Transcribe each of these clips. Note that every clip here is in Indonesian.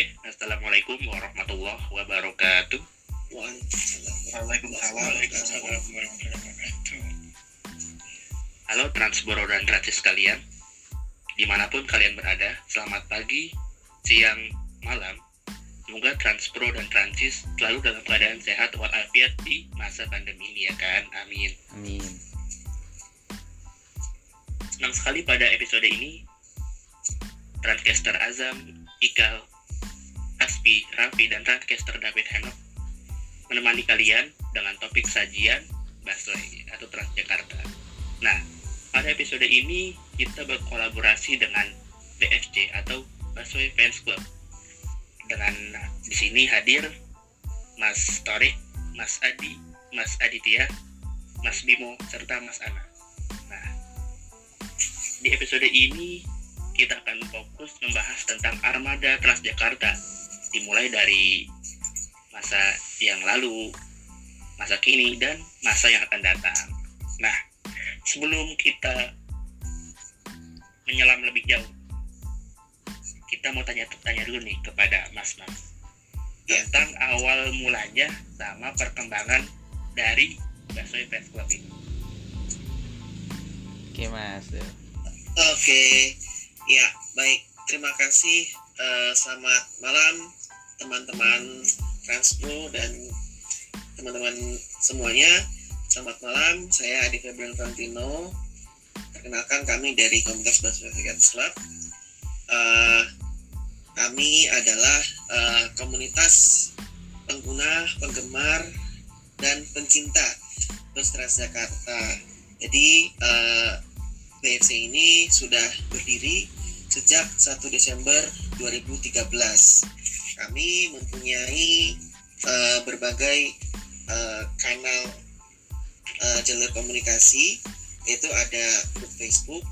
Oke, assalamualaikum warahmatullahi wabarakatuh. Waalaikumsalam warahmatullahi wabarakatuh. Halo Transboro dan Transis kalian, di mana pun kalian berada, selamat pagi, siang, malam. Semoga Transpro dan Transis selalu dalam keadaan sehat walafiat di masa pandemi ini ya kan, amin. Amin. Senang sekali pada episode ini, Transcaster Azam, Ikal, Aspi, Raffi, dan Transcaster David Henok menemani kalian dengan topik sajian Busway atau Transjakarta. Nah, pada episode ini kita berkolaborasi dengan BFC atau Busway Fans Club. Dengan nah, di sini hadir Mas Torik, Mas Adi, Mas Aditya, Mas Bimo, serta Mas Ana. Nah, di episode ini kita akan fokus membahas tentang armada Transjakarta dimulai dari masa yang lalu, masa kini, dan masa yang akan datang. Nah, sebelum kita menyelam lebih jauh, kita mau tanya-tanya dulu nih kepada Mas-Mas Ya. tentang awal mulanya sama perkembangan dari Baswe Fans Club ini. Oke mas. Oke, ya baik. Terima kasih. Eh, selamat malam teman-teman Transpro dan teman-teman semuanya. Selamat malam. Saya Adi Febrian Valentino. Perkenalkan kami dari Komunitas Busway Fans Club. Eh, kami adalah eh, komunitas pengguna, penggemar, dan pencinta bus Transjakarta. Jadi eh, BFC ini sudah berdiri sejak 1 Desember 2013. Kami mempunyai eh, berbagai eh, kanal eh, jalur komunikasi, yaitu ada grup Facebook,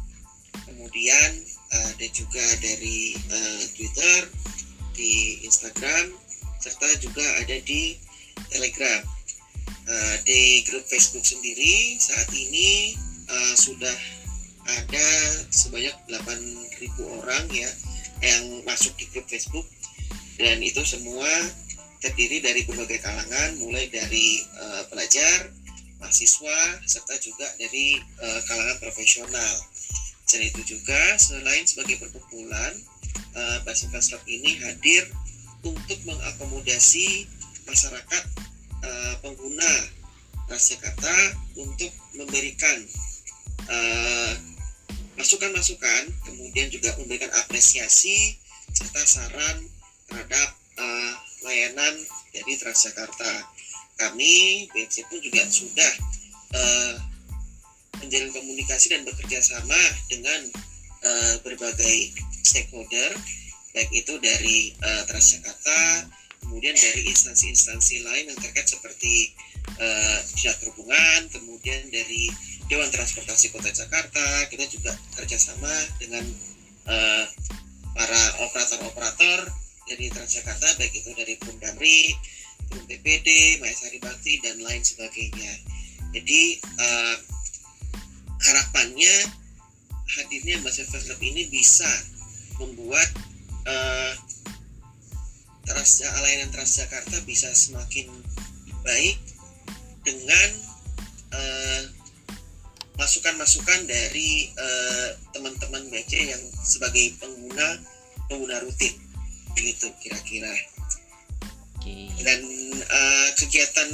kemudian ada juga dari eh, Twitter, di Instagram, serta juga ada di Telegram. Eh, di grup Facebook sendiri saat ini eh, sudah ada sebanyak 8.000 orang ya yang masuk di grup Facebook dan itu semua terdiri dari berbagai kalangan mulai dari eh, pelajar, mahasiswa serta juga dari eh, kalangan profesional. Selain itu juga selain sebagai perkumpulan, uh, Basim Fans Club ini hadir untuk mengakomodasi masyarakat eh, pengguna Transjakarta untuk memberikan eh, masukan-masukan, kemudian juga memberikan apresiasi serta saran terhadap eh, layanan dari Transjakarta. Kami BFC pun juga sudah eh, menjalin komunikasi dan bekerja sama dengan eh, berbagai stakeholder, baik itu dari eh, Transjakarta, kemudian dari instansi-instansi lain yang terkait seperti Dinas Perhubungan, kemudian dari Dewan Transportasi Kota Jakarta, kita juga kerjasama dengan eh, para operator-operator dari Transjakarta, baik itu dari Perum Damri, Perum PPD, Maesari Bakti, dan lain sebagainya. Jadi eh, harapannya hadirnya Silver Club ini bisa membuat eh, Trans layanan Transjakarta bisa semakin baik dengan eh, masukan-masukan dari teman-teman BC yang sebagai pengguna pengguna rutin begitu kira-kira Oke. dan eh, kegiatan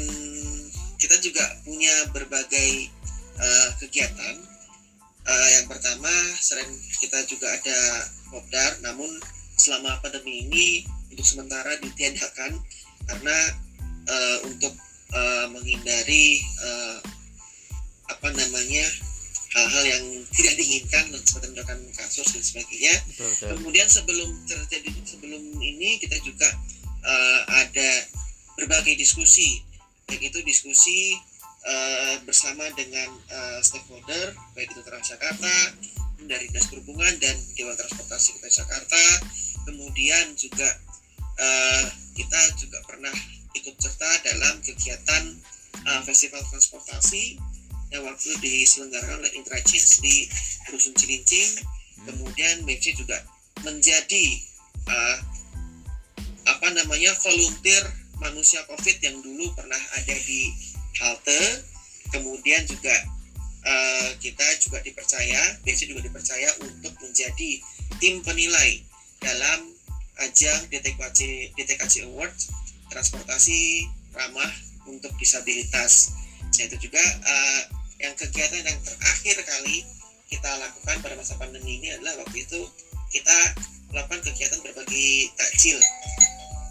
kita juga punya berbagai eh, kegiatan Eh, yang pertama selain kita juga ada popdar namun selama pandemi ini untuk sementara ditiadakan karena eh, untuk eh, menghindari eh, apa namanya hal-hal yang tidak diinginkan seperti mendapatkan kasus dan sebagainya Betul betul. Kemudian sebelum terjadi sebelum ini kita juga eh, ada berbagai diskusi, baik itu diskusi eh, bersama dengan eh, stakeholder, baik itu Transjakarta, dari Dinas Perhubungan dan Dewan Transportasi Kota Jakarta. Kemudian juga eh, kita juga pernah ikut serta dalam kegiatan eh, festival transportasi yang waktu diselenggarakan oleh Intrachits di Rusun Cilincing kemudian BFC juga menjadi uh, apa namanya volunteer manusia COVID yang dulu pernah ada di halte, kemudian juga uh, kita juga dipercaya, BC juga dipercaya untuk menjadi tim penilai dalam ajang DTKC DTKC Awards transportasi ramah untuk disabilitas. Nah, itu juga uh, yang kegiatan yang terakhir kali kita lakukan pada masa pandemi ini adalah waktu itu kita melakukan kegiatan berbagi takjil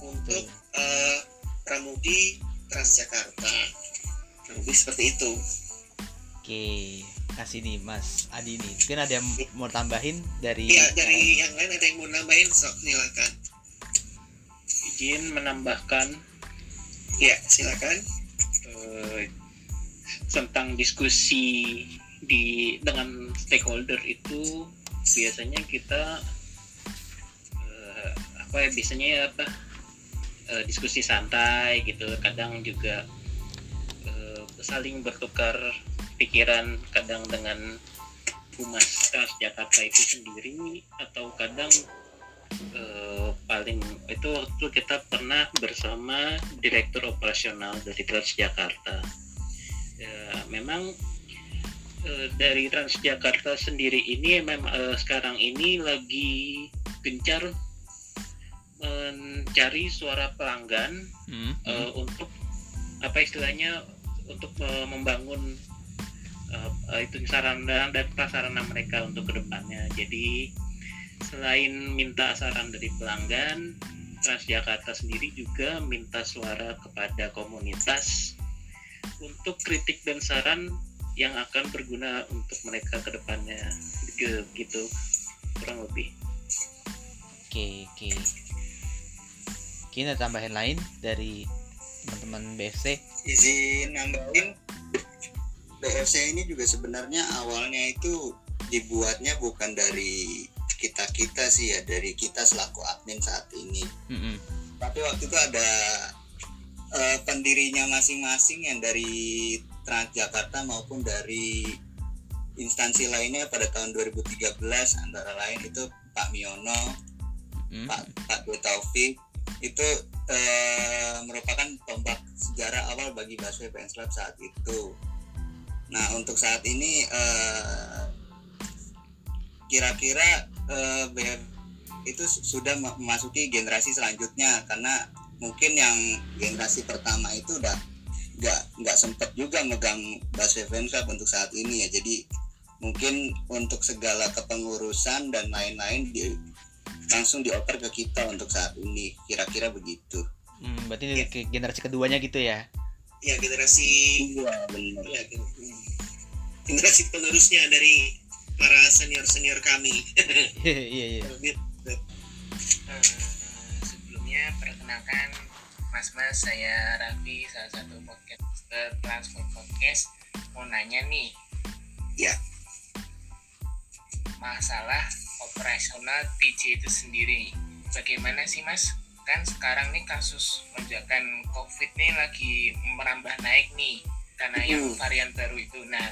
untuk uh, pramudi Transjakarta. Lebih seperti itu. Oke, kasih nih Mas Adi nih. Mungkin ada yang mau tambahin dari Iya, dari yang lain ada yang mau nambahin, sok silakan. Izin menambahkan Ya, silakan. eh, tentang diskusi di dengan stakeholder itu biasanya kita eh, apa ya biasanya apa eh, diskusi santai gitu. Kadang juga eh, saling bertukar pikiran kadang dengan humas Transjakarta itu sendiri atau kadang eh, paling itu waktu kita pernah bersama direktur operasional dari Transjakarta ya, memang eh, dari Transjakarta sendiri ini memang eh, sekarang ini lagi gencar mencari suara pelanggan Hmm, eh, untuk apa istilahnya untuk membangun itu sarana dan prasarana mereka untuk ke depannya. Jadi selain minta saran dari pelanggan, Transjakarta sendiri juga minta suara kepada komunitas untuk kritik dan saran yang akan berguna untuk mereka ke depannya gitu, gitu kurang lebih. Oke, oke. Mungkin ada tambahan lain dari teman-teman BFC. izin nambahin BFC ini juga sebenarnya awalnya itu dibuatnya bukan dari kita kita sih ya dari kita selaku admin saat ini Mm-mm. tapi waktu itu ada eh, pendirinya masing-masing yang dari Transjakarta maupun dari instansi lainnya pada tahun 2013 antara lain itu Pak Miono, Mm. Pak Pak Dwi Taufik itu eh, merupakan tombak sejarah awal bagi Fans Club saat itu. Nah untuk saat ini eh, kira-kira eh, BF itu sudah ma- memasuki generasi selanjutnya karena mungkin yang generasi pertama itu udah nggak nggak sempet juga megang busway Fans Club untuk saat ini ya. Jadi mungkin untuk segala kepengurusan dan lain-lain di, langsung dioper ke kita untuk saat ini. Kira-kira begitu. Hmm, berarti ini ke generasi keduanya gitu ya? Ya, generasi iya benar. Ya, gen- generasi penerusnya dari para senior-senior kami. Iya, iya. Eh, perkenalkan mas-mas saya Raffi salah satu podcaster Transport Podcast. Mau nanya nih Ya. masalah operasional TJ itu sendiri. Bagaimana sih mas? Kan sekarang nih kasus lonjakan covid nih lagi merambah naik nih karena yang Hmm. varian baru itu. Nah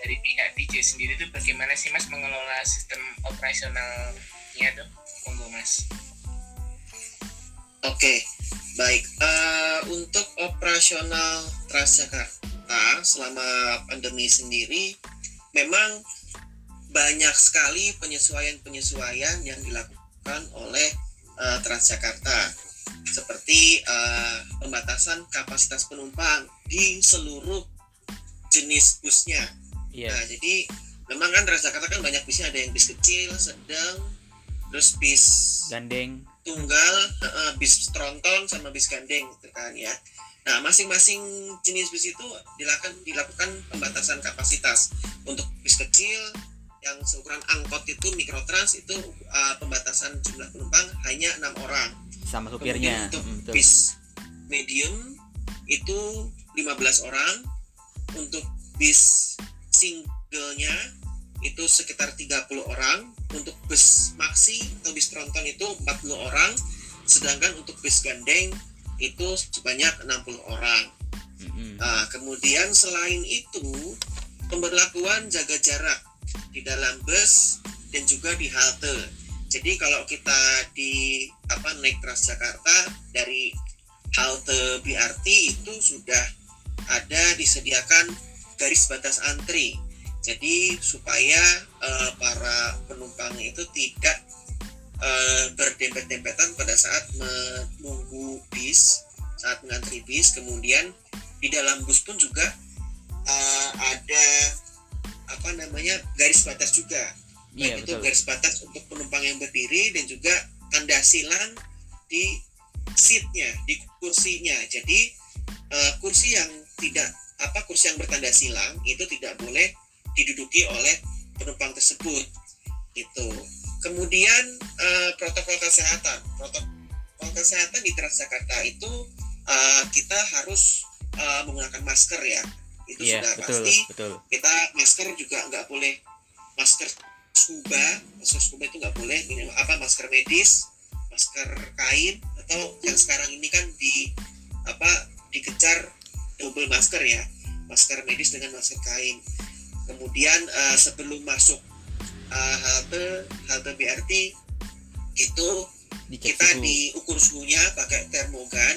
dari pihak TJ sendiri tuh bagaimana sih mas mengelola sistem operasionalnya tuh? Monggo mas Oke, baik. Eh, untuk operasional Transjakarta selama pandemi sendiri, memang banyak sekali penyesuaian-penyesuaian yang dilakukan oleh eh, Transjakarta, seperti eh, pembatasan kapasitas penumpang di seluruh jenis busnya. Iya. Nah, jadi memang kan Transjakarta kan banyak bisnya, ada yang bis kecil, sedang, terus bis Gandeng. Tunggal, eh, bis tronton sama bis gandeng gitu kan ya. Nah, masing-masing jenis bis itu dilakukan dilakukan pembatasan kapasitas. Untuk bis kecil yang seukuran angkot itu mikrotrans itu eh, pembatasan jumlah penumpang hanya enam orang. sama Kemudian supirnya. untuk Mm, bis medium itu 15 orang. Untuk bis singlenya itu sekitar 30 orang. Untuk bus maxi atau bis tronton itu 40 orang. Sedangkan untuk bis gandeng itu sebanyak 60 orang. Mm-mm. Nah, kemudian selain itu pemberlakuan jaga jarak di dalam bus dan juga di halte. Jadi kalau kita di apa naik Transjakarta dari halte BRT itu sudah ada disediakan garis batas antri. Jadi supaya eh, para penumpang itu tidak eh, berdempet-dempetan pada saat menunggu bis, saat mengantri bis. Kemudian di dalam bus pun juga eh, ada apa namanya garis batas juga. Iya baik itu betul. garis batas untuk penumpang yang berdiri dan juga tanda silang di seatnya di kursinya. Jadi eh, kursi yang tidak apa kursi yang bertanda silang itu tidak boleh diduduki oleh penumpang tersebut itu kemudian eh, protokol kesehatan. Protokol kesehatan di Transjakarta itu eh, kita harus eh, menggunakan masker ya. Itu iya sudah betul pasti betul. kita masker juga nggak boleh masker scuba. Masker scuba itu nggak boleh ini apa masker medis masker kain atau yang sekarang ini kan di apa dikejar double masker ya. Masker medis dengan masker kain kemudian eh, sebelum masuk eh, halte halte BRT itu dicek kita suhu. diukur suhunya pakai termogan.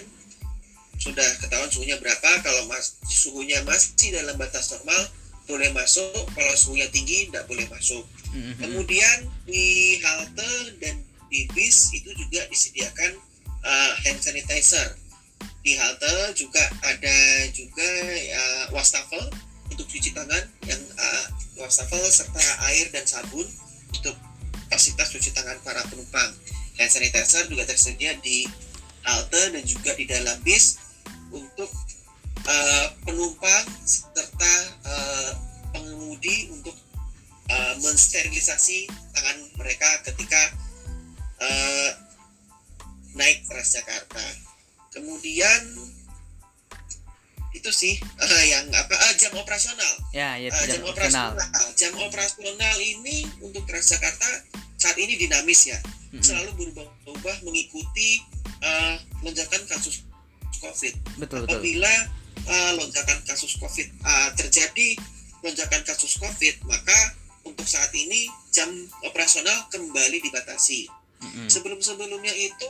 Sudah ketahuan suhunya berapa. Kalau mas suhunya masih dalam batas normal boleh masuk. Kalau suhunya tinggi tidak boleh masuk. Mhm. kemudian di halte dan di bis itu juga disediakan uh, hand sanitizer. Di halte juga ada juga uh, wastafel untuk cuci tangan yang uh, wastafel serta air dan sabun untuk fasilitas cuci tangan para penumpang hand sanitizer juga tersedia di halte dan juga di dalam bis untuk uh, penumpang serta uh, pengemudi untuk uh, mensterilisasi tangan mereka ketika uh, naik Transjakarta. Kemudian itu sih uh, yang apa uh, jam operasional. ya ya Uh, jam jam operasional operasional. Jam operasional ini untuk Transjakarta saat ini dinamis ya, Mhm. selalu berubah-ubah mengikuti uh, lonjakan kasus COVID. betul betul Apabila uh, lonjakan kasus COVID uh, terjadi lonjakan kasus COVID, maka untuk saat ini jam operasional kembali dibatasi. Mhm. Sebelum-sebelumnya itu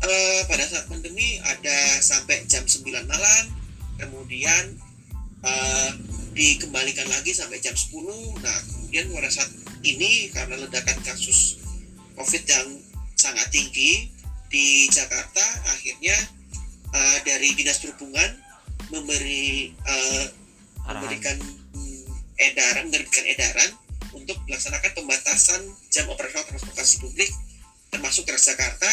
uh, pada saat pandemi ada sampai jam 9 malam, kemudian uh, dikembalikan lagi sampai jam 10. Nah, kemudian pada saat ini karena ledakan kasus COVID yang sangat tinggi di Jakarta, akhirnya uh, dari Dinas Perhubungan memberi uh, memberikan edaran menerbitkan edaran untuk melaksanakan pembatasan jam operasional transportasi publik termasuk Transjakarta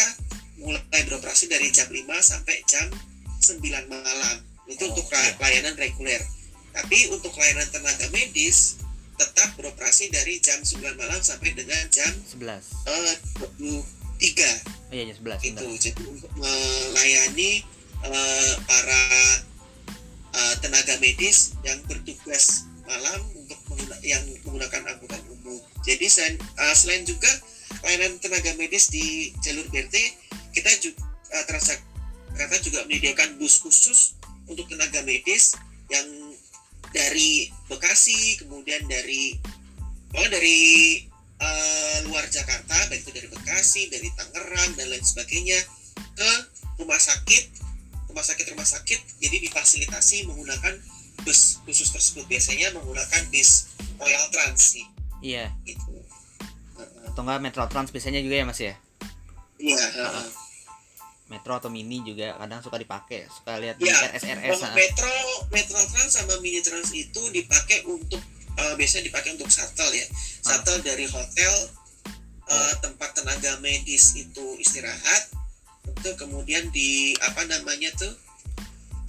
mulai beroperasi dari jam 5 sampai jam 9 malam itu Oh, untuk iya. layanan reguler tapi untuk layanan tenaga medis tetap beroperasi dari jam 9 malam sampai dengan jam 11 eh, 23 oh iya jam 11 itu benar. jadi untuk melayani eh, para eh, tenaga medis yang bertugas malam untuk mengguna- yang menggunakan angkutan umum. Jadi selain, eh, selain juga layanan tenaga medis di jalur BRT, kita juga Transjakarta juga menyediakan bus khusus untuk tenaga medis yang dari Bekasi, kemudian dari pokoknya dari eh, luar Jakarta, baik itu dari Bekasi, dari Tangerang dan lain sebagainya ke rumah sakit, rumah sakit rumah sakit, jadi difasilitasi menggunakan bus khusus tersebut biasanya menggunakan bis Royal Trans sih, iya gitu. Atau enggak Metro Trans biasanya juga ya mas ya Iya. heeh. Metro atau Mini juga kadang suka dipakai suka lihat di Iya, RSRS Kalau ah. Metro Metro Trans sama Mini Trans itu dipakai untuk eh, biasanya dipakai untuk shuttle ya, shuttle dari hotel eh, tempat tenaga medis itu istirahat, itu kemudian di apa namanya tuh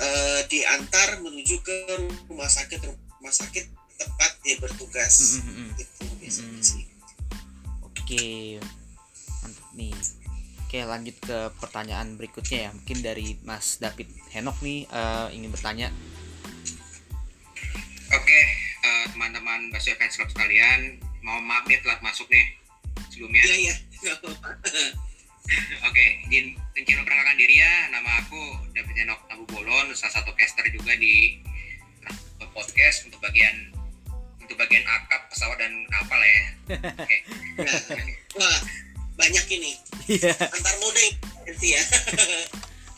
eh, diantar menuju ke rumah sakit rumah sakit tempat dia bertugas. Mm, mm, mm. Itu biasanya Mm. sih. Oke, mantap nih. Oke, lanjut ke pertanyaan berikutnya ya. Mungkin dari Mas David Henok nih eh, ingin bertanya. Oke, eh, teman-teman Basio Fans Club sekalian, mau maaf nih telat masuk nih sebelumnya. Iya iya. Oke, izin izin memperkenalkan diri ya. Nama aku David Henok Abu Bolon, salah satu caster juga di podcast untuk bagian untuk bagian akap pesawat dan kapal ya. Oke. Banyak ini Iya. antar mode nanti ya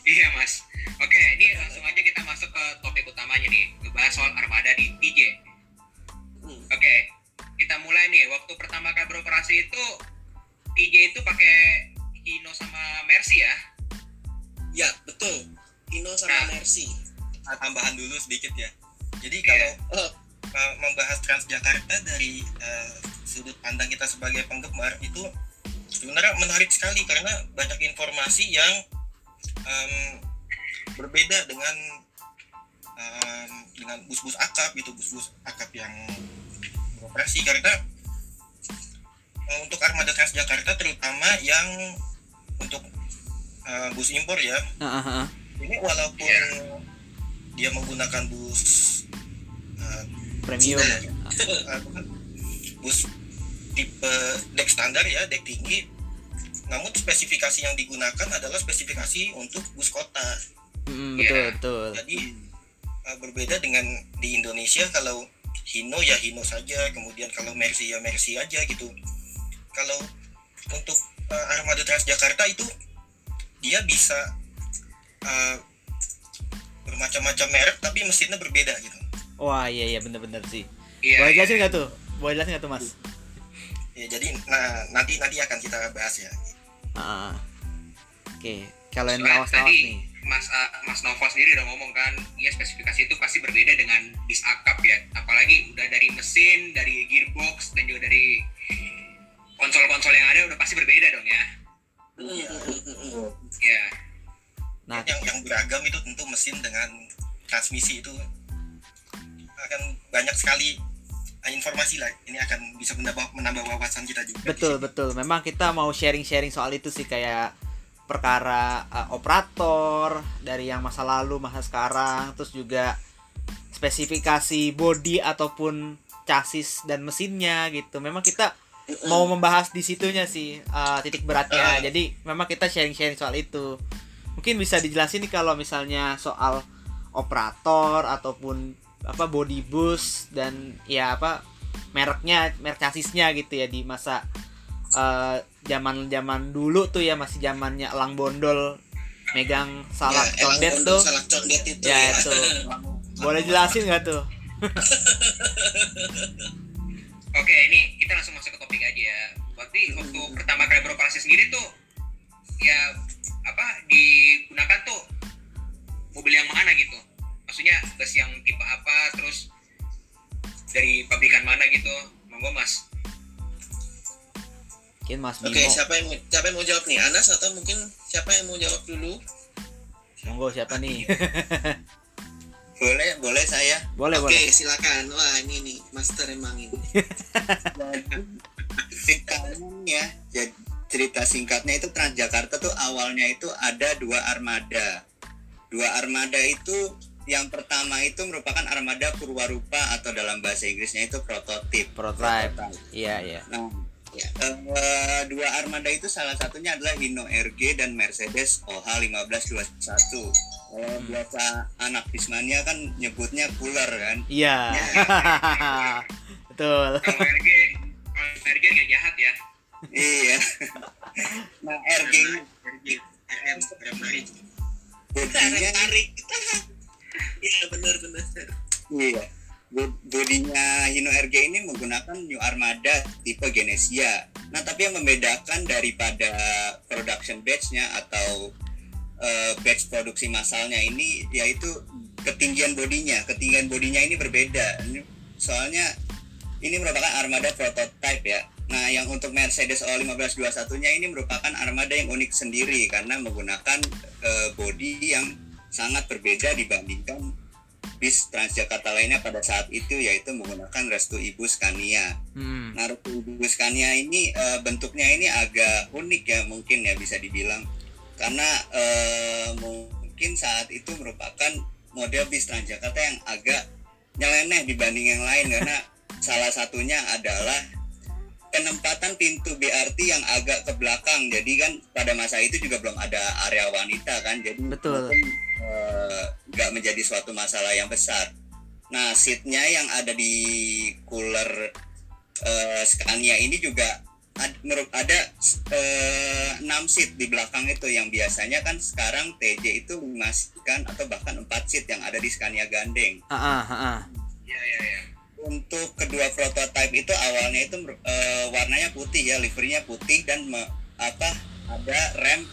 Iya mas. Oke, ini langsung aja kita masuk ke topik utamanya nih, ngebahas soal armada di TJ. Hmm. Oke, kita mulai nih. Waktu pertama kali beroperasi itu TJ itu pakai Hino sama Mercy ya. ya betul Ino sama Nah. Mercy Nah, tambahan dulu sedikit ya. Jadi Iya. kalau uh, membahas Transjakarta dari uh, sudut pandang kita sebagai penggemar itu sebenarnya menarik sekali karena banyak informasi yang um, berbeda dengan um, dengan bus-bus akap gitu bus-bus akap yang beroperasi karena uh, untuk armada Transjakarta terutama yang untuk uh, bus impor ya heeh. ini walaupun Iya. dia menggunakan bus uh, Premium. Cina ya, uh, bus tipe deck standar ya deck tinggi namun spesifikasi yang digunakan adalah spesifikasi untuk bus kota Mm, Iya. betul, betul. jadi uh, berbeda dengan di Indonesia kalau Hino ya Hino saja kemudian kalau Mercy ya Mercy aja gitu kalau untuk uh, armada Transjakarta itu dia bisa uh, bermacam-macam merek tapi mesinnya berbeda gitu Wah, iya iya bener-bener sih. Iya. Boleh iya. jelasin nggak tuh? Boleh jelasin nggak tuh, Mas? Ya jadi nah nanti nanti akan kita bahas ya Ah. Oke, kalau yang nih. Mas uh, Mas Nova sendiri udah ngomong kan, ya spesifikasi itu pasti berbeda dengan bis akap ya. Apalagi udah dari mesin, dari gearbox dan juga dari konsol-konsol yang ada udah pasti berbeda dong ya. mm, mm, mm, mm. Ya. Nah, yang yang beragam itu tentu mesin dengan transmisi itu akan banyak sekali informasi lah ini akan bisa menambah menambah wawasan kita juga betul betul. Memang kita mau sharing-sharing soal itu sih kayak perkara uh, operator dari yang masa lalu masa sekarang terus juga spesifikasi body ataupun chassis dan mesinnya gitu. Memang kita mau membahas di situnya sih uh, titik beratnya. Ah. Jadi memang kita sharing-sharing soal itu. Mungkin bisa dijelasin nih kalau misalnya soal operator ataupun apa body bus dan ya apa mereknya, merek chassisnya gitu ya di masa eh, zaman-zaman dulu tuh ya masih zamannya elang bondol megang salak ya, condet tuh. salak condet itu Ya, ya, itu. Boleh jelasin nggak tuh? Oke, ini kita langsung masuk ke topik aja ya. Berarti waktu pertama kali beroperasi sendiri tuh ya apa digunakan tuh mobil yang mana gitu? Maksudnya bus yang tipe apa terus dari pabrikan mana gitu? Monggo Mas. Mungkin Mas Oke, siapa yang mau- siapa yang mau jawab nih? Anas atau mungkin siapa yang mau jawab dulu? Monggo siapa nih? boleh boleh saya boleh Oke, boleh. silakan. Wah, ini nih master emang ini. ceritanya ya jadi cerita singkatnya itu Transjakarta tuh awalnya itu ada dua armada dua armada itu yang pertama itu merupakan armada purwarupa atau dalam bahasa Inggrisnya itu prototip Prototype. Iya iya. Nah, eh, dua armada itu salah satunya adalah Hino RG dan Mercedes OH 1521. Kalau biasa anak Bismania kan nyebutnya cooler kan. Iya. Betul. Kalau RG kalau RG gak jahat ya. iya. nah, RG RG RM bodinya Tarik. Iya, benar benar. iya. Bo- Bodinya Hino RG ini menggunakan New Armada tipe Genesia. Nah, tapi yang membedakan daripada production batch-nya atau eh, batch produksi massalnya ini yaitu ketinggian bodinya. Ketinggian bodinya ini berbeda. Soalnya ini merupakan armada prototype ya. Nah, yang untuk Mercedes O1521-nya ini merupakan armada yang unik sendiri karena menggunakan eh, bodi yang sangat berbeda dibandingkan bis Transjakarta lainnya pada saat itu yaitu menggunakan Restu Ibu Scania. Hmm. Nah, Restu Ibu Scania ini eh, bentuknya ini agak unik ya mungkin ya bisa dibilang karena eh, mungkin saat itu merupakan model bis Transjakarta yang agak nyeleneh dibanding yang lain karena salah satunya adalah penempatan pintu BRT yang agak ke belakang. Jadi kan pada masa itu juga belum ada area wanita kan. Jadi Betul. mungkin, eh, nggak menjadi suatu masalah yang besar. Nah, seatnya yang ada di cooler eh, Scania ini juga ada eh, 6 seat di belakang itu yang biasanya kan sekarang TJ itu 5 seat kan atau bahkan 4 seat yang ada di Scania Gandeng. ah ah ah, ya ya ya Untuk kedua prototipe itu awalnya itu eh, warnanya putih ya, liverynya putih dan me- apa ada rem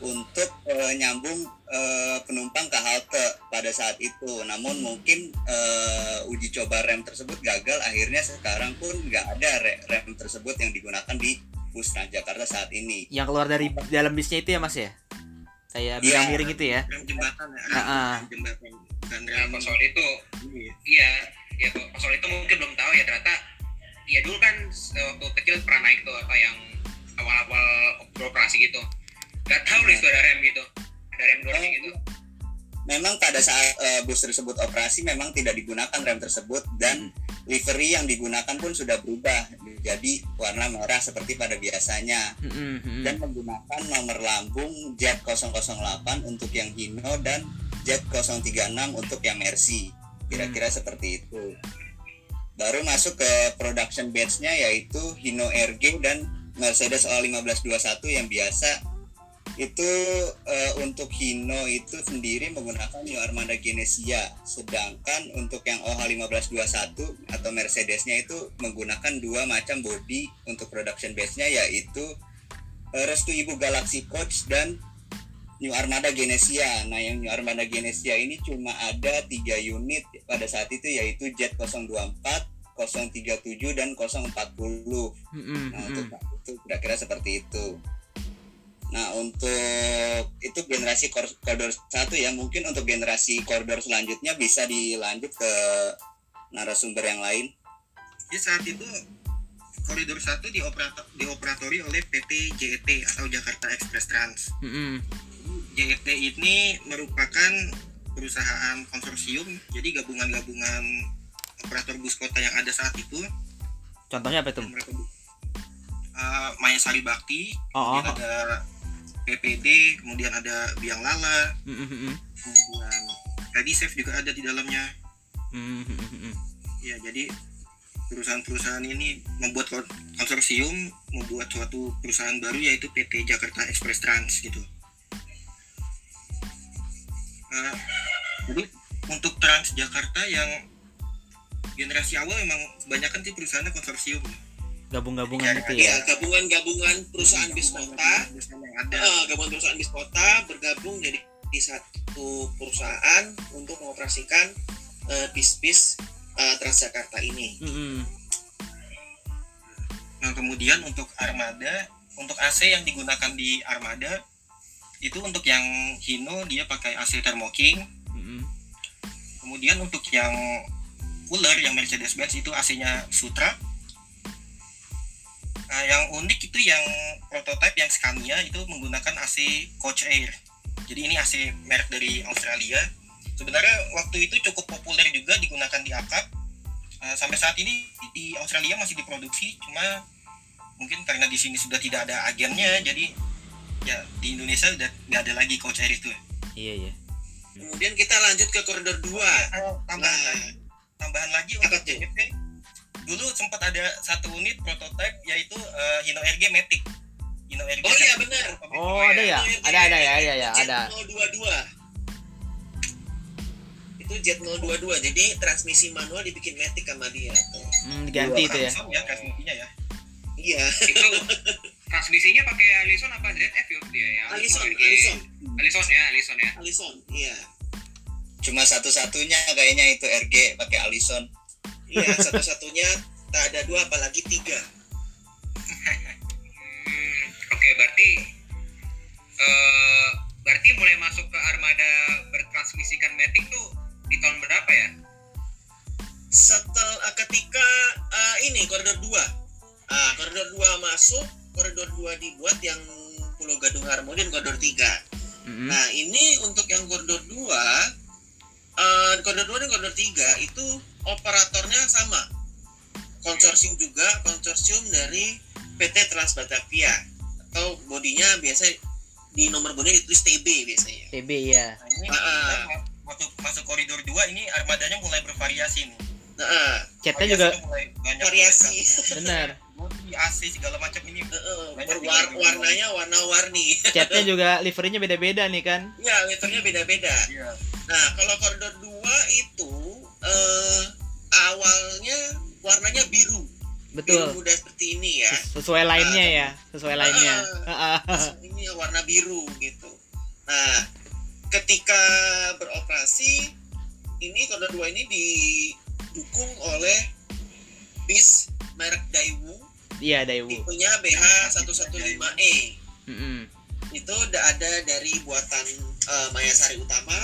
untuk eh, nyambung eh, penumpang ke halte pada saat itu. Namun mungkin eh, uji coba rem tersebut gagal, akhirnya sekarang pun nggak ada re- rem tersebut yang digunakan di bus Transjakarta saat ini. yang keluar dari dalam bisnya itu ya mas ya kayak Iya. miring itu ya rem jembatan ya Ah, ah. rem jembatan nah rem soal itu ya. iya ya soal itu mungkin belum tahu ya ternyata ya dulu kan waktu kecil pernah naik tuh apa yang awal-awal beroperasi gitu nggak tahu nih itu ada rem gitu ada rem doornya gitu Memang pada saat eh, bus tersebut operasi memang tidak digunakan rem tersebut dan livery yang digunakan pun sudah berubah jadi warna merah seperti pada biasanya. Mm, mm, mm. dan menggunakan nomor lambung Z008 untuk yang Hino dan Z036 untuk yang Mercy. Kira-kira seperti itu. Baru masuk ke production batch-nya yaitu Hino RG dan Mercedes O1521 yang biasa itu eh, untuk Hino itu sendiri menggunakan New Armada Genesia sedangkan untuk yang OH1521 atau Mercedesnya itu menggunakan dua macam body untuk production batch-nya yaitu eh, Restu Ibu Galaxy Coach dan New Armada Genesia. Nah, yang New Armada Genesia ini cuma ada tiga unit pada saat itu yaitu Z024, 037 dan 040. Mm, mm, Nah, untuk itu kira-kira seperti itu. Nah, untuk itu generasi kor- koridor satu ya. Mungkin untuk generasi koridor selanjutnya bisa dilanjut ke narasumber yang lain. Jadi saat itu koridor 1 dioperato- dioperatori oleh PT JET atau Jakarta Express Trans. Mm, mm. JET ini merupakan perusahaan konsorsium, jadi gabungan-gabungan operator bus kota yang ada saat itu. contohnya apa itu Mereka uh, Maya Sari Bakti, oh, oh. ada PPD, kemudian ada Biang Lala, Mm, mm, mm. kemudian Ready Safe juga ada di dalamnya. Ya, jadi perusahaan-perusahaan ini membuat kon- konsorsium, membuat suatu perusahaan baru yaitu PT Jakarta Express Trans gitu. Nah, jadi untuk Transjakarta yang generasi awal memang kebanyakan sih perusahaannya konsorsium. Gabung-gabungan Ya, itu ya ya gabungan-gabungan perusahaan bis kota Perusahaan yang ada. eh, gabungan perusahaan bis kota bergabung jadi di satu perusahaan untuk mengoperasikan eh, bis-bis eh, Transjakarta ini Mm, mm. Nah, kemudian untuk armada, untuk AC yang digunakan di armada itu untuk yang Hino dia pakai AC Thermo King. Mm, mm. Kemudian untuk yang cooler yang Mercedes Benz itu AC-nya Sutra. Nah, yang unik itu yang prototipe yang Scania itu menggunakan AC Coach Air. Jadi ini AC merek dari Australia. Sebenarnya waktu itu cukup populer juga digunakan di akap. Nah, sampai saat ini di Australia masih diproduksi, cuma mungkin karena di sini sudah tidak ada agennya, jadi ya di Indonesia udah nggak ada lagi Coach Air itu. iya iya kemudian kita lanjut ke koridor 2 Oh, tambahan Nah. lagi tambahan lagi untuk tuh? JET dulu sempat ada satu unit prototipe yaitu eh, Hino RG Matic. Hino RG Oh iya, benar. oh ada ya? Ada ada ya ada. Ya ada Z022 itu Z022 jadi transmisi manual dibikin matic sama dia. Tuh. Hmm, diganti itu ya? ya transmisinya ya. Iya. Itu transmisinya pakai Alison apa? ZF ya dia ya? Alison Alison. Alison ya Alison ya. Alison iya. Cuma satu-satunya kayaknya itu RG pakai Allison. Iya satu-satunya tak ada dua apalagi tiga Hmm, oke berarti eh berarti mulai masuk ke armada bertransmisikan matic tuh di tahun berapa ya? setelah ketika eh, ini koridor 2 ah koridor 2 masuk koridor 2 dibuat yang Pulau Gadung Harmoni dan koridor 3 Mm, mm. Nah, ini untuk yang koridor 2 eh koridor 2 dan koridor 3 itu operatornya sama. Konsorsium juga, konsorsium dari PT Trans Batavia atau bodinya biasa di nomor bodinya ditulis TB biasanya. TB ya nah, ini kita masuk masuk koridor 2 ini armadanya mulai bervariasi nih. Nah, ah, catnya juga mulai banyak variasi. benar. AC segala macam ini. Berwar- tinggal di warnanya warna-warni. Catnya juga liverynya beda-beda nih kan. ya letternya beda-beda. Iya. nah kalau koridor 2 itu eh awalnya warnanya biru biru Betul. muda seperti ini ya Ses- Sesuai lainnya ya, sesuai lainnya. Heeh. ini warna biru gitu. Nah, ketika beroperasi ini koridor 2 ini didukung oleh bis merek Daewoo Iya, Daewoo. tipenya BH115E. Mm-mm. Itu udah ada dari buatan eh, Mayasari Utama,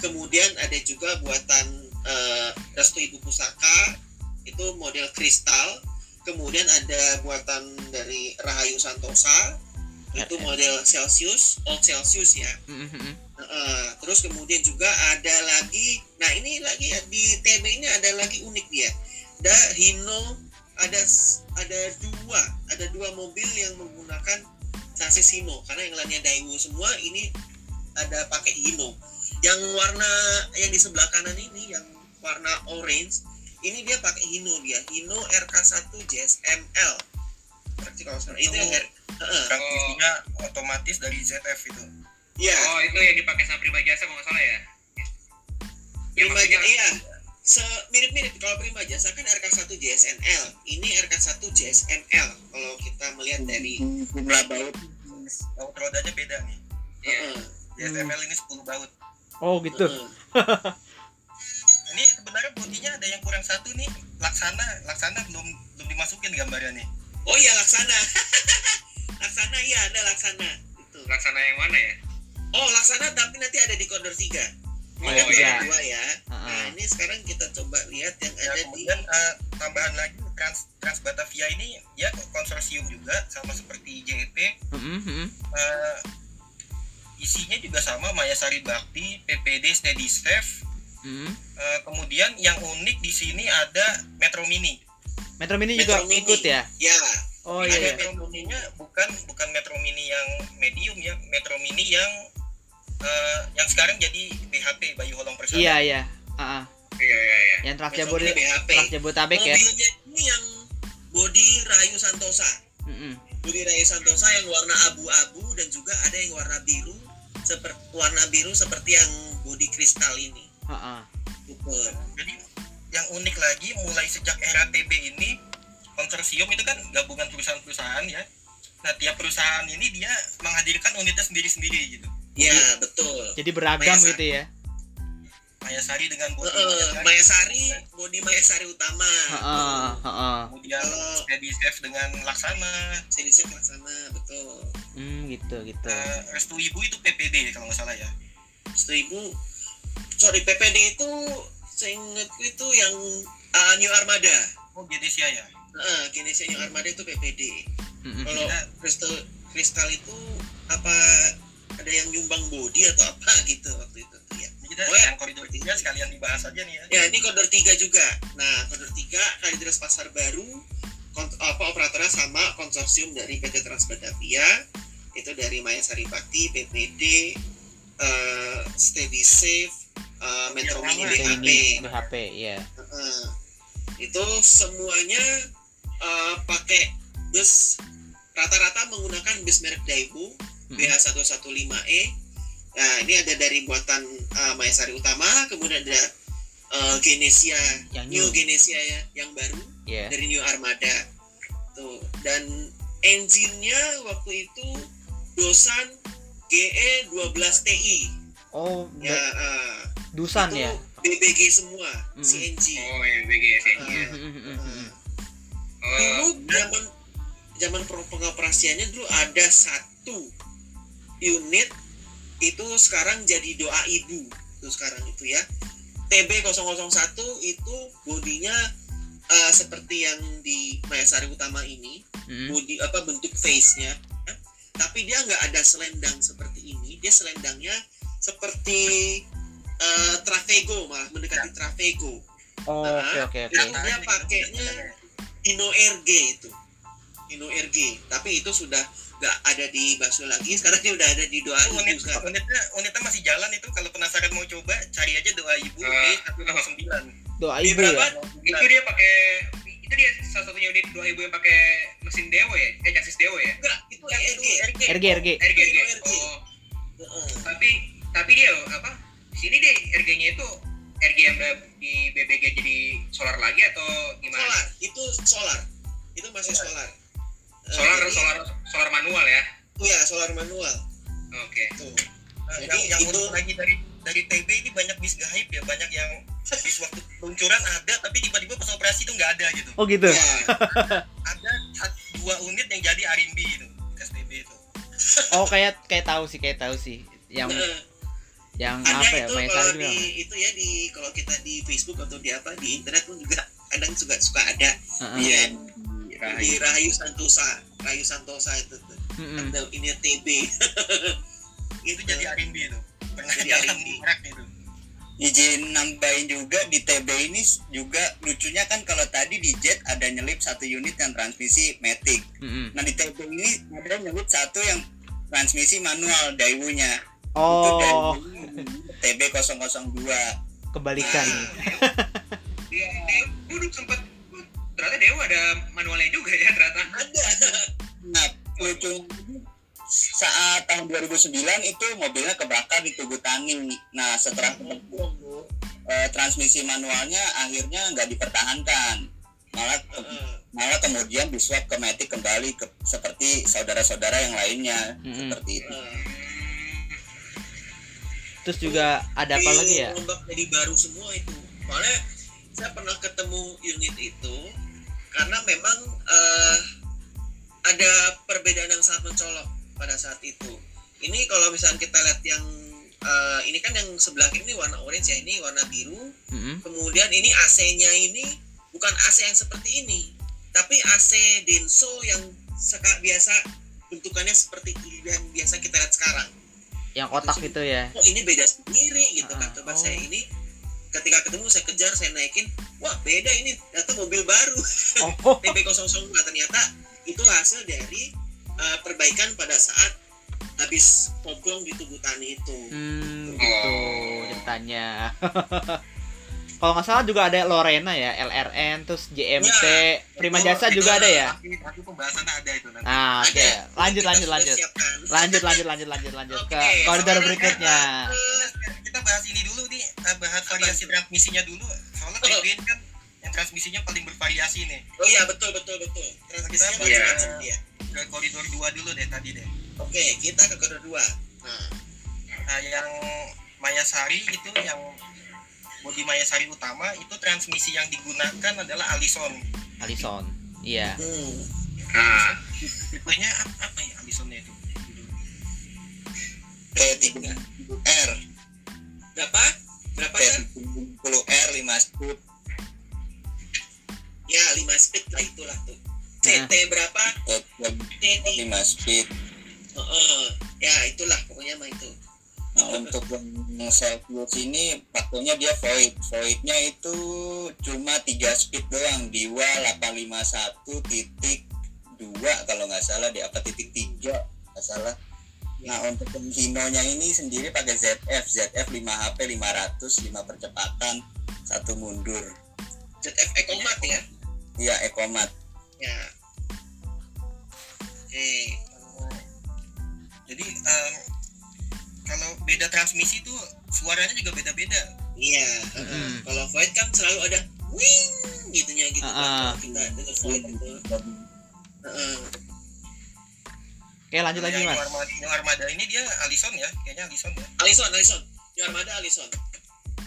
kemudian ada juga buatan eh, Restu Ibu Pusaka itu model kristal, kemudian ada buatan dari Rahayu Santosa itu model Celsius, Old Celsius ya. Heeh, terus kemudian juga ada lagi, nah ini lagi di TB ini ada lagi unik dia. Ada Hino, ada ada dua, ada dua mobil yang menggunakan sasis Hino karena yang lainnya Daewoo semua ini ada pakai Hino. Yang warna yang di sebelah kanan ini yang warna orange ini dia pakai Hino dia, Hino RK1 JSML. Berarti kalau salah itu yang transmisinya otomatis dari ZF itu Iya. Oh, itu yang dipakai sama Prima Jasa kalau nggak salah ya? Ya, Prima maksudnya- Jasa iya. Se- mirip-mirip kalau Prima Jasa kan RK1 JSNL, ini RK1 JSML kalau kita melihat dari jumlah baut baut rodanya beda nih Iya. Heeh, JSML ini 10 baut Oh, gitu. heeh. ini sebenarnya bodinya ada yang kurang satu nih laksana laksana belum belum dimasukin gambarnya nih Oh iya Laksana. Laksana iya ada Laksana. Itu. Laksana yang mana ya? Oh Laksana tapi nanti ada di koridor 3. Oh, Ini iya. koridor 2 ya. Nah, Heeh. ini sekarang kita coba lihat yang ya ada di kemudian eh, tambahan lagi Trans Trans Batavia ini ya konsorsium juga sama seperti JET Mm-mm, mm-mm. eh, isinya juga sama Mayasari Bakti PPD Steady Safe Mm-mm. Eh, kemudian yang unik di sini ada Metro Mini Metro Mini Metro juga Mini. ikut ya? Ya, Oh ada iya. iya. Metro Mini-nya bukan bukan Metro Mini yang medium ya Metro Mini yang eh, yang sekarang jadi BHP Bayu Holong Persada Iya, iya. Heeh. Iya, iya, iya. Yang Trans Metro Jabode- Mini BHP. Trans Jabodetabek ya. Mobilnya ini yang body Rahayu Santosa. Mm-mm. Budi Raya Santosa yang warna abu-abu dan juga ada yang warna biru seperti warna biru seperti yang bodi kristal ini. Heeh. Gitu. jadi yang unik lagi mulai sejak era TB ini konsorsium itu kan gabungan perusahaan-perusahaan ya nah tiap perusahaan ini dia menghadirkan unitnya sendiri-sendiri gitu Ya betul. Jadi beragam Mayasari. gitu ya. Mayasari dengan bodi Heeh, Mayasari, Mayasari, bodi Mayasari utama. Heeh, heeh. kemudian Kalau- Steady Safe dengan Laksana Selisih sana betul. Hmm, gitu, gitu. eh, Restu Ibu itu PPD kalau nggak salah ya Seribu. Sorry PPD itu seingatku itu yang uh, New Armada. oh Gedesia ya Heeh, Genesia New Armada itu PPD. Mm-mm. Kalau kristal kristal itu apa ada yang nyumbang bodi atau apa gitu waktu itu ya. Kita Oh, ya. yang koridor tiga sekalian dibahas aja nih ya Ya, ini koridor 3 juga. Nah, koridor 3 Kalideres Pasar Baru kont- apa operatornya sama konsorsium dari PT Trans Batavia itu dari Mayasari Bakti, PPD, eh, Steady Safe, eh, Metro Mini BHP. Mini BHP, ya. Heeh. itu semuanya eh, pakai bus rata-rata menggunakan bus merek Daewoo Mm. BH115E. Nah, ini ada dari buatan eh, Mayasari Utama, kemudian ada eh, Genesia, Yang New. Genesia ya, yang baru Ya. dari New Armada. Tuh, dan engine-nya waktu itu Dosan GE 12 TI. Oh, Ya, eh, Dusan itu ya. BBG semua, Mm. CNG. Oh, yang BG ya, iya. Mm-mm. Oh, dulu zaman zaman pengoperasiannya dulu ada satu unit itu sekarang jadi doa ibu itu sekarang itu ya TB 001 itu bodinya eh, seperti yang di Mayasari Utama ini Mm. body apa bentuk face-nya ya. tapi dia nggak ada selendang seperti ini dia selendangnya seperti eh, Travego malah mendekati Travego. Oh, oke oke oke. Yang dia pakainya Hino RG itu. Hino RG tapi itu sudah nggak ada di Basel lagi sekarang dia udah ada di doa Itu unit, ibu unitnya, unitnya masih jalan itu kalau penasaran mau coba cari aja doa ibu Eh, B109 Doa Di ibu berapa? ya. itu dia pakai itu dia salah satunya unit dua ibu yang pakai mesin Dewo ya? Eh chassis Dewo ya? Enggak itu RG RG RG RG RG RG RG. oh. Heeh. tapi tapi dia apa di sini deh RG-nya itu RG yang udah di BBG jadi solar lagi atau gimana? Solar itu solar. Itu masih solar. Eh, solar jadi- solar solar manual ya? Iya solar manual. Oke. Tuh. Nah, Jadi yang, yang itu- lagi dari dari TB ini banyak bis gaib ya banyak yang bis waktu peluncuran ada tapi tiba-tiba pas operasi itu nggak ada gitu. Oh gitu? Ya ada dua unit yang jadi Arimbi itu STB itu. Oh kayak kayak tahu sih kayak tahu sih. Yang. Yang ada apa ya itu kalau itu di bilang. itu ya di kalau kita di Facebook atau di apa di internet pun juga kadang suka suka ada. Heeh. iya. Di Rahayu Santosa Rahayu Santosa itu tuh Mm-mm. ada ini TB itu jadi Arimbi itu pernah Jadi itu. Izin nambahin juga di TB ini juga lucunya kan kalau tadi di Jet ada nyelip satu unit yang transmisi matic. Mm-mm. nah di TB ini ada nyelip satu yang transmisi manual Daewoo-nya itu oh. dari TB 002 kebalikan Nah, dia Dewo dulu sempat ternyata Dewo ada manualnya juga ya ternyata ada Nah, lucu saat tahun 2009 itu mobilnya kebakar di Tugu Tani. Nah, setelah eh, transmisi manualnya akhirnya nggak dipertahankan. Malah Heeh. malah kemudian diswap ke Matic kembali ke, seperti saudara-saudara yang lainnya Mm-mm. seperti itu. Heeh. Terus juga ada apa lagi ya? Rombak jadi baru semua itu. Soalnya saya pernah ketemu unit itu karena memang eh, ada perbedaan yang sangat mencolok pada saat itu. Ini kalau misalnya kita lihat yang eh, ini kan yang sebelah kiri ini warna orange ya ini warna biru. Mm-mm. kemudian ini AC-nya ini bukan AC yang seperti ini tapi AC Denso yang seka, biasa bentukannya seperti yang biasa kita lihat sekarang yang kotak itu ya. Oh ini beda sendiri gitu kan. Ah, coba oh. saya ini ketika ketemu saya kejar saya naikin wah beda ini ternyata mobil baru. Oh. TB002 ternyata itu hasil dari uh, perbaikan pada saat habis poblong di tubuh tani itu. Hmm, gitu. ceritanya kalau nggak salah juga ada Lorena ya LRN terus JMT Ya, Prima. Jasa Itu juga ada ya? nanti, nanti pembahasannya ada itu nanti. Nah oke. Lanjut Kita lanjut lanjut. siapkan. lanjut lanjut lanjut lanjut lanjut. Ke koridor berikutnya. kita bahas ini dulu nih kita bahas variasi transmisinya dulu. Soalnya ini kan yang transmisinya paling bervariasi nih. Oh iya betul betul betul. Transmisinya Iya. macam-macam dia ke koridor 2 dulu deh tadi deh. Oke kita ke koridor dua. Nah Nah, yang Mayasari itu yang bodi Mayasari utama itu transmisi yang digunakan adalah Allison. Alison iya hmm. nah Tipenya apa, apa ya Allisonnya itu? T3R, berapa berapa ya T30R 5 speed, ya 5 speed lah itulah tuh CT berapa T5 T3 speed. Heeh. ya itulah pokoknya mah itu Nah, untuk yang Celsius ini faktornya dia void. Voidnya itu cuma 3 speed doang. Diwa 851 titik 2 kalau nggak salah di apa titik 3 nggak salah. Nah untuk yang Hino-nya ini sendiri pakai ZF, ZF 5 HP 500, 5 percepatan, satu mundur. ZF Ecomat ya Iya Ecomat. ya oke Jadi em, kalau beda transmisi tuh suaranya juga beda-beda. iya heeh. kalau void kan selalu ada wing gitunya gitu ah. kalau kita dengar void itu Heeh. oke lanjut lagi mas New Armada, New Armada ini dia Allison ya, kayaknya Allison ya. Alison Alison New Armada Alison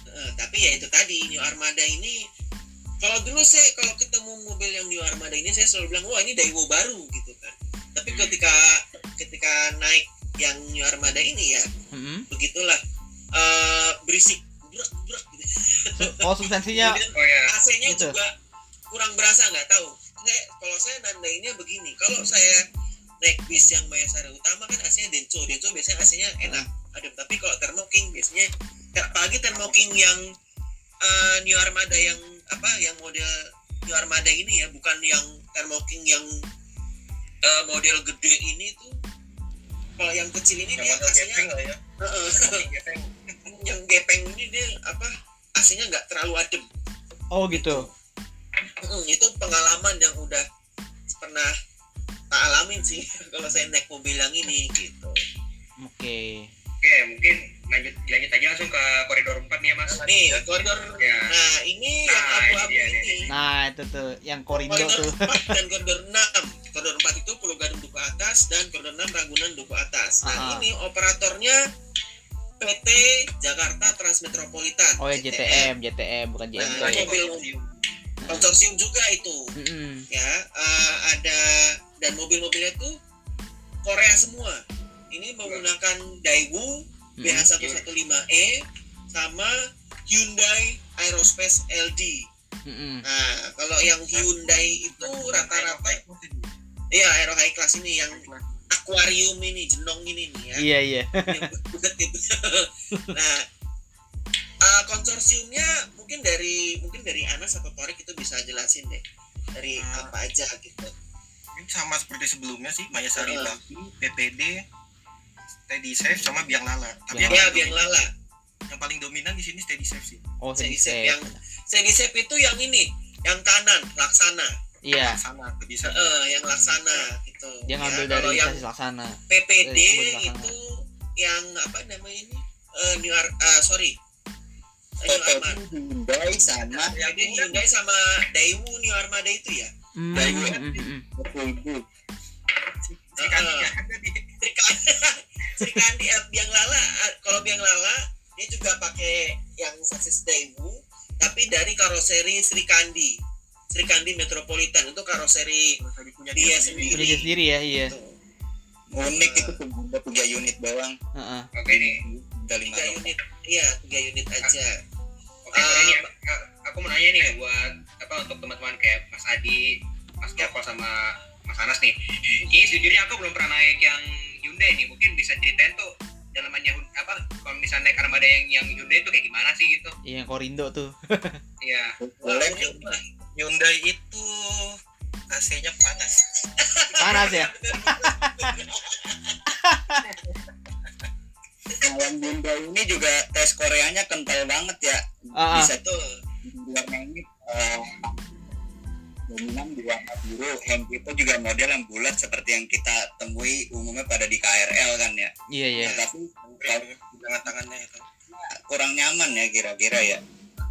Heeh, tapi ya itu tadi New Armada ini kalau dulu saya kalau ketemu mobil yang New Armada ini saya selalu bilang wah ini Daewoo baru gitu kan tapi ketika ketika naik yang New Armada ini ya. Mm-mm. begitulah. Eh, berisik. Brak brak gitu. Oh Kemudian oh ya AC-nya Gitu. juga kurang berasa nggak tahu. Saya kalau saya nandainnya begini. Kalau saya naik bis yang Mayasari Utama kan AC-nya Denso. Denso biasanya AC-nya enak. Adem. Tapi kalau Thermo King biasanya apalagi Thermo King yang eh, New Armada yang apa yang model New Armada ini ya. Bukan yang Thermo King yang eh, model gede ini tuh kalau yang kecil ini Yang dia AC-nya gepeng lah ya. Heeh. Gepeng. yang gepeng ini dia apa AC-nya nggak terlalu adem oh gitu itu pengalaman yang udah pernah ngalamin sih kalau saya naik mobil yang ini gitu. Oke. Oke, mungkin lanjut lanjut aja langsung ke koridor 4 nih ya, Mas. Nih, koridor. Ya. Nah, ini yang Nah, abu-abu ini dia, ini. Nah, itu tuh yang korindo Koridor tuh. 4 dan koridor 6. Koridor 4 itu Pulau Gadung Duku Atas dan koridor 6 Ragunan Duku Atas. Nah, Ah. ini operatornya PT Jakarta Transmetropolitan. Oh ya JTM, JTM bukan Nah, JMT. mobil konsorsium juga itu. Mm-mm. Ya, eh, ada dan mobil-mobilnya itu Korea semua. Ini menggunakan Daewoo Mm-mm. BH115E sama Hyundai Aerospace LD. Mm-mm. Nah, kalau yang Hyundai itu rata-rata Iya, Aero High Class ini yang akuarium ini, jenong ini nih ya. Iya iya. gitu. nah, eh, konsorsiumnya mungkin dari mungkin dari Anas atau Torik itu bisa jelasin deh dari Ah. apa aja gitu. Mungkin sama seperti sebelumnya sih Mayasari Heeh. Bakti, PPD, Steady Safe sama Biang Lala. Tapi Biang yang, Ya, paling biang lala. yang paling dominan di sini Steady Safe sih. Oh Sedi sedih Sep yang Sedi Sep itu yang ini, yang kanan, laksana. Iya. Sana bisa. Eh, yang laksana gitu. Dia Ya, ngambil dari yang Laksana. PPD dari sebut laksana. itu yang apa namanya ini? Eh, New Ar- ah, sorry. Eh, New PPD. Hyundai sama Jadi Hyundai sama Daewoo New Armada itu ya. Mm, Daewoo. mm, mm, mm. Kandi Ya, Sri Kandi, eh, Biang Lala eh, kalau Biang Lala dia juga pakai yang sasis Daewoo tapi dari karoseri Sri Kandi Sri Kandi Metropolitan itu karoseri punya Dia dia sendiri. Punya dia sendiri ya, iya. tuh. unik itu cuma ada tiga unit doang Heeh. Oke nih. udah lima tiga unit iya tiga unit aja Oke, sorry nih, Kak. aku mau nanya nih buat apa untuk teman-teman kayak Mas Adi, Mas Joko sama Mas Anas nih. Ini sejujurnya aku belum pernah naik yang Hyundai nih. Mungkin bisa ceritain tuh dalamannya apa kalau misalnya naik armada yang yang Hyundai itu kayak gimana sih gitu? Iya, yang korindo tuh. Iya. Boleh. Hyundai itu AC-nya panas. Panas ya? nah yang Hyundai ini juga tes Koreanya kental banget ya Ah, ah. bisa Betul. warna ini eh, dominan di warna biru hem itu juga model yang bulat seperti yang kita temui umumnya pada di KRL kan ya Iya, iya. Nah, tapi kalau Dengan tangannya itu. kurang nyaman ya kira-kira ya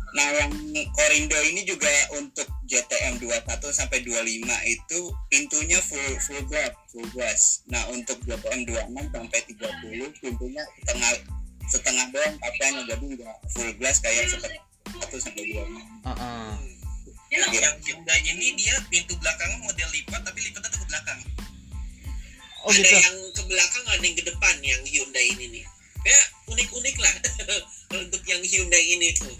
nah yang Korindo ini juga untuk JTM 21 sampai 25 itu pintunya full full glass full glass nah untuk JTM 26 sampai 30 pintunya setengah setengah doang kapannya jadi nggak full glass kayak seperti 1 sampai 25 Heeh. Yang, yang Hyundai ini dia pintu belakangnya model lipat tapi lipatnya tuh ke belakang. Oh ada gitu. yang ke belakang ada yang ke depan yang Hyundai ini nih. Ya unik-unik lah. Untuk yang Hyundai ini tuh.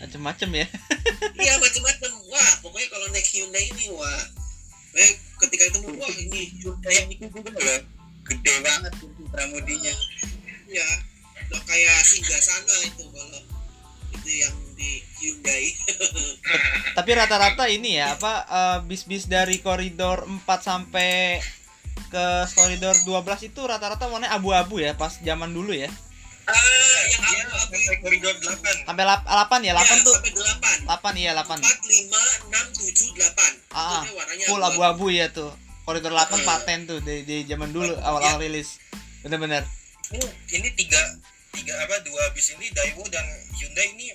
Macem-macem ya. iya macam-macam wah pokoknya kalau naik Hyundai ini wah. Eh, ketika itu wah ini Hyundai yang itu juga loh. Gede banget pintu pramudinya ya udah kayak singgah sana itu kalau itu yang di Hyundai Tapi rata-rata ini ya apa eh, bis-bis dari koridor 4 sampai ke koridor 12 itu rata-rata warnanya abu-abu ya pas zaman dulu ya. ah yang Dia abu-abu sampai koridor 8. Sampai lap- 8 ya, 8 ya, tuh. sampai 8 8 iya 8. 4, 5, 6, 7, 8 Ah, warnanya Full abu-abu ya tuh. Koridor 8 Heeh. paten tuh di, di zaman dulu awal-awal rilis. Bener-bener. Ini, ini tiga tiga apa dua bis ini Daewoo dan Hyundai ini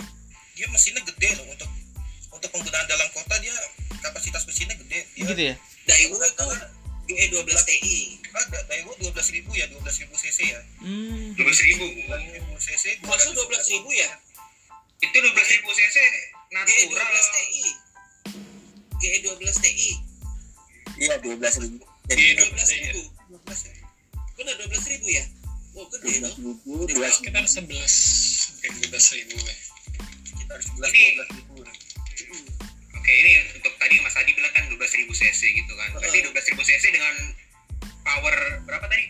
dia mesinnya gede loh untuk untuk penggunaan dalam kota dia kapasitas mesinnya gede. Dia Gitu ya. Daewoo itu GE12 TI ada Daewoo 12.000 ya 12.000 cc ya. Hmm. Dua ribu. 12.000 cc. maksud 12 ribu ya Itu dua belas ribu cc GE12 natural. TI GE12 TI iya 12 ribu Iya, jadi 12 ribu benar 12 ribu ya oh gede 12 dong ribu 12 sekitar 11 mungkin 12 ribu ya. Sekitar 11 Ini- 12 ribu. Oke, ini untuk tadi Mas Adi bilang kan 12.000 cc gitu kan. Berarti 12.000 cc dengan power berapa tadi?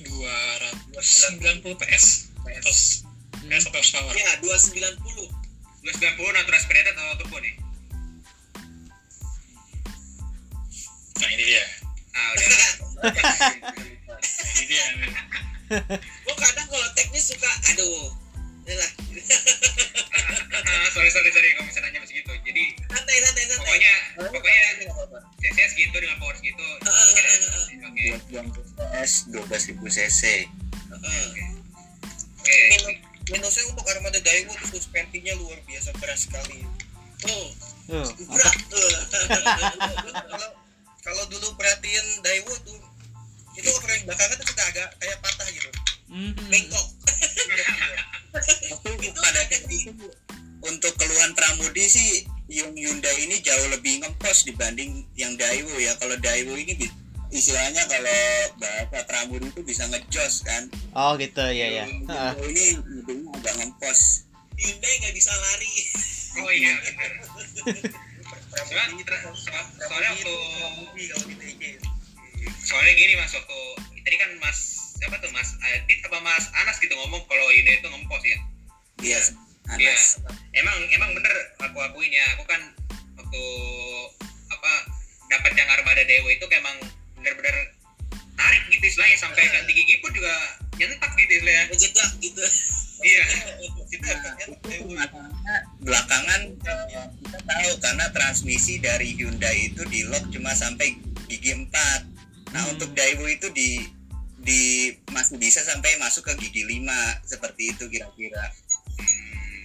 290 PS terus PS atau horsepower ya 290 290 natural aspirated atau turbo nih? nah ini dia Ah, udah. nah, ini dia gua kadang kalau teknis suka aduh Ah, sorry sorry sorry kalau misalnya nanya gitu. Jadi santai santai santai. pokoknya pokoknya cc segitu dengan power segitu. Ah, ah, Oke. Buat yang CS dua belas ribu cc. Oke. Minusnya untuk armada Daewoo tuh suspensinya luar biasa keras sekali. Oh berat kalau kalau dulu perhatiin Daewoo tuh itu keren belakangnya tuh suka agak kayak patah gitu. Hmm. Bengkok. tapi pada itu untuk keluhan Pramudi sih yang Hyundai ini jauh lebih ngempos dibanding yang Daewoo ya kalau Daewoo ini istilahnya kalau bahasa Pramudi itu bisa ngejos kan Oh gitu ya ya. Heeh. Hyundai ini mobilnya agak ngempos Hyundai nggak bisa lari. Oh iya benar. Soalnya, waktu soalnya gini mas waktu tadi kan mas siapa tuh mas Adit apa mas Anas gitu ngomong kalau ini itu ngempos ya. iya Iya. Anas Emang emang bener aku akuin ya. Aku kan waktu apa dapat yang armada Dewa itu kayak emang bener-bener tarik gitu istilahnya sampai Eh. ganti gigi pun juga nyentak gitu istilahnya. Ngejedak gitu. Iya. kita Nah, kan itu masalahnya belakangan eh, kita tahu karena transmisi dari Hyundai itu di lock cuma sampai gigi 4 nah Hmm. untuk Daewoo itu di di masih bisa sampai masuk ke gigi 5 seperti itu kira-kira Hmm.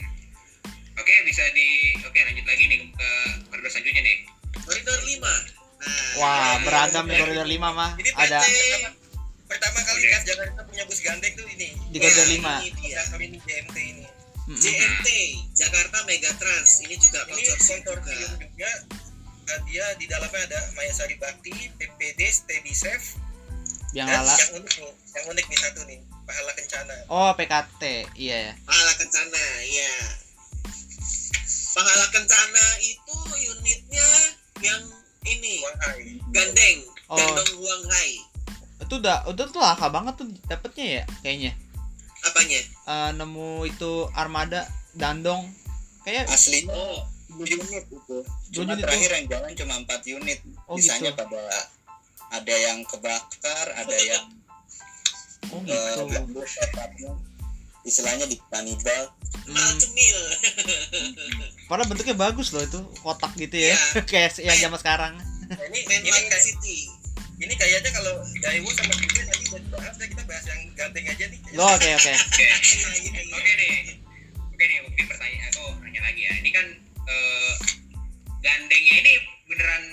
Oke bisa di oke lanjut lagi nih ke koridor selanjutnya nih. Koridor 5. Nah, Wah, beragam nih koridor 5 mah. ini Ada PT pertama kali Oke. Transjakarta punya bus gandeng tuh ini di koridor 5. Ini dia. ini JMT ini Mm-mm. JMT Jakarta Megatrans ini juga ini konsorsium juga. juga Nah, dia di dalamnya ada Mayasari Bakti, PPD, Steady Safe, Yang lala. yang unik nih, yang unik nih satu nih, Pahala Kencana. Oh, PKT. Iya ya. Pahala Kencana, ya. Pahala Kencana itu unitnya yang ini Wanghai. gandeng, Oh. gandeng Huang Hai. Itu udah udah tuh laka banget tuh dapetnya ya kayaknya. Apanya? Eh, nemu itu armada dandong kayak aslinya Oh, 10 unit itu cuma unit terakhir yang jalan cuma 4 unit Oh, sisanya gitu. pada ada yang kebakar ada yang oh eh, gitu. tepatnya istilahnya di kanibal Hmm, padahal bentuknya bagus loh itu kotak gitu ya. Iya. kayak yang zaman sekarang. Nah, ini, Main ini, kayak, City. ini kayaknya kalau Daewoo sama Hyundai tadi udah dibahas, ya kita bahas yang gandeng aja nih. Oh, Oke oke. Oke. Oke nih. Oke nih, Ukti pertanyaan aku nanya lagi ya. Ini kan eh, gandengnya ini beneran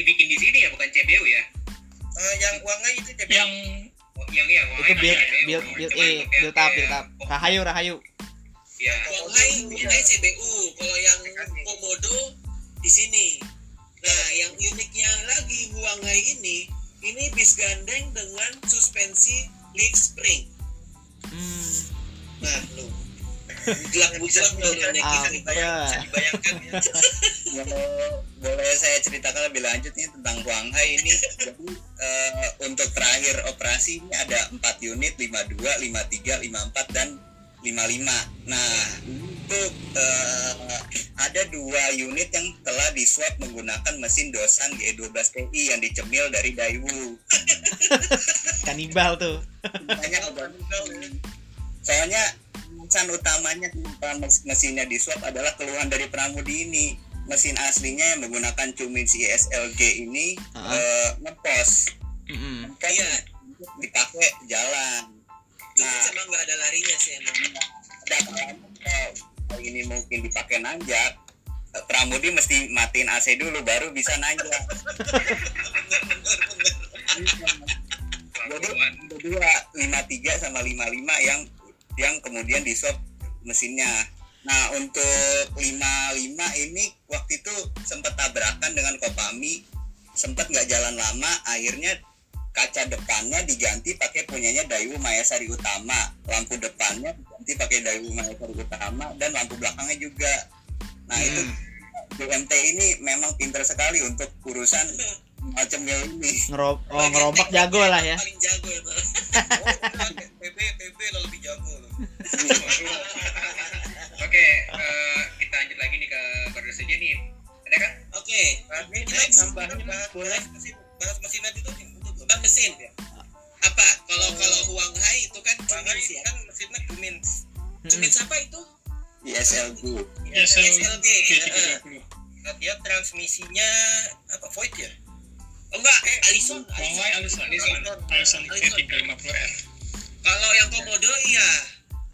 dibikin di sini ya, bukan CBU ya? Eh, yang Wanghai itu jadi yang Oh, yang yang Itu build build build eh build up build up. Rahayu rahayu. Ya. Huang Hai CBU. Kalau yang Komodo di sini. Nah, yang uniknya lagi Huang Hai ini, ini bis gandeng dengan suspensi leaf spring. Hmm. Nah, lu. Bujlak bujlak lu naik Ah, ini. bisa dibayangkan ya. Kalau boleh saya ceritakan lebih lanjut nih tentang Huanghai ini. Jadi eh, untuk terakhir operasi ini ada 4 unit 52, 53, 54 dan 55. Nah, itu eh, ada dua unit yang telah diswap menggunakan mesin Dosan G12 Ti yang dicemil dari Daewoo. Kanibal tuh. Banyak soalnya alasan utamanya mesinnya di swap adalah keluhan dari Pramudi ini mesin aslinya yang menggunakan Cumin CSLG ini Ah. eh, ngepos Mm-mm. Ngepos Iya. dipakai jalan Nah. emang nggak ada larinya sih emang. ada kalau ini mungkin dipakai nanjak eh, Pramudi mesti matiin AC dulu baru bisa nanjak jadi dua lima tiga sama lima lima yang yang kemudian di swap mesinnya. Nah untuk lima lima ini waktu itu sempat tabrakan dengan Kopami sempat nggak jalan lama akhirnya kaca depannya diganti pakai punyanya Daewoo Mayasari Utama. Lampu depannya diganti pakai Daewoo Mayasari Utama dan lampu belakangnya juga. Nah itu Hmm. BMT ini memang pintar sekali untuk urusan macam ini Ngerob oh, ngerobak jago lah ya. Paling jago. Oh, PB PB lo lebih jago lo. Oke, eh, kita lanjut lagi nih ke koridor saja nih. Ada kan? Oke, ini kita nambahin bahas, bahas mesin bahas tuh itu tuh. ah, mesin. Apa? Kalau kalau Huang Hai itu kan Cummins ya. kan mesinnya Cummins. Cummins apa itu? ISLG SL SLG. G30 Nah, dia transmisinya apa void ya? Oh enggak, Alison. Huawei Alison Alison Alison E350R Kalau yang Komodo iya.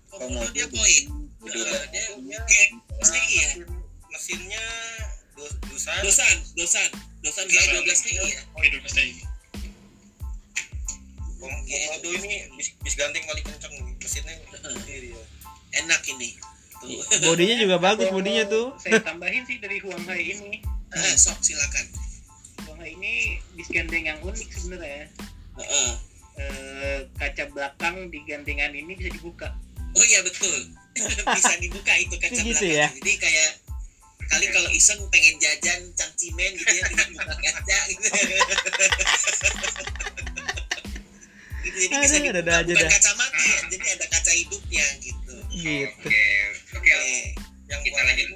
Komodo dia poin. Eh, dia dia kayak STI ya. mesinnya do- dosan Dosan, dosan, dosan GE 12 TI ya. G12 TI Kom- komodo ini bis, bis gandeng paling kenceng mesinnya sendiri ya Enak ini. Tuh. bodinya juga bagus bodinya tuh saya tambahin sih dari Huanghai ini Eh, sok silakan. Ini bis gandeng yang unik sebenarnya Heeh. Eh, kaca belakang di gandengan ini bisa dibuka Oh iya betul. Bisa dibuka itu kaca Gitu belakang. ya? Jadi kayak kali kalau iseng pengen jajan cangcimen gitu ya tinggal buka kaca gitu. Gitu, jadi bisa dibuka aja bukan dah. kaca mati ya, jadi ada kaca hidupnya gitu. gitu Oke, oke. Oke. yang Kita lanjut.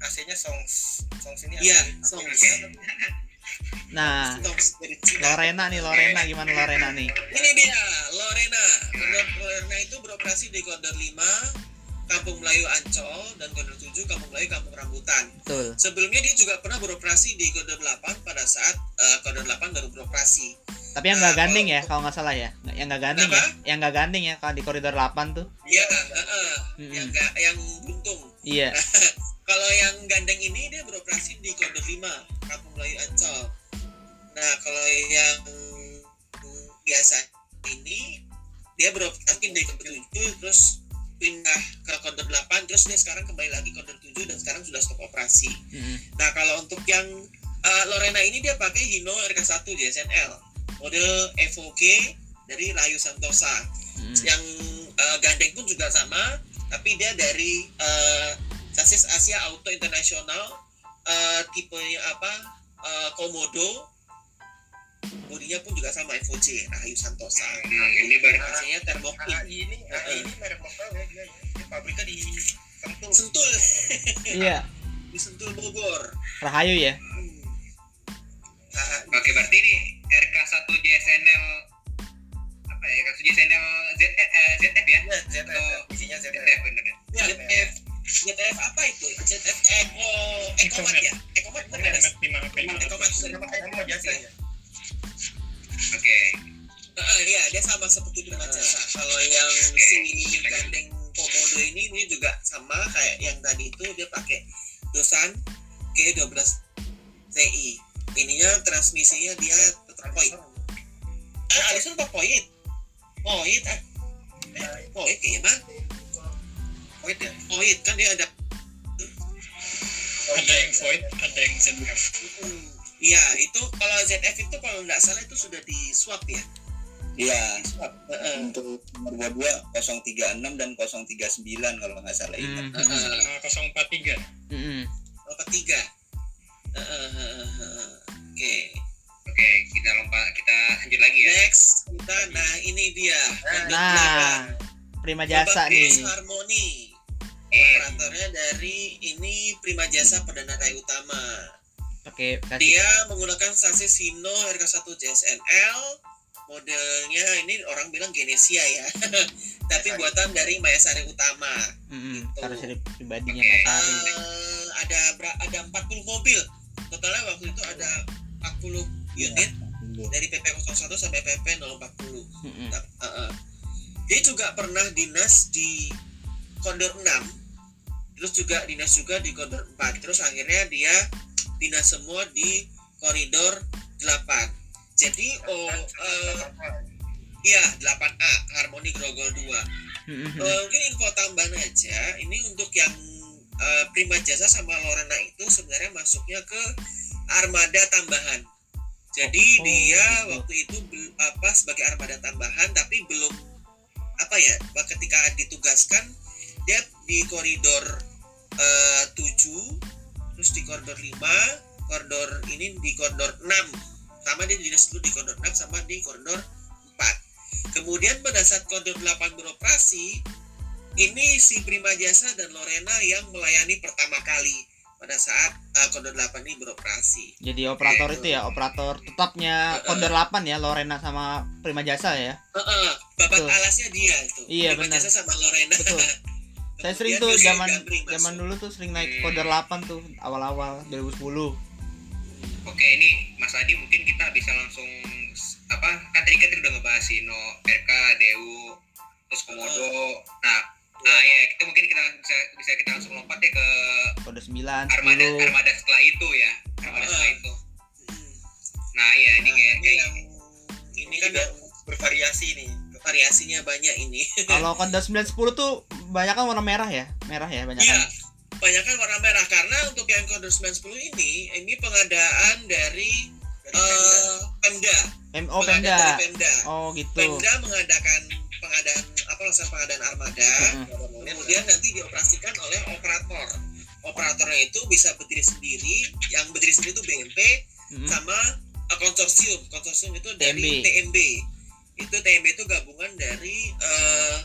AC-nya songs songs ini Iya, AC. songs. nah. Lorena nih Lorena gimana Lorena nih Ini dia, Lorena. Lorena itu beroperasi di koridor 5, Kampung Melayu Ancol, dan koridor 7, Kampung Melayu Kampung Rambutan. betul Sebelumnya dia juga pernah beroperasi di koridor 8 pada saat eh, koridor 8 baru beroperasi. tapi yang nggak Nah, gandeng ya kalau- nggak salah ya yang nggak gandeng ya yang nggak gandeng ya kalau di koridor 8 tuh Iya, heeh. Mm-mm. yang ga- yang buntung. iya Kalau yang gandeng ini dia beroperasi di koridor 5, Kampung Melayu Ancol. Nah, kalau yang biasa ini dia beroperasi di koridor 7 terus pindah ke koridor 8 terus dia sekarang kembali lagi koridor 7 dan sekarang sudah stop operasi. Mm-mm. Nah, kalau untuk yang uh, Lorena ini dia pakai Hino RK1 JSNL model Evo G dari Rayu Santosa. Mm-mm. Yang uh, gandeng pun juga sama, tapi dia dari uh, sasis Asia Auto Internasional uh, tipenya apa? Uh, Komodo. Bodinya pun juga sama G Rayu Santosa. Hmm, ini baru Rasanya Thermoclean. AI ini merek lokal ya dia ya. Pabriknya di Sentul Sentul iya di Sentul Bogor. Rahayu ya Hmm. Ah, Oke, berarti ini RK1 JSNL apa ya? RK1 JSNL Z, eh, ZF ya? ya ZF ya. isinya ZF ZF bener ya? Ya, ZF, ZF apa itu? ZF Eco Ecomat ya? 036 dan 039 kalau nggak salah ingat. Mm, Heeh. sama 043 mm-mm. Oh, ketiga. Heeh, heeh, heeh. Oke. Oke, kita lompat kita lanjut lagi ya. Next kita nah ini dia. nah Prima Jasa nih Harmoni. Operatornya dari ini Prima Jasa Perdana Raya Utama. pakai kasih Dia menggunakan sasis Hino RK1 JSNL. Modelnya ini orang bilang Genesia ya. Tapi buatan dari Mayasari Utama. Mm-mm. taruh seri pribadinya Oke. Mas Ari Eh, ada ada 40 mobil. Totalnya waktu itu ada 40 unit dari PP 01 sampai PP 040. Mm-mm. Nah, uh, uh. Dia juga pernah dinas di Koridor 6. Terus juga dinas juga di Koridor 4. Terus akhirnya dia dinas semua di Koridor 8. Jadi oh eh, iya 8A Harmoni Grogol 2. Mm-mm. Eh, mungkin info tambahan aja ini untuk yang eh, Prima Jasa sama Lorena itu sebenarnya masuknya ke armada tambahan jadi Oh, dia gitu. waktu itu apa sebagai armada tambahan tapi belum apa ya ketika ditugaskan dia di koridor eh, 7 terus di koridor 5 koridor ini di koridor 6 sama dia dinas dulu di koridor 6 sama di koridor 4 kemudian pada saat koridor 8 beroperasi ini si Prima Jasa dan Lorena yang melayani pertama kali pada saat uh, koridor 8 ini beroperasi. Jadi operator itu ya operator tetapnya koridor 8 ya Lorena sama Prima Jasa ya? Heeh, babat Betul. alasnya dia itu Iya, Prima benar. Jasa sama Lorena. Betul. saya sering tuh zaman zaman dulu tuh sering naik koridor 8 tuh awal-awal 2010 Oke, ini Mas Adi mungkin kita bisa langsung apa kan tadi kita udah ngebahas Sino, RK, Dewu, terus Komodo. Nah, nah ya kita mungkin kita bisa bisa kita langsung lompat ya ke kode 9 armada 10 armada setelah itu ya. Armada Ah. setelah itu. Hmm. Nah, ya ini Nah, kayak ini kayak yang ini kan juga bervariasi nih variasinya banyak ini kalau kode 9 10 tuh banyak kan warna merah ya merah ya banyak Iya, kan banyak kan warna merah karena untuk yang kode 910 ini ini pengadaan dari eh, Pemda. M oh Pemda Pemda. oh gitu Pemda mengadakan pengadaan apa langsung pengadaan armada, Heeh. kemudian nanti dioperasikan oleh operator. Operatornya itu bisa berdiri sendiri, yang berdiri sendiri itu BMP Mm-mm. sama eh, konsorsium. Konsorsium itu dari TMB. TMB. Itu TMB itu gabungan dari eh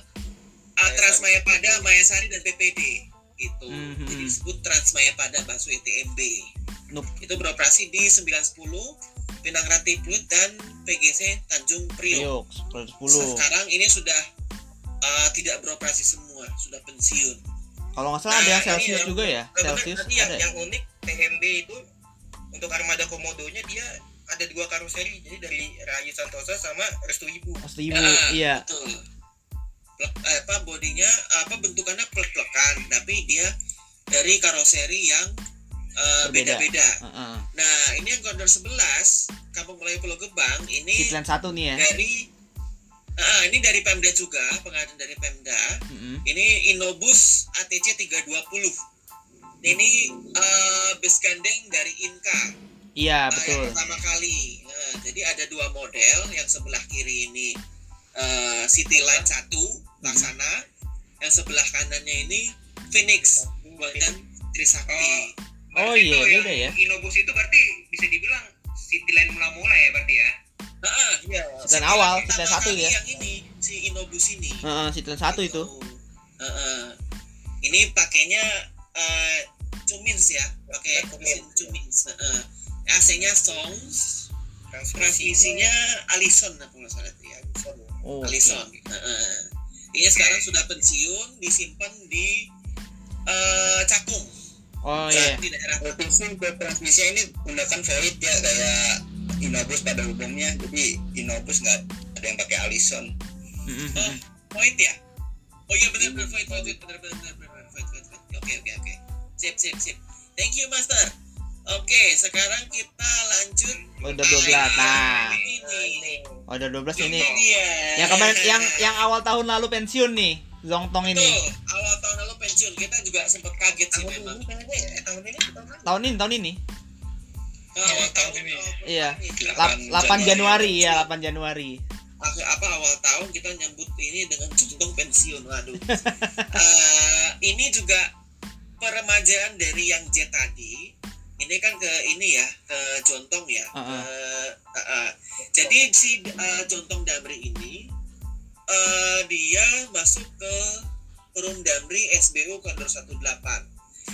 ah, Transmaya Pada, Mayasari dan PPD gitu. Mhm. Jadi disebut Transmaya Pada Baswe TMB. Nup. Itu beroperasi di 910 Pinang Ranti Pluit dan PGC Tanjung Priok. Priok kode 10 Sekarang ini sudah uh, tidak beroperasi semua, sudah pensiun. kalau nggak salah ada yang Nah, Celsius yang- juga ya Nah, benar, Celsius yang, ada ya? yang unik TMB itu untuk armada komodonya dia ada dua karoseri jadi dari Rayu Santosa sama Restu Ibu Mas Ibu Ah, iya Betul. Plek- eh, apa bodinya apa bentukannya plek-plekan tapi dia dari karoseri yang uh, Berbeda. beda-beda. Heeh. Nah, ini yang Gondor 11 Kampung Melayu Pulau Gebang ini Kitlan satu nih ya dari Ah, ini dari Pemda juga, pengadaan dari Pemda. Mm-mm. Ini Inobus ATC 320. Ini eh, bus gandeng dari Inka. iya Ah, yang betul pertama kali. Nah, jadi ada dua model, yang sebelah kiri ini eh, City Line 1 laksana, yang sebelah kanannya ini Phoenix buatan Trisakti. Oh, Berarti iya, tuh beda yang ya. Inobus itu berarti bisa dibilang city line mula-mula ya berarti ya. Ah, iya Kitlan City awal Line Kitlan pertama satu kali ya Yang ini si Inobus ini. Heeh, Kitlan satu itu Heeh. Ini pakainya eh, Cumins ya, pakai mesin Cumins. Heeh. AC-nya Songs, transmisinya Allison apa nggak salah ya. oh oke. Allison. Heeh. Ini sekarang sudah pensiun, disimpan di eh, Cakung, oh iya di daerah Provinsi buat transmisi ini menggunakan Void ya kayak Inobus pada umumnya jadi Inobus nggak ada yang pakai Allison Mm-mm. Oh, Void ya? Oh iya benar benar Void Void benar benar benar benar Void Void Void. Oke oke oke. Sip sip sip. Thank you Master. Oke, sekarang kita lanjut udah 12 nah ini. udah 12 ini yang kemarin yang yang awal tahun lalu pensiun nih Zongtong Tuh, ini awal tahun lalu pensiun kita juga sempat kaget sih memang. tahun ini tahun ini tahun ini Awal tahun ini. awal Iya. ini. Lap- 8 Januari ya 8 Januari apa awal tahun kita nyambut ini dengan juntung pensiun waduh Eh, ini juga peremajaan dari yang J tadi ini kan ke ini ya ke Jontong ya Uh-uh. Eh, uh, uh. jadi si uh, Jontong Damri ini eh dia masuk ke Perum Damri SBU Kondor 18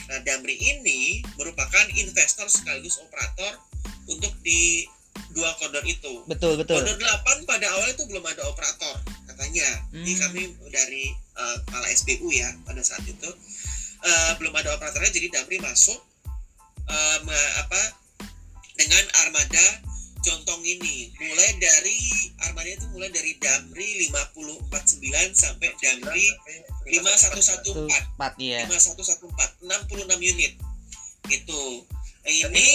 nah Damri ini merupakan investor sekaligus operator untuk di dua kondor itu betul betul Kondor 8 pada awal itu belum ada operator katanya. Ini Hmm. kami dari uh, kepala SBU ya pada saat itu uh, belum ada operatornya jadi Damri masuk uh, me- apa dengan armada Jontong ini mulai dari armada itu mulai dari Damri 549 sampai Damri 5114 tuh 4 ya 5114 66 unit. Itu ini ini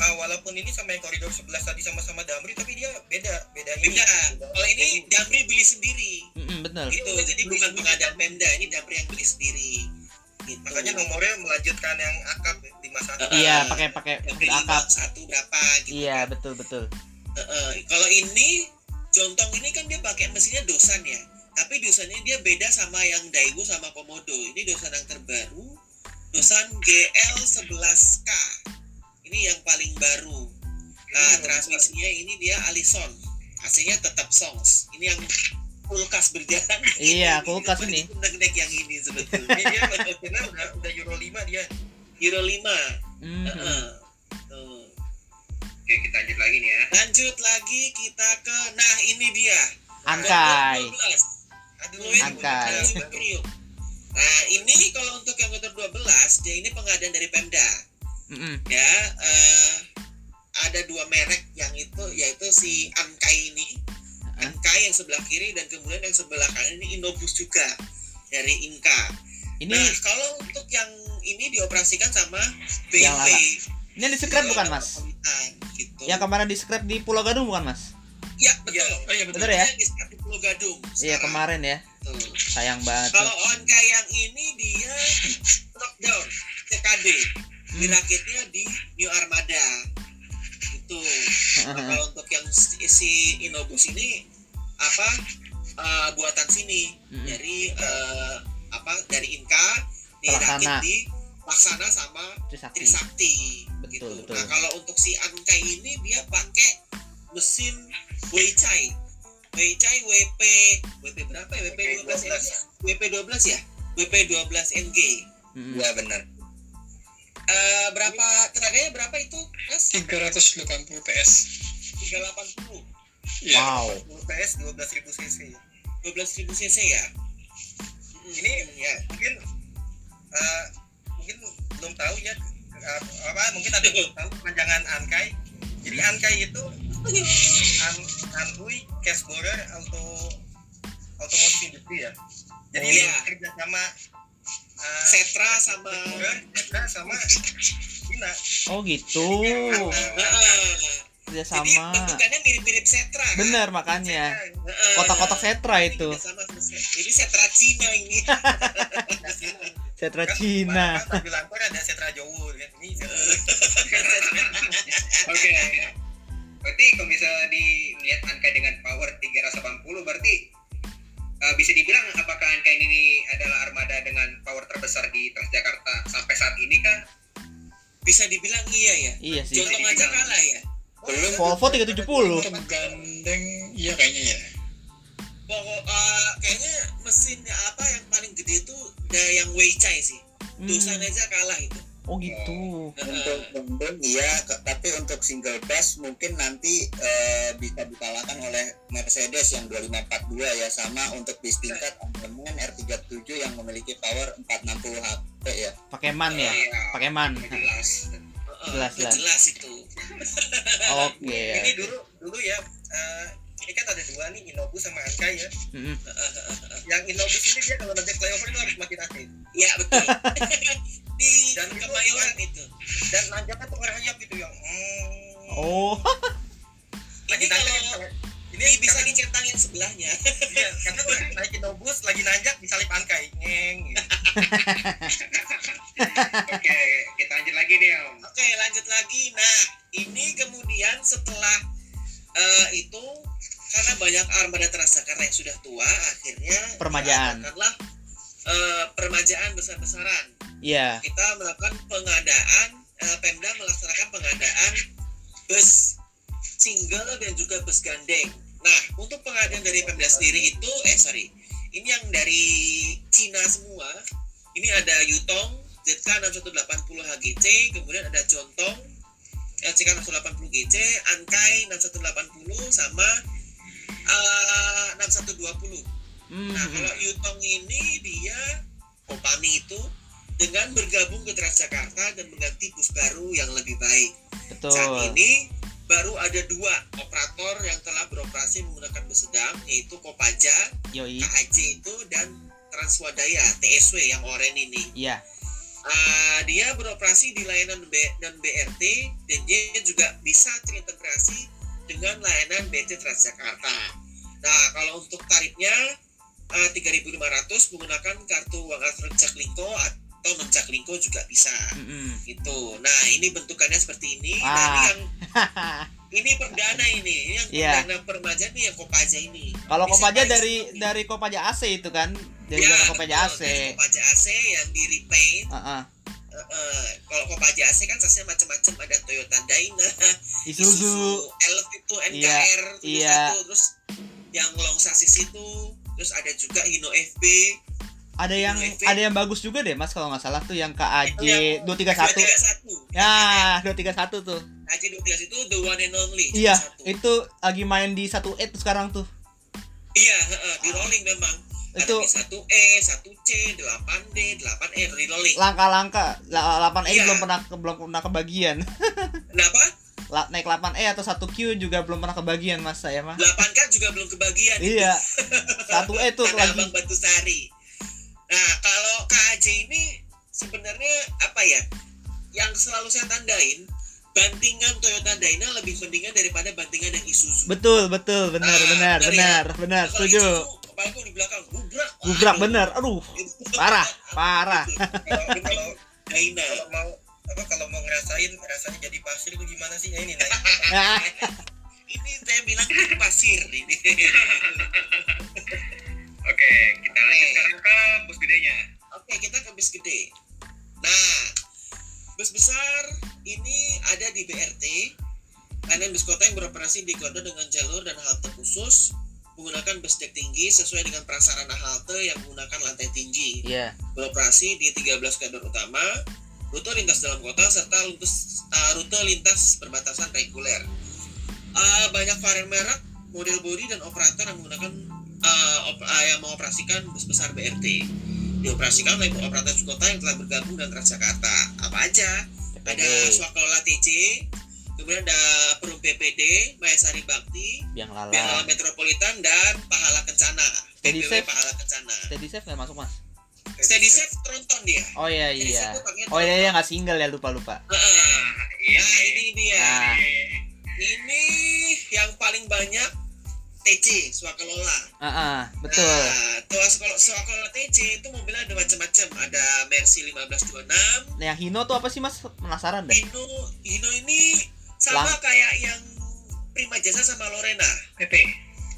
ah, walaupun ini sama yang koridor 11 tadi sama-sama Damri tapi dia beda beda ini. Beda. Kalau ini Damri beli sendiri. Mm-mm, betul. Gitu. Jadi bukan pengadaan Pemda ini Damri yang beli sendiri gitu. makanya nomornya melanjutkan yang akap 51 iya pakai pakai akap satu berapa gitu iya betul betul. Heeh. kalau ini Jontong ini kan dia pakai mesinnya dosan ya. Tapi dosannya dia beda sama yang Daewoo sama Komodo. Ini dosan yang terbaru. Dosan GL 11K ini yang paling baru. Nah transmisinya ini dia Allison AC-nya tetap Songs. Ini yang kulkas berjalan Iya, kulkas ini. Deck yang ini sebetulnya dia udah udah Euro 5 dia Euro 5 Mm-mm. Heeh. Tuh. Oke, kita lanjut lagi nih ya. lanjut lagi kita ke nah ini dia Angkai Gondor 12. aduh Fluid Angkai. Nah ini kalau untuk yang Gondor 12 dia ini pengadaan dari Pemda ya eh, ada dua merek yang itu yaitu si Ankai ini Ankai yang sebelah kiri dan kemudian yang sebelah kanan ini Inobus juga dari Inka Ini nah kalau untuk yang ini dioperasikan sama Yang BMP lala. ini yang di scrap bukan mas? gitu. Yang kemarin di scrap di Pulau Gadung bukan mas? ya betul Oh iya betul. Bener ya? Yang di di Pulau Gadung Iya kemarin ya. Tuh. Sayang banget. Kalau Onkai yang ini dia lockdown CKD Hmm. dirakitnya di New Armada itu Nah, kalau untuk yang si, si Inobus ini apa eh, buatan sini Mm-mm. dari eh, apa dari Inka dirakit di Laksana sama Trisakti. Trisakti Betul, gitu. betul. Nah kalau untuk si Ankai ini dia pakai mesin Weichai Weichai WP WP berapa ya WP 12 NG WP 12 ya WP 12 NG Mm-mm. Iya benar. Eh, berapa tenaganya berapa itu Mas 380 PS. 380 Iya. Wow. PS 12.000 cc 12.000 cc ya ini ya mungkin eh, mungkin belum tahu ya eh, apa mungkin ada belum tahu panjangan Ankai jadi Ankai itu an Anhui Cash Borer Auto Automotive Industry ya jadi Oh, ini iya. kerja sama eh, Setra sama Borer Setra sama Cina Oh gitu. Heeh. Kerja Jadi sama. bentukannya mirip-mirip Setra kan? Bener makanya. Kotak-kotak setra itu. Ini sama Setra. Setra Cina ini. Setra Kan, Cina. Bilang, "Kok ada Setra Jowo kan ini Setra Oke. Berarti kalau bisa dilihat angka dengan power 380 berarti eh, bisa dibilang apakah angka ini adalah armada dengan power terbesar di Transjakarta sampai saat ini kah? Bisa dibilang iya ya. Iya sih. Jontong aja kalah ya. Belum Volvo 370. Tergandeng iya kayaknya ya. Pokok eh, kayaknya mesinnya apa yang paling gede itu ada yang Weichai sih. Hmm. Dosan aja kalah itu. Oh gitu. untuk Bandung iya ke- tapi untuk single dash mungkin nanti eh, bisa dikalahkan oleh Mercedes yang 2542 ya sama untuk bis tingkat Amendment R37 yang memiliki power 460 HP ya Pakai man ya. Iya. Pakai man. Jelas. Jelas, jelas. itu. Oke. ini dulu dulu ya eh, ini kan ada dua nih Inobus sama Ankai ya Mm-mm. yang Inobus ini dia kalau nanti flyover itu harus makin hati Iya betul. Di Dan itu- Kemayoran itu. dan nanjaknya tuh rayap gitu yang hmm, Oh. lagi Ini kalau yang- ini bisa dicentangin sebelahnya. Iya, karena gue naikin Inobus lagi nanjak disalip Ankai ngeng gitu. Oke, kita lanjut lagi nih Om. Oke, lanjut lagi. Nah, ini kemudian setelah eh, itu karena banyak armada Transjakarta yang sudah tua, akhirnya Permajaan. eh, permajaan besar-besaran. Iya. Kita melakukan pengadaan, eh, Pemda melaksanakan pengadaan bus single dan juga bus gandeng. Nah, untuk pengadaan dari Pemda sendiri itu, eh sorry, ini yang dari Cina semua. Ini ada Yutong ZK 6180 HGC, kemudian ada Jontong LCK 680 GC, Ankai 6180 sama eh, 6120. Hmm. Nah, kalau Yutong ini dia Kopami itu dengan bergabung ke Transjakarta dan mengganti bus baru yang lebih baik. Saat Betul. ini baru ada dua operator yang telah beroperasi menggunakan bus sedang yaitu Kopaja, Yoi. KAJ itu dan Transwadaya TSW yang oranye ini. Iya. Ah, dia beroperasi di layanan B dan BRT dan dia juga bisa terintegrasi dengan layanan BT Transjakarta. Nah, kalau untuk tarifnya ah, 3.500 menggunakan kartu uang elektronik Jaklingko atau non Jaklingko juga bisa. Mm-mm. Gitu. Nah, ini bentukannya seperti ini. Nah, Wah. ini yang ini perdana ini. Ini yang Iya. perdana permaja nih yang Kopaja ini. Kalau Kopaja dari seperti- dari Kopaja AC itu kan. Dari Ya, Kopaja betul. AC. Dari Kopaja AC yang di repaint Heeh. Eh, kalau Kopaja AC kan sasnya macam-macam ada Toyota Dyna, Isuzu. Elf itu NKR Iya, terus iya. terus yang long sasis itu, terus ada juga Hino FB, Ada yang Wave. ada yang bagus juga deh Mas kalau nggak salah tuh yang KAJ Yang 231. 231. Ya, 231 tuh. AJ 231 itu the one and only. Iya, satu. itu lagi main di 1 tuh sekarang tuh. Iya, heeh, di rolling memang. Itu- Ada di 1E, 1C, 8D, 8E di rolling. Langka-langka 8 X Iya. belum pernah belum pernah kebagian. Kenapa? la- naik 8E atau 1Q juga belum pernah kebagian mas saya mah 8 kan juga belum kebagian iya 1E tuh Tanah lagi Abang Batu Sari. Nah, kalau KAJ ini sebenarnya apa ya? Yang selalu saya tandain, bantingan Toyota Dyna lebih mendingan daripada bantingan yang Isuzu. betul betul benar Ah, benar benar ya. benar benar Kalau setuju Isuzu, apalagi kalau di belakang gubrak. gubrak bener aduh parah parah kalau kalau Dyna. kalau mau apa kalau mau ngerasain rasanya jadi pasir itu gimana sih ya ini naik Ini saya bilang itu pasir ini. Oke, kita lanjut sekarang ke bus gedenya. Oke, kita ke bus gede. Nah, bus besar ini ada di BRT. Karena bus kota yang beroperasi di kode dengan jalur dan halte khusus menggunakan bus deck tinggi sesuai dengan prasarana halte yang menggunakan lantai tinggi. iya Beroperasi di 13 koridor utama, rute lintas dalam kota serta lintas, uh, rute lintas perbatasan reguler. Uh, banyak varian merek, model bodi dan operator yang menggunakan uh, op- uh, yang mengoperasikan bus besar BRT. Dioperasikan oleh operator kota yang telah bergabung dengan Transjakarta. Apa aja? Ada PPD Swakalola TC, kemudian ada Perum PPD, Mayasari Bakti, Biang lala Lala Metropolitan dan Pahala Kencana. Steady PPW Safe. Pahala Kencana. steady safe nggak masuk mas Steady Safe tronton dia. oh iya iya oh iya iya nggak single ya lupa lupa Heeh. Iya, Nah ini dia. Nah. Ini yang paling banyak TC Swakalola. ah ah, betul Nah, tuh kalau Swakalola TC itu mobilnya ada macam-macam. Ada Mercy 1526, nah yang Hino tuh apa sih mas penasaran deh Hino, Hino ini sama Lang- kayak yang Prima Jasa sama Lorena. PP.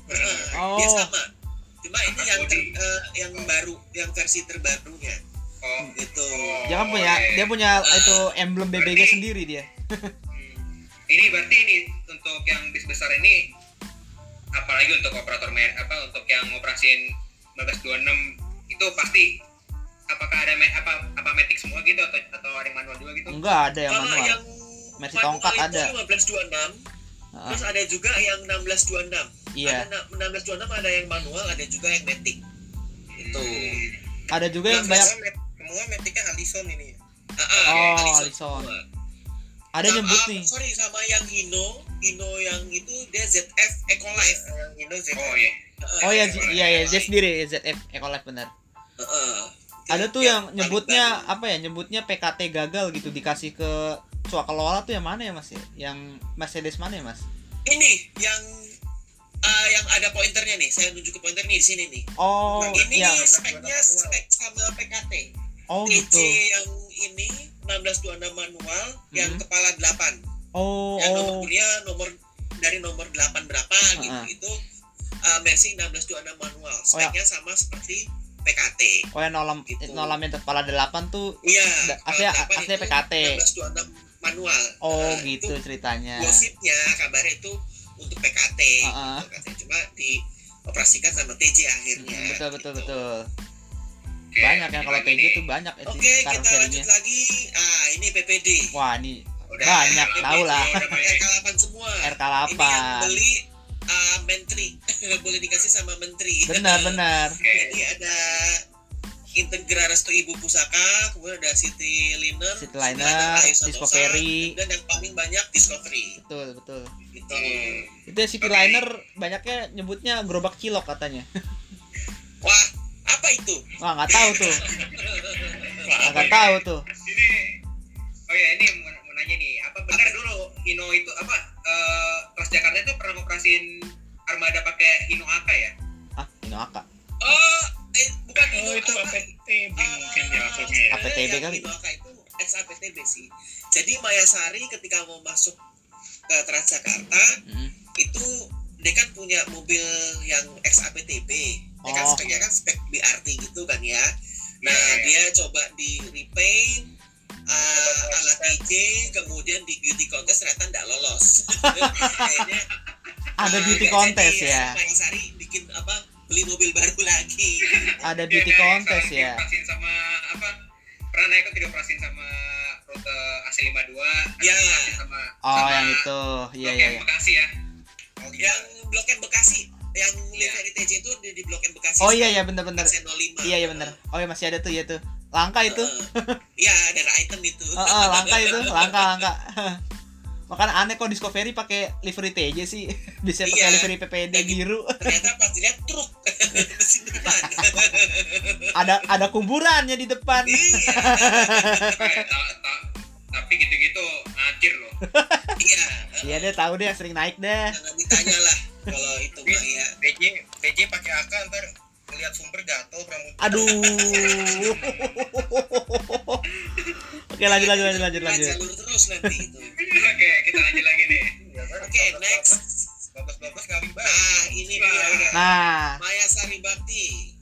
Heeh, Oh. Dia sama. Cuma ini yang ter- eh, yang baru, yang versi terbarunya. Oh, Gitu. dia kan punya oke. dia punya itu emblem BBG Berarti- sendiri dia Hmm. Ini berarti ini untuk yang bis besar ini apalagi untuk operator mer apa untuk yang ngoperasin 1526 itu pasti apakah ada me- apa apa matic semua gitu atau atau ada yang manual juga gitu? enggak ada yang Kalau manual yang manual tongkat ada. 1526, Ah, terus ada juga yang 1626. iya Ada na- 1626 ada yang manual, ada juga yang matic. Itu. Hmm. ada juga yang banyak semua met- semua metiknya Alison ini Ah, ah, Oh, semua. ada Sama- nyebut nih Sorry sama yang Hino, Hino yang itu dia ZF Ecolife. yang Indo Z Oh iya. oh ya iya iya dia sendiri ZF Ecolife benar Heeh. ada tuh Yang yang nyebutnya apa ya nyebutnya PKT gagal gitu dikasih ke Swakalola tuh yang mana ya mas ya yang Mercedes mana ya mas. Ini yang ah, yang ada pointernya nih. Saya nunjuk ke pointer nih di sini nih. oh ini yang speknya spek sama PKT. oh TC gitu yang ini 1626 manual yang Mhm. kepala 8. Oh yang nomor oh nomor dari nomor 8 berapa gitu Ah. itu uh, Mercy 1626 manual Oh, ya. speknya sama seperti PKT oh yang nolam Gitu. nolam yang kepala delapan tuh iya aslinya- 8 aslinya itu PKT. 1626 manual oh Nah, gitu itu ceritanya gosipnya kabarnya itu untuk PKT Ah, ah. gitu, katanya. cuma dioperasikan sama TJ akhirnya Hmm, betul betul gitu. betul banyak ya kalau TJ nih. tuh banyak ya oke kita serinya lanjut lagi ah ini PPD wah ini Udah, banyak tahu lah udah, udah, udah. RK8 semua RK8 ini yang beli uh, menteri boleh dikasih sama menteri benar benar Oke. Jadi ada Integra Restu Ibu Pusaka, kemudian ada City Liner, City Liner, Discovery. dan yang paling banyak Discovery. betul betul Gitu. Hmm. itu ya City Oke. Liner banyaknya nyebutnya gerobak cilok katanya Wah, apa itu? wah nggak tahu tuh nggak tahu tuh Ini Oh ya, ini nanya nih, apa benar dulu Hino itu apa eh Transjakarta itu pernah ngoperasin armada pakai Hino AK ya? ah Inoaka Oh, eh, bukan Oh, itu apa? APTB mungkin ya maksudnya ya. APTB yang kali. Inoaka itu ex APTB sih. Jadi Mayasari ketika mau masuk ke Transjakarta Mm. itu dia kan punya mobil yang ex APTB. Dia kan Oh. speknya kan spek BRT gitu kan ya. Nah, Iya, iya. dia coba di repaint uh, alat TJ, kemudian di beauty contest ternyata nggak lolos. Akhirnya ada uh, beauty contest jadi, ya Mayasari bikin apa? Beli mobil baru lagi. ada beauty kayak contest sekarang ya dioperasin sama apa? Pernah naik tidak operasin sama rute AC52, Ya. sama oh sama yang itu iya iya M iya Bekasi ya. yang Blok M Bekasi, yang Iya. livery TJ itu di, di Blok M Bekasi. oh iya iya Aksen 05. iya iya bener oh iya masih ada tuh ya tuh langka itu Uh, Iya, ada item itu. oh, oh, langka itu langka langka Makanya aneh kok Discovery pakai livery TJ sih. Bisa pakai Iya. livery PPD biru. ternyata pas dilihat truk di depan ada ada kuburannya di depan. iya tapi gitu-gitu ngacir loh iya Iya deh tahu deh sering naik deh. jangan ditanya lah kalau itu mah ya PJ PJ pakai AK ntar ngeliat sumber gatel rambut Aduh. Oke lanjut lanjut lanjut lanjut lanjut. jalur terus nanti itu oke kita lanjut lagi nih. Oke next. ngawin banget nah ini dia. Nah, Maya Sari Bakti.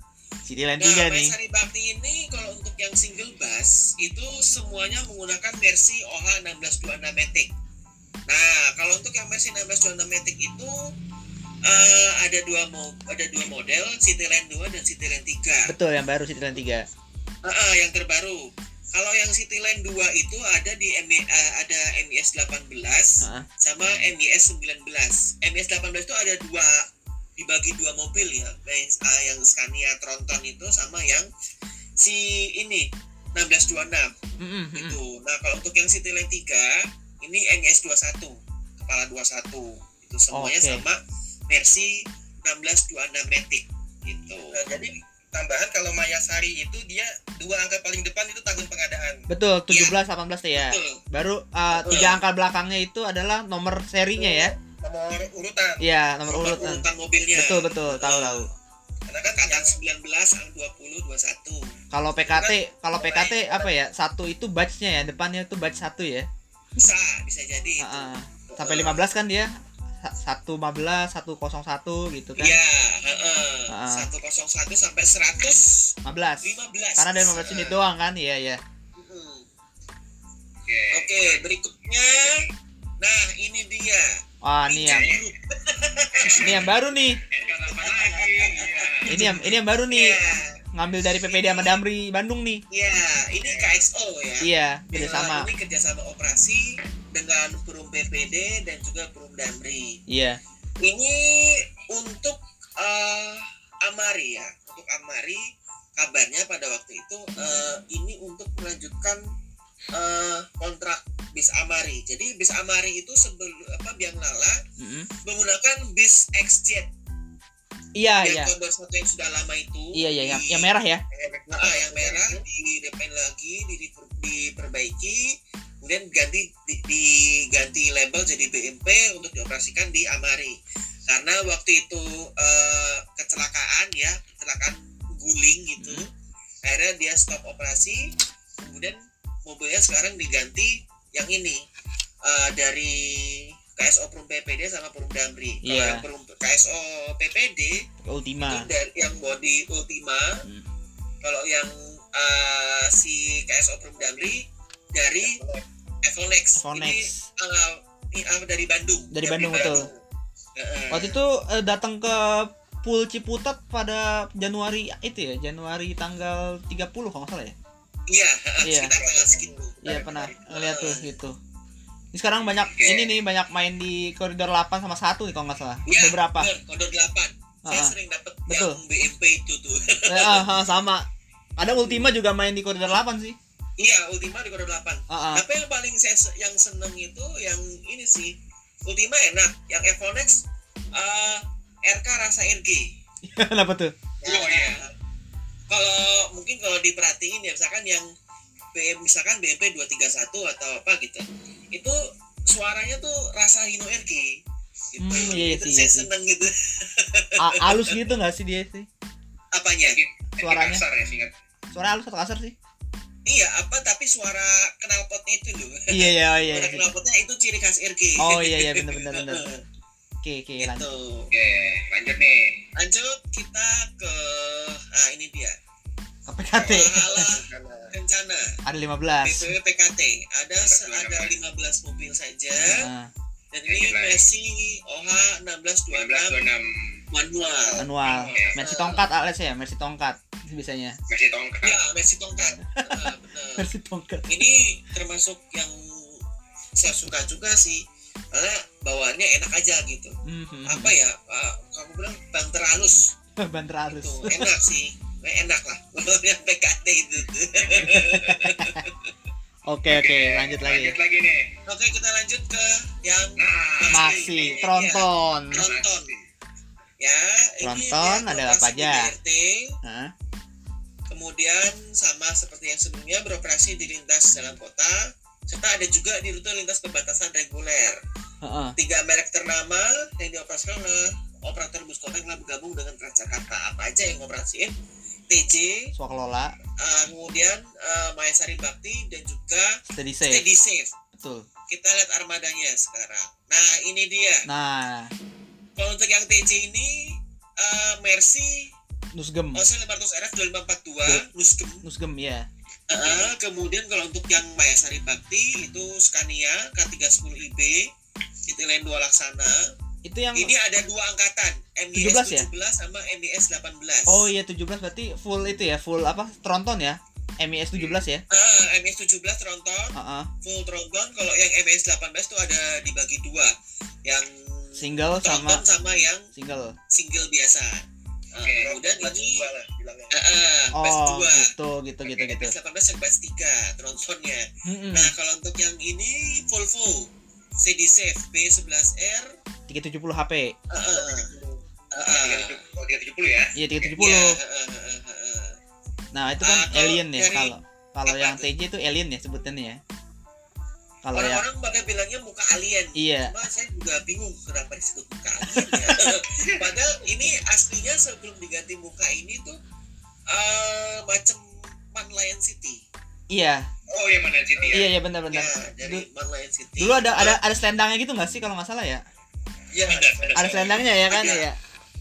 City Land Nah, 3 Maya nih. Sari Bakti ini kalau untuk yang single bass itu semuanya menggunakan Mercy OH 1626 Matic. Nah, kalau untuk yang Mercy 1626 Matic itu eh, ada dua mo ada dua model, Cityland 2 dan Cityland 3. Betul yang baru City Land 3. Ah, ah, yang terbaru. Kalau yang Cityland 2 itu ada di MI, eh, ada MIS 18 Heeh. sama MIS 19. MIS 18 itu ada dua dibagi dua mobil ya, guys. Ah, yang Scania Tronton itu sama yang si ini 1626 Mm-mm, mm-mm. itu. Nah, kalau untuk yang Cityland 3 ini MIS 21, kepala 21. Itu semuanya Oke. sama Mercy 1626 Matic gitu. Nah, jadi tambahan kalau Maya Sari itu dia dua angka paling depan itu tahun pengadaan Betul 17 18 tuh ya. Betul. Baru uh, Betul. tiga angka belakangnya itu adalah nomor serinya ya. nomor urutan Iya, nomor Nomor urutan. urutan mobilnya. Betul betul, tahu tahu. karena kan yang 19, ang 20, 21. Kalau PKT, kalau PKT apa ya? Satu itu batch-nya ya, depannya itu batch satu ya. Bisa, bisa jadi itu. Heeh. Sampai 15 kan dia Sa- 115, 101 gitu kan. Iya, heeh. Ah. 101 sampai 115. 15. Karena ada 15 unit doang kan? Iya, iya. Oke berikutnya Nah, ini dia. Wah, ini yang ini yang baru nih. Iya. Ini yang ini yang baru nih. Iya, Ngambil dari PPD sama Damri Bandung nih. iya, ini KXO ya. Iya, Eh, kerjasama. Ini kerjasama operasi dengan Perum PPD dan juga Perum Damri. Iya. Ini untuk eh, Amari ya, untuk Amari kabarnya pada waktu itu eh, ini untuk melanjutkan eh, kontrak bis Amari. Jadi bis Amari itu sebelum apa Biang Lala Mm-mm. menggunakan bis XJ Iya, yang iya. Condor satu yang sudah lama itu. Iya, iya, yang, di- yang merah ya. Ah, yang merah di repaint lagi, di, diperbaiki, kemudian ganti di, diganti label jadi BMP untuk dioperasikan di Amari. Karena waktu itu eh, kecelakaan ya, kecelakaan guling gitu. Akhirnya dia stop operasi, kemudian mobilnya sekarang diganti yang ini eh, dari KSO Perum PPD sama Perum Damri. Kalau Iya. yang Perum KSO PPD Ultima. itu dari yang body Ultima Hmm. kalau yang uh, si KSO Perum Damri dari Evonex ini uh, uh, dari Bandung Dari Bandung, betul. Heeh. Waktu itu eh, datang ke Pool Ciputat pada Januari itu ya, Januari tanggal 30 kalau nggak salah ya. iya heeh, Iya. sekitar tanggal segitu Iya pernah ngeliat tuh gitu. Ini sekarang banyak Oke. ini nih banyak main di koridor 8 sama 1 nih kalau nggak salah. Iya, Beberapa. bener, Kodor 8 saya Ah, sering dapat betul. yang BMP itu tuh Eh, ah, ah, sama. Ada Ultima juga main di koridor 8 sih. Iya Ultima di Kodor 8 Ah, ah. tapi yang paling saya se- yang seneng itu yang ini sih Ultima enak yang Evonex uh, RK rasa RG Kenapa tuh? Oh, iya. Kalau mungkin kalau diperhatiin ya misalkan yang BM misalkan BMP 231 atau apa gitu. Itu suaranya tuh rasa Hino RG. Gitu. Hmm, iya, iya itu sih, saya iya sih. seneng gitu. A- halus gitu nggak sih dia sih? Apanya? Suaranya. kasar ya Suara halus atau kasar sih? Iya, apa tapi suara knalpotnya itu loh. Iya iya oh, iya. Suara iya. knalpotnya itu ciri khas RG. Oh iya iya bener bener bener. Oke oke lanjut. Gitu. oke lanjut nih Lanjut kita ke ah ini dia. KPKT Pahala rencana ada 15. PPW PKT ada ada 15 mobil saja. Nah, Dan ini. Messi OH 1626 1626 manual. manual. Oke. Mercy tongkat alias ya, Mercy tongkat biasanya. masih tongkat Ya, Messi tongkat. Nah, Mercy tongkat. Ini termasuk yang saya suka juga sih. Karena bawaannya enak aja gitu. Mhm. Apa ya? ah, kamu bilang banter halus. Banter halus. Tuh, enak sih. Enak lah. yang PKT itu. Oke oke lanjut lagi. Lanjut lagi nih. Oke, kita lanjut ke yang Nah, Masih tronton. tronton. Ya, ini Tronton dia ada apa aja? BRT, Hah? Kemudian sama seperti yang sebelumnya beroperasi di lintas dalam kota, serta ada juga di rute lintas perbatasan reguler. Heeh. Tiga merek ternama yang dioperasikan oleh operator bus kota yang bergabung dengan Transjakarta. Apa aja yang ngoperasiin? TJ, Swaklola, uh, kemudian uh, Mayasari Bakti dan juga steady safe. Steady Safe. Betul. Kita lihat armadanya sekarang. Nah, ini dia. Nah, Kalau untuk yang TJ ini uh, Mercy Nusgem. OC 500 RF 2542 Nuskem. Nusgem ya. Uh, kemudian kalau untuk yang Mayasari Bakti itu Scania K310IB itu lain dua laksana. Itu yang Ini ada dua angkatan, MIS 17 ya? 17 sama MIS 18. Oh iya 17 berarti full itu ya, full apa? Tronton ya? MIS 17 ya? Ah, MIS 17 tronton, Heeh. full tronton. Kalau yang MIS 18 itu ada dibagi dua, yang Single sama sama yang single. single biasa. Oke, kemudian Batch ini dua lah bilangnya. ah, batch Oh, 2. gitu gitu gitu gitu. MIS 18 yang batch 3 trontonnya. Mm-mm. Nah, kalau untuk yang ini Volvo CD Safe B11R 370 HP. ah, ah. Oh, 370 ya. Iya 370. Iya, ah, ah, ah, ah. Nah, itu kan kalau alien ya kalau kalau yang tuh? TJ itu alien ya sebutannya ya. Kalau Orang-orang pada bilangnya muka alien. iya, Cuma saya juga bingung kenapa disebut muka alien ya. Padahal ini aslinya sebelum diganti muka ini tuh eh macam Man Lion City. iya, Oh, iya mana City ya. iya iya benar-benar. Ya, dari Man Lion City. Dulu ada ada ada selendangnya gitu nggak sih kalau nggak salah ya? ya, Ada, ada. Ada selendangnya ya kan Ada. ya?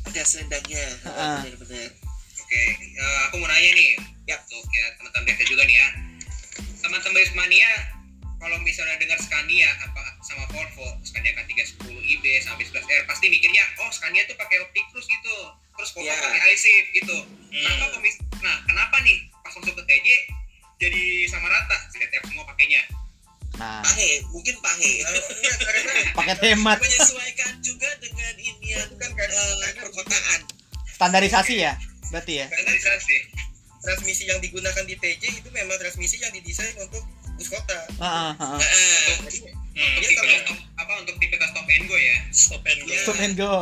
ada selendangnya. Heeh. Benar-benar. Oke, eh, aku mau nanya nih, ya untuk ya teman-teman juga nih ya. Teman-teman Bismania, kalau misalnya dengar Scania apa sama Volvo, Scania K310 IB sampai 11R, pasti mikirnya, oh Scania tuh pakai optik terus gitu, terus Volvo Iya. pakai iSafe gitu. Kenapa kok mis- Nah, kenapa nih pas masuk ke TJ jadi sama rata, ZF semua pakainya? Nah, Pahe, mungkin pahe. Iya, karena paket hemat, Menyesuaikan juga dengan inian Bukan kan, karena perkotaan. standarisasi ya? Berarti ya? Standarisasi. transmisi yang digunakan di TJ itu memang transmisi yang didesain untuk bus kota. Heeh, heeh. Jadi dia tipe kalau stop, apa untuk tipe stop and go ya? stop and go. Stop and go.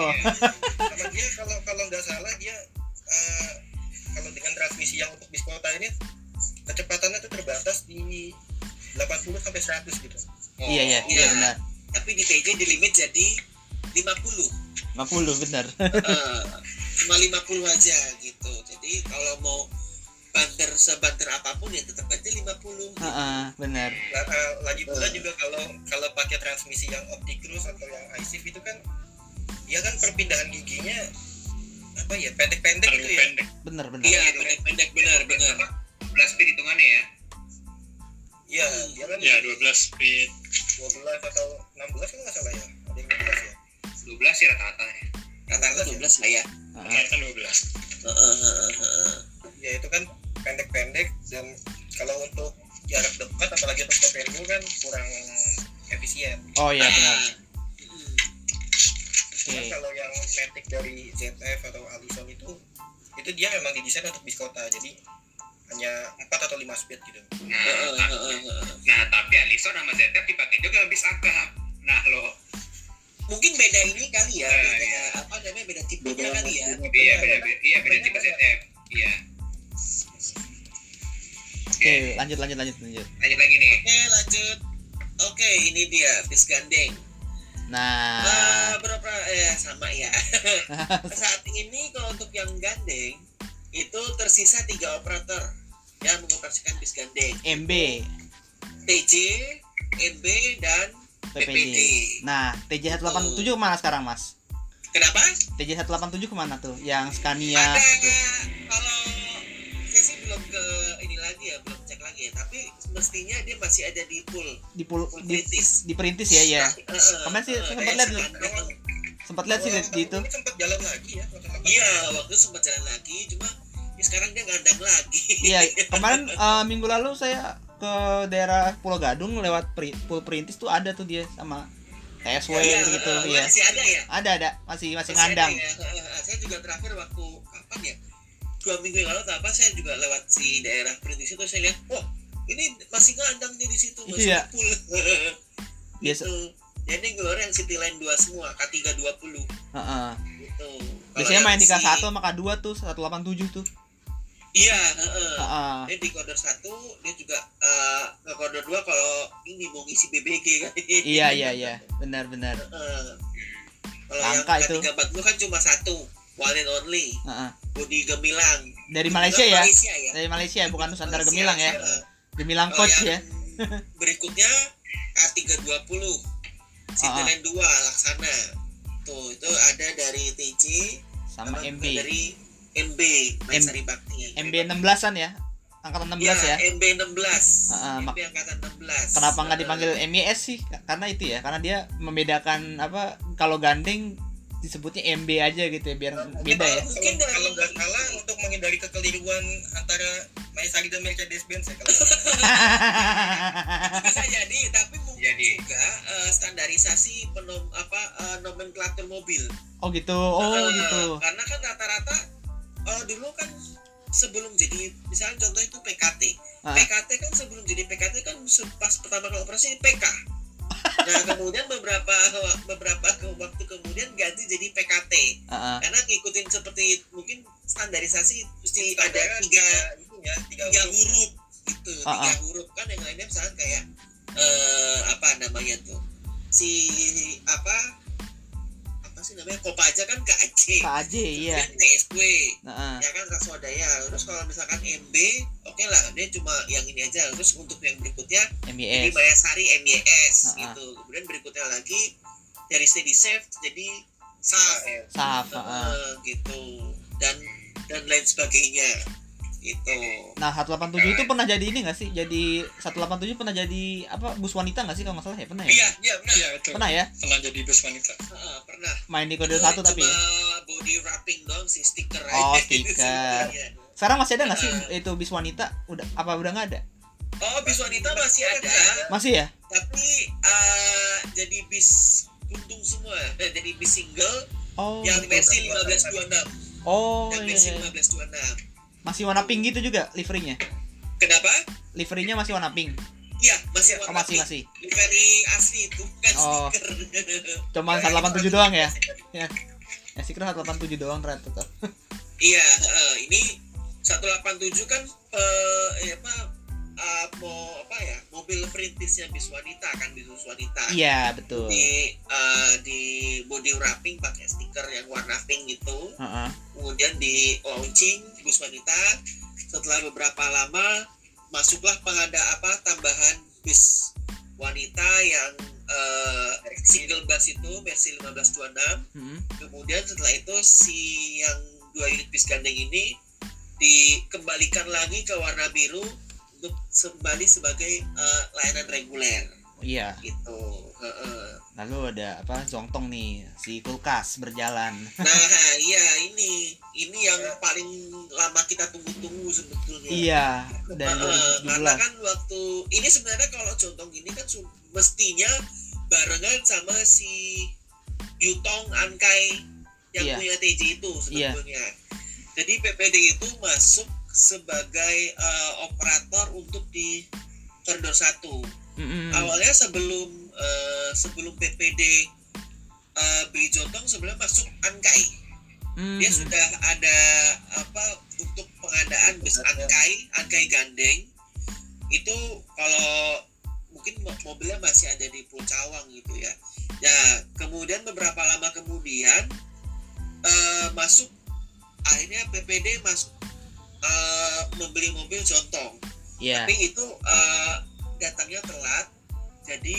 Kalau dia kalau kalau nggak salah dia eh, kalau dengan transmisi yang untuk bis kota ini kecepatannya tuh terbatas di 80 sampai 100 gitu. Iya iya, iya Iya. benar. Tapi di TJ di limit jadi 50. 50 benar. Heeh. Cuma 50 aja gitu. Jadi kalau mau banter sebanter apa pun ya tetap aja 50. Heeh, benar. Nah, lagi pula juga kalau kalau pakai transmisi yang optikrus atau yang iSafe itu kan dia kan perpindahan giginya apa ya pendek-pendek gitu ya. Benar benar. Iya, pendek-pendek benar benar. 12 speed hitungannya ya. Iya, dia kan Ya 12 speed. 12 atau 16 kan nggak salah ya. Ada yang 12 ya. 12 sih rata-rata ya. Rata-rata 12 lah ya. Ternyata 12. Heeh, heeh, heeh. Ya itu kan pendek-pendek dan kalau untuk jarak dekat apalagi untuk go kan kurang efisien. Oh iya benar. Nah, Cuman Oke. kalau yang Matic dari ZF atau Allison itu itu dia memang didesain untuk bis kota jadi hanya 4 atau 5 speed gitu. Nah, heeh, ta- heeh, heeh. nah tapi Alison sama ZF dipakai juga bis akap. Nah lo, Mungkin beda ini kali ya, Nah, beda iya. apa namanya beda tipenya kali ya. iya beda iya beda tipe ZF. Iya. Oke, lanjut lanjut lanjut lanjut. Lanjut lagi nih. Oke, lanjut. Oke, ini dia bis gandeng. Nah, Ah, berapa eh sama ya. Saat ini kalau untuk yang gandeng itu tersisa tiga operator yang mengoperasikan bis gandeng. MB, TJ, MB dan PPD. PPD. Nah, TJ 187 ke mana sekarang, Mas? Kenapa? TJ 187 ke mana tuh? Yang Scania Ada itu. kalau ya. Tapi mestinya dia masih ada di pool, Di pul pool di, kritis. di perintis ya, ya. Heeh, Kemarin sih saya sempat lihat sempat lihat sih di, itu. Sempat jalan lagi ya. Iya, waktu sempat jalan lagi, cuma ya sekarang dia ngandang lagi. Iya, kemarin eh, minggu lalu saya ke daerah Pulau Gadung lewat pri, pool perintis tuh ada tuh dia sama TSW Iya, gitu heeh, ya. Masih ada ya? Ada ada, masih masih Masih ngandang. ada ya. Saya juga terakhir waktu kapan ya? Dua minggu yang lalu apa saya juga lewat si daerah perintis itu saya lihat, wah ini masih ngandang nih di situ masih Iya. full Biasa. gitu. jadi yang City Line 2 semua K320 Heeh. gitu Biasanya main di K1 si- sama K2 tuh 187 tuh. iya heeh. Heeh. dia di koridor 1 dia juga eh, ke koridor 2 kalau ini mau ngisi BBG kan Iya iya iya, benar benar. Heeh. kalau yang Angka itu. K340 kan cuma satu one and only Heeh. body gemilang Dari Malaysia ya? Malaysia ya Dari Malaysia bukan Nusantara Malaysia, Gemilang ya. heeh. Gemilang Kalau coach yang ya. berikutnya K320 Cityland 2 Laksana tuh itu ada dari TJ Sama MB. dari MB Maisari Bakti MB 16-an ya. Angkatan 16 ya. MB 16 Heeh, MB mak- angkatan 16 Kenapa nggak dipanggil MIS sih? Karena itu ya, karena dia membedakan apa kalau gandeng disebutnya MB aja gitu ya biar beda ya. Mungkin kalau dari- kalau nggak salah untuk menghindari kekeliruan antara Maisari dan Mercedes Benz ya kalau bisa jadi tapi mungkin Jadi. juga eh, standarisasi penom apa eh, nomenklatur mobil oh gitu. Oh Eh, gitu. karena kan rata-rata eh, dulu kan sebelum jadi misalnya contoh itu PKT Ah. PKT kan sebelum jadi PKT kan pas pertama kali operasi PK nah kemudian beberapa beberapa ke- waktu kemudian ganti jadi PKT Heeh. karena ngikutin seperti mungkin standarisasi mesti ada Standarnya tiga itu ya tiga tiga huruf. huruf gitu Ah, tiga ah. huruf kan yang lainnya misalnya kayak eh apa namanya tuh si apa sih namanya Kopaja kan KAC KAJ iya. TSW Heeh. ya kan Raswadaya terus kalau misalkan MB oke lah dia cuma yang ini aja terus untuk yang berikutnya jadi MIS. Mayasari MYS Ah, ah. gitu kemudian berikutnya lagi dari Steady Safe jadi SAF Saf. Eh, gitu dan dan lain sebagainya gitu Nah, 187 itu pernah jadi ini gak sih? Jadi 187 pernah jadi apa bus wanita gak sih kalau nggak salah ya? Pernah ya? iya iya benar Iya betul. Pernah ya? Pernah jadi bus wanita. Heeh, pernah Main di kode Itu 1 tapi ya? body wrapping doang sih stiker Oh, stiker. sebenarnya. Sekarang masih ada gak sih Eh. itu bis wanita? Udah apa udah nggak ada? oh bis wanita masih ada Masih ya? tapi eh, jadi bis untung semua Eh, jadi bis single Oh. yang versi 1526 Oh, yang iya, versi iya. 1526 Masih warna pink gitu juga liverynya. kenapa Liverynya masih warna pink. iya masih Oh, warna masih pink. masih. livery asli itu bukan Oh. stiker Cuma 187 doang ya? Ya. Ya kira 187 doang ternyata tuh. Iya, eh, ini 187 kan eh eh, apa eh, mau apa ya mobil perintisnya bis wanita kan bis wanita Iya, betul. di eh, di body wrapping pakai stiker yang warna pink gitu Heeh. kemudian di launching bus wanita setelah beberapa lama masuklah pengada apa tambahan bis wanita yang eh, single bus itu versi 1526 Mm-mm. kemudian setelah itu si yang dua unit bis gandeng ini dikembalikan lagi ke warna biru kembali sebagai eh, layanan reguler Iya. gitu. Lalu ada apa? Zongtong nih, si kulkas berjalan. nah iya ini ini yang paling lama kita tunggu-tunggu sebetulnya Iya, dari Heeh, karena 2017. kan waktu ini sebenarnya kalau Jontong ini kan mestinya barengan sama si Yutong Ankai yang Iya. punya TJ itu sebetulnya. Jadi PPD itu masuk sebagai eh, operator untuk di koridor 1. Mm-mm. Awalnya sebelum eh, sebelum PPD eh, beli Jontong sebelumnya masuk Ankai dia Mhm. sudah ada apa untuk pengadaan bus Ankai Ankai Gandeng itu kalau mungkin mo- mobilnya masih ada di Pucawang gitu ya ya kemudian beberapa lama kemudian eh, masuk akhirnya PPD masuk eh, membeli mobil Jontong Iya. tapi itu eh, datangnya telat jadi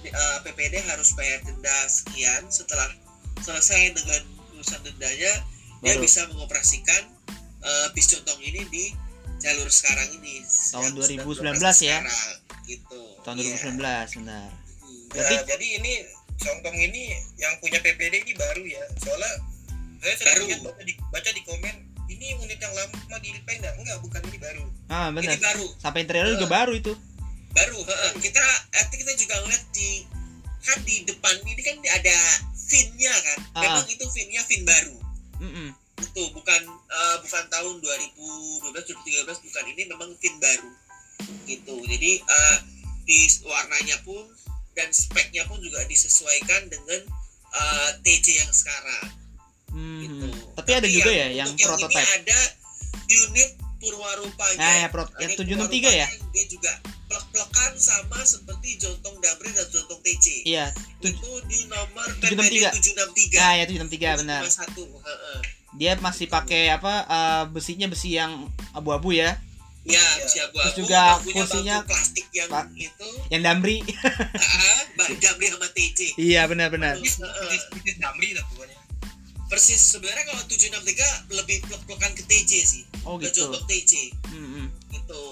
di- eh, PPD harus bayar denda sekian setelah selesai dengan urusan dendanya dia Baru. bisa mengoperasikan eh, bis contong ini di jalur sekarang ini Tahun yang sedang 2019 beroperasi ya? sekarang, gitu Tahun Iya. 2019, benar. Hmm. Berarti Ya, jadi ini Songtong ini yang punya PPD ini baru ya. Soalnya saya sering Baru. baca di, baca di komen ini unit yang lama di repaint enggak? Bukan ini baru. ah, ini benar. baru Sampai interiornya juga baru itu. baru heeh. kita nanti kita juga ngeliat di kan di depan ini kan ada finnya kan Ah. memang itu finnya fin baru Mm-mm. itu bukan eh, bukan tahun 2012 2013 2013 bukan ini memang fin baru gitu jadi eh, di warnanya pun dan speknya pun juga disesuaikan dengan eh, TC yang sekarang Hmm, gitu. Tapi ada juga ya yang ini ada unit purwarupanya Nah, ya, pro- yang Unit 763 ya? purwarupanya Dia juga plek-plekan sama seperti Jontong Damri dan Jontong TC Iya, itu di nomor 763. PPD 763 nah ya 763 benar. satu Dia masih pakai apa eh, besinya besi yang abu-abu ya, ya si abu-abu Terus juga kursinya plastik yang Pak. itu yang Damri. ah, Bang Damri sama TC iya benar-benar. Heeh. Damri lah pokoknya. Persis sebenarnya kalau 763 lebih plek-plekan ke TJ sih Oh gitu. Jontong TC Hmm, hmm. gitu.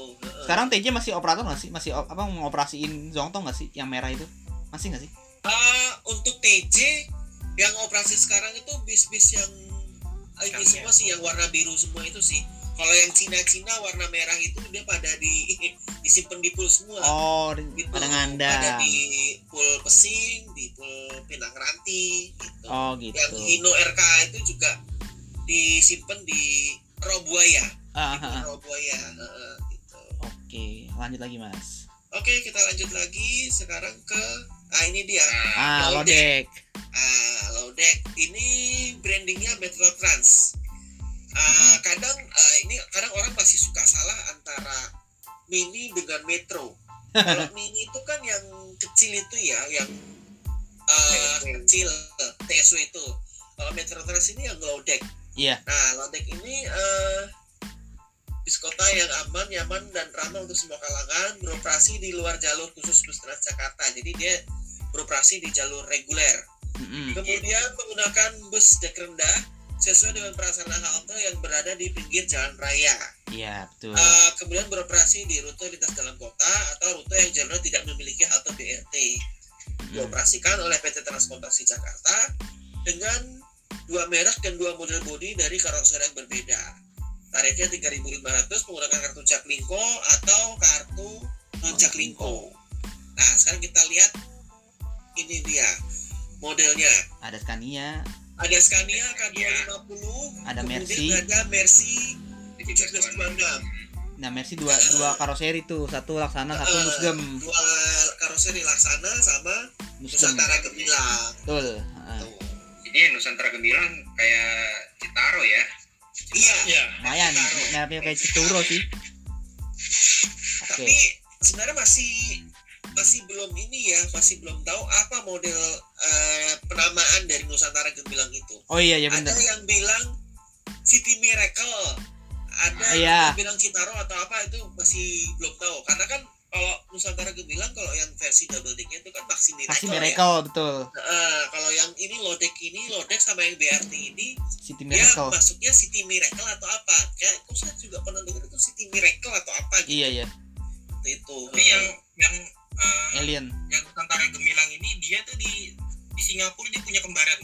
Sekarang TJ masih operator nggak sih? Masih apa ngoperasiin Zongtong nggak sih? Yang merah itu masih nggak sih? Ah, untuk TJ yang operasi sekarang itu bis-bis yang ah, ini semua sih yang warna biru semua itu sih. Kalau yang Cina-Cina warna merah itu dia pada di disimpan di pool semua. Oh, gitu. pada ngandang. di pool Pesing, di pool Pinang Ranti gitu. Oh Yang gitu. Hino RK itu juga disimpan di Robuaya, Ah, di ah, ah. Robuaya, heeh, gitu. Oke, lanjut lagi mas. Oke, kita lanjut lagi sekarang ke ah ini dia. Ah, Lodek. Lodek. Ah, Lodek ini brandingnya Metro Trans. Ah, kadang ah, ini kadang orang masih suka salah antara mini dengan metro. Kalau mini itu kan yang kecil itu ya, yang ah, kecil TSW itu. Kalau Metro Trans ini yang Lodek. Iya. Nah, Lodek ini eh bis kota yang aman, nyaman, dan ramah untuk semua kalangan beroperasi di luar jalur khusus bus Transjakarta. Jadi dia beroperasi di jalur reguler. Mm-mm. Kemudian menggunakan bus dek rendah sesuai dengan prasarana halte yang berada di pinggir jalan raya. Iya betul. Eh, kemudian beroperasi di rute lintas dalam kota atau rute yang jalurnya tidak memiliki halte BRT. Mm-mm. Dioperasikan oleh PT Transportasi Jakarta dengan dua merek dan dua model bodi dari karoseri yang berbeda. Tarifnya 3.500 menggunakan kartu Jaklingko atau kartu non Jaklingko. Nah, sekarang kita lihat ini dia modelnya. Ada Scania, Ada Scania K250, Ada Mercy. ada Mercy 1726. nah Mercy dua dua karoseri tuh, satu laksana, satu Eh, musgem, Dua karoseri Laksana sama musgem. Nusantara Gemilang. Betul. Ah, Tuh. Jadi Nusantara Gemilang kayak Citaro ya. Iya, Iya. lumayan, merahnya kayak Cituro sih. Oke. tapi sebenarnya masih masih belum ini ya, masih belum tahu apa model eh, penamaan dari Nusantara Gemilang itu. Oh iya ya benar. Ada yang bilang City Miracle, ada Ah, iya. yang bilang Citaro atau apa itu masih belum tahu. Karena kan kalau Nusantara Gemilang kalau yang versi double decknya itu kan Maxi Miracle, Pasti ya. Miracle betul. Eh, kalau yang ini Lodek ini Lodek sama yang BRT ini City Miracle. masuknya City Miracle atau apa? Kayak itu saya juga pernah dengar itu City Miracle atau apa gitu. Iya ya, Itu. Tapi yang yang eh, Alien. yang Nusantara Gemilang ini dia tuh di di Singapura dia punya kembaran.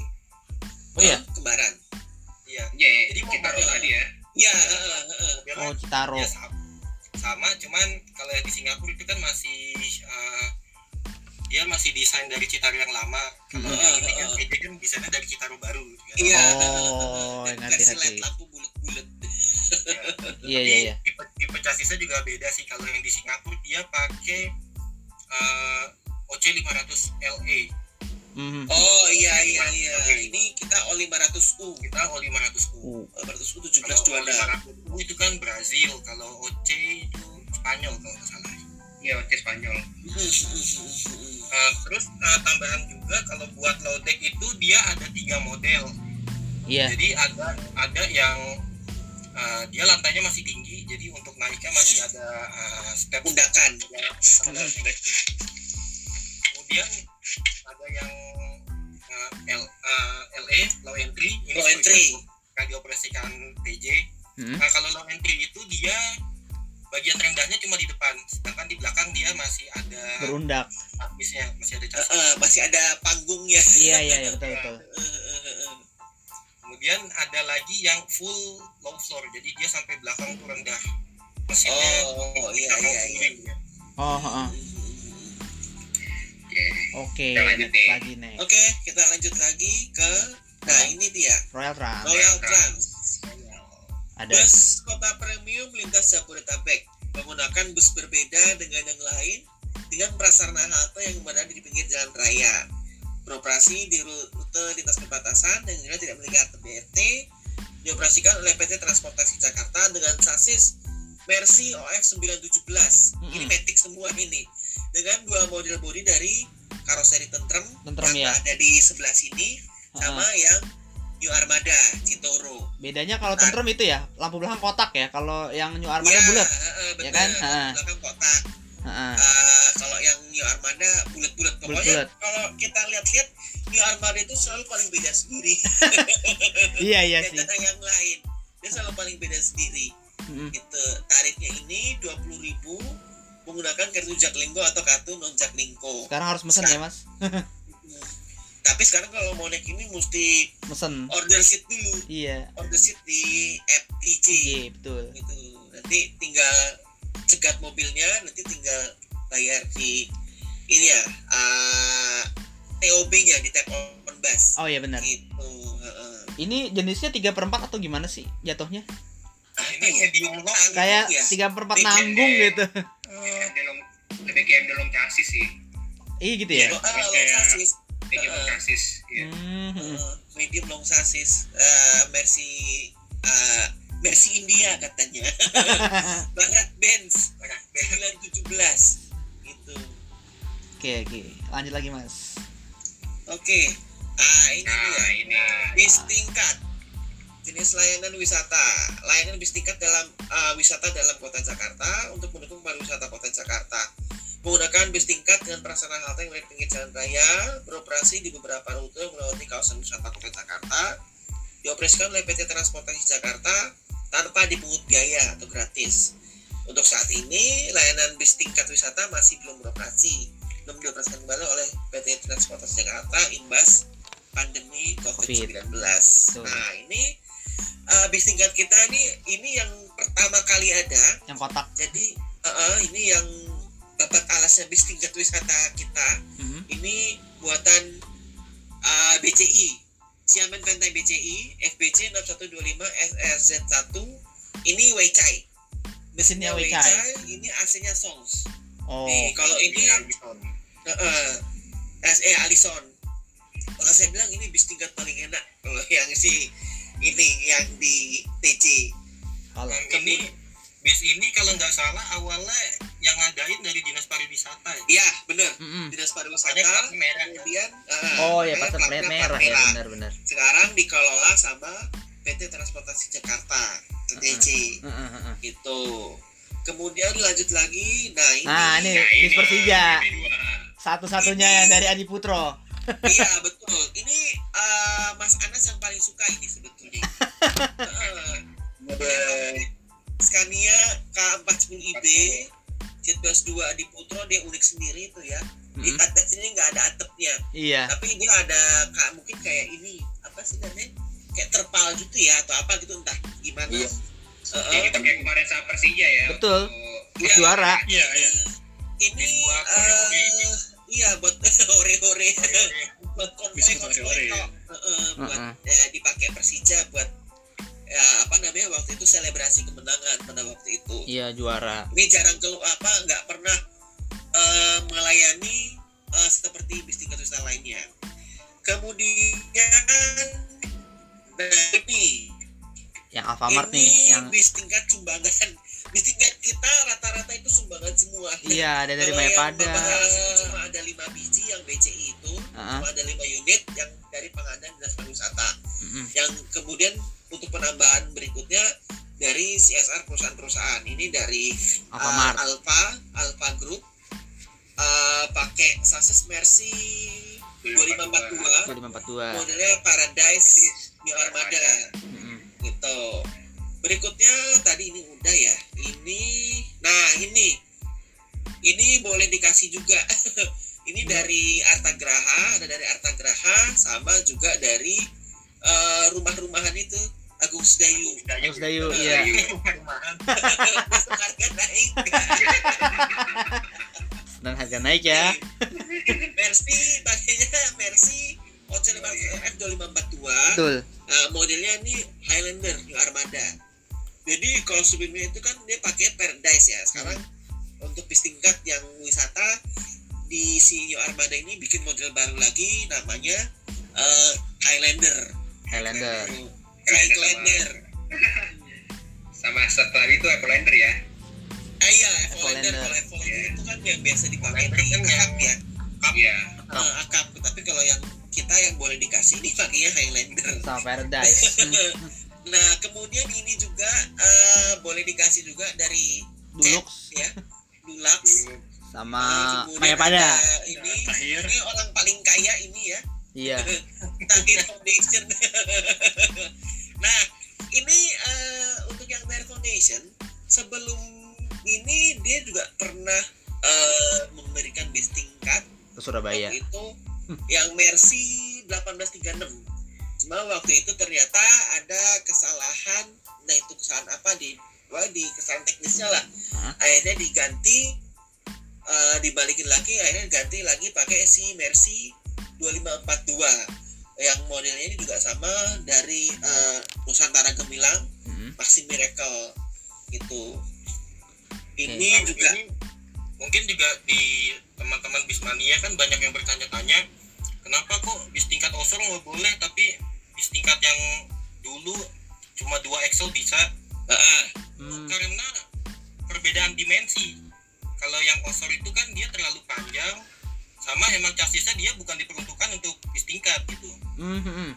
Oh iya. kembaran. Iya. Iya, ya, Jadi mau Citaro tadi ya. Ya, heeh, heeh. Modelnya Oh Citaro. ya sama, sama cuman kalau yang di Singapura itu kan masih eh, dia masih desain dari Citaro yang lama. Kalau Hmm. yang ini kan TJ kan desainnya dari Citaro baru. gitu kan. Iya. Oh, Dan ngerti. LED lampu bulat-bulat. Iya iya iya. Tipe, tipe chasisnya juga beda sih. Kalau yang di Singapura dia pakai eh, OC 500 LA. Mhm. Oh iya iya iya. Ini kita O 500U. Kita O 500U. Uh, 500U Kalau O 1726. 500U itu kan Brazil. Kalau OC itu Spanyol kalau nggak salah. Iya, oke Spanyol. Eh, terus eh, tambahan juga kalau buat low deck itu dia ada tiga model. Iya. Jadi ada ada yang eh, dia lantainya masih tinggi, jadi untuk naiknya masih ada eh, step Undakan. Kemudian ada yang eh, L, eh, LE low entry, ini Low entry. yang dioperasikan TJ. Mhm. Nah kalau low entry itu dia bagian rendahnya cuma di depan, sedangkan di belakang dia masih ada Berundak. habisnya, masih ada chassis. eh, masih ada panggungnya. Iya iya iya, betul betul. Kemudian ada lagi yang full low floor, jadi dia sampai belakang tuh rendah. Mesinnya Oh, di iya, iya, kiri, ya. Oh, heeh. Oke. Oke, Kita lanjut next nih. lagi nih. Oke, kita lanjut lagi ke nah ini dia Royal Trans. Royal Trans. ada Bus kota premium lintas Jabodetabek menggunakan bus berbeda dengan yang lain dengan prasarana halte yang berada di pinggir jalan raya. Beroperasi di rute lintas perbatasan dan juga tidak memiliki kartu BRT. Dioperasikan oleh PT Transportasi Jakarta dengan sasis Mercy OF 917. Ini Mm-mm. metik semua ini. Dengan dua model bodi dari karoseri tentrem, Tentrem, yang ya. ada di sebelah sini sama yang New Armada Citoro. bedanya kalau tentrem itu ya lampu belakang kotak ya kalau yang New Armada Iya, bulat heeh, Ya kan? Lampu Heeh. belakang kotak. Eh, kalau yang New Armada bulat-bulat. Pokoknya Bulat-bulat. kalau kita lihat-lihat New Armada itu selalu paling beda sendiri iya iya sih daripada yang lain. Dia selalu paling beda sendiri. Mm-mm. Gitu. Tarifnya ini 20.000 menggunakan kartu Jaklingko atau kartu non Jaklingko. sekarang harus mesen ya mas Tapi sekarang kalau mau naik ini mesti mesen order seat dulu. iya Order seat di TJ. iya betul gitu nanti tinggal cegat mobilnya nanti tinggal bayar di ini ya uh, TOB-nya di tap on bus. Oh iya benar. Gitu heeh. ini jenisnya tiga per empat atau gimana sih jatuhnya? Nah, Apa ini ya? medium long kayak ya? tiga per empat nanggung gitu. Lebih kayak dalam chassis sih. Iya gitu ya? Ah, long Kayak- sasis medium long chassis ya. Medium long sasis uh, Mercy Mercy India katanya. Barat Benz. 917 gitu. Oke oke. Lanjut lagi mas. Oke. Ah ini nah dia. ini. Bis tingkat. Jenis layanan wisata. Layanan bis tingkat dalam uh, wisata dalam kota Jakarta untuk mendukung pariwisata kota Jakarta. Menggunakan bis tingkat dengan prasarana halte yang berada pinggir jalan raya beroperasi di beberapa rute melewati kawasan wisata kota Jakarta. Dioperasikan oleh PT Transportasi Jakarta tanpa dipungut biaya atau gratis untuk saat ini layanan bis tingkat wisata masih belum beroperasi belum dioperasikan kembali oleh PT Transportasi Jakarta imbas pandemi COVID-19. Betul. Nah, ini uh, bis tingkat kita ini ini yang pertama kali ada. yang kotak Jadi uh, uh, ini yang babat alasnya bis tingkat wisata kita. Mhm. Ini buatan uh, BCI. Xiamen Pantai BCI FBC 6125 SRZ1 ini Weichai. Mesinnya Mesinnya Weichai. Weichai, ini AC-nya Songs. oh Nih, kalau ini Heeh. SE Alison. Kalau saya bilang ini bis tingkat paling enak kalau yang si ini yang di TC. kalau ini bis ini kalau nggak salah awalnya yang ngadain dari dinas pariwisata ya, ya bener. Mm -hmm. dinas pariwisata Pernyataan merah. kemudian uh, oh ya pasar merah, iya, merah. ya benar benar sekarang dikelola sama PT Transportasi Jakarta TTC uh, gitu. kemudian lanjut lagi nah ini. Nah, ini, nah, ini Persija. satu-satunya yang dari Adi Putro. Iya betul. Ini uh, Mas Anas yang paling suka ini sebetulnya. Uh, Skania K40IB Citwells 2 di Putro dia unik sendiri itu ya. Di mm -hmm. sini nggak ada atapnya. Iya. Tapi ini ada kak mungkin kayak ini apa sih namanya kayak terpal gitu ya atau apa gitu entah gimana. Iya. Uh, ya kita kayak kemarin sama Persija ya betul. untuk, ya, juara. iya iya. Ini uh, iya buat hore hore buat konvoy konvoy iya. buat eh, dipakai Persija buat ya apa namanya waktu itu selebrasi kemenangan pada waktu itu. Iya juara. Ini jarang keluar apa nggak pernah eh, melayani eh, seperti bis tingkat wisata lainnya. Kemudian nah ini Yang Alfamart ini nih yang bis tingkat sumbangan. Bis tingkat kita rata-rata itu sumbangan semua. iya ada dari Mayapada. cuma ada lima biji yang BCI itu, Heeh. cuma ada lima unit yang dari pengadaan dinas pariwisata. Mm-mm. Yang kemudian untuk penambahan berikutnya dari CSR perusahaan-perusahaan ini dari Alfamart. uh, Alfa, Alfa Group uh, pakai sasis Mercy 2542 2542. modelnya Paradise New Armada Mm-mm. gitu. Berikutnya tadi ini udah ya. Ini nah ini ini boleh dikasih juga. ini dari Artagraha, ada dari Artagraha sama juga dari eh, rumah-rumahan itu Agung Sedayu. Terus Dayu, iya. Harga naik. Dan harga naik ya. Mercy pakainya Mercy OC500 F2542. Betul. Nah, modelnya ini Highlander New Armada. jadi kalau sebelumnya itu kan dia pakai paradise ya sekarang untuk bis tingkat yang wisata di si New Armada ini bikin model baru lagi namanya eh, Highlander Highlander Highlander sama setelah itu Epolander ya. Ah iya Highlander. Highlander. Kalau Highlander itu kan yang biasa dipakai di Highlander kan yang- akap ya iya. Eh, akap tapi kalau yang kita yang boleh dikasih ini pakainya Highlander. Sama Paradise. Nah kemudian ini juga eh, boleh dikasih juga dari Dulux. Ya. Dulux. Sama Kemudian Maya Pada ada ini. Ini orang paling kaya ini ya iya. Tahir Foundation. Nah ini eh, untuk yang Tahir Foundation sebelum ini dia juga pernah eh, memberikan bis tingkat ke Surabaya. waktu itu yang Mercy 1836 cuma waktu itu ternyata ada kesalahan nah itu kesalahan apa di wah, di kesalahan teknisnya lah. Hah? akhirnya diganti eh, dibalikin lagi akhirnya diganti lagi pakai si Mercy 2542 yang modelnya ini juga sama dari eh, Nusantara Gemilang Mm-mm. Maxi Miracle itu ini Nah, juga ini mungkin juga di teman-teman bismania kan banyak yang bertanya-tanya kenapa kok bis tingkat osor nggak boleh tapi bis tingkat yang dulu cuma dua axle bisa? Hmm, karena perbedaan dimensi. Kalau yang osor itu kan dia terlalu panjang sama emang chassisnya dia bukan diperuntukkan untuk bis tingkat gitu hmm, hmm.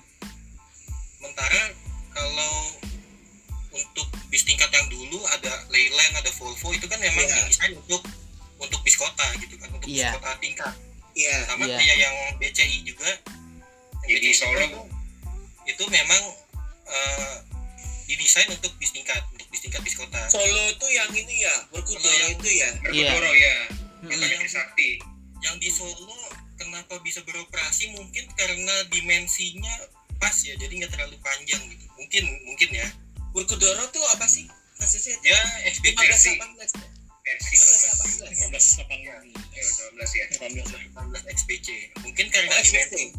sementara kalau untuk bis tingkat yang dulu ada Leyland ada Volvo itu kan memang Iya. didesain untuk untuk bis kota gitu kan untuk Iya. bis kota tingkat ya sama Iya. kayak yang BCI juga yang Jadi Solo. itu, itu memang eh, didesain untuk bis tingkat untuk bis tingkat bis kota Solo itu yang ini ya yang- itu ya Berkutoro ya Hmm. Kota Trisakti yang di Solo kenapa bisa beroperasi? Mungkin karena dimensinya pas ya jadi nggak terlalu panjang gitu. Mungkin mungkin ya. Berkudara tuh apa sih? Kasisnya itu? Ya SBC 1518 ya? versi 1518 15 ya. 12 ya 18 18 XPC mungkin karena Oh, dimensi. SBC.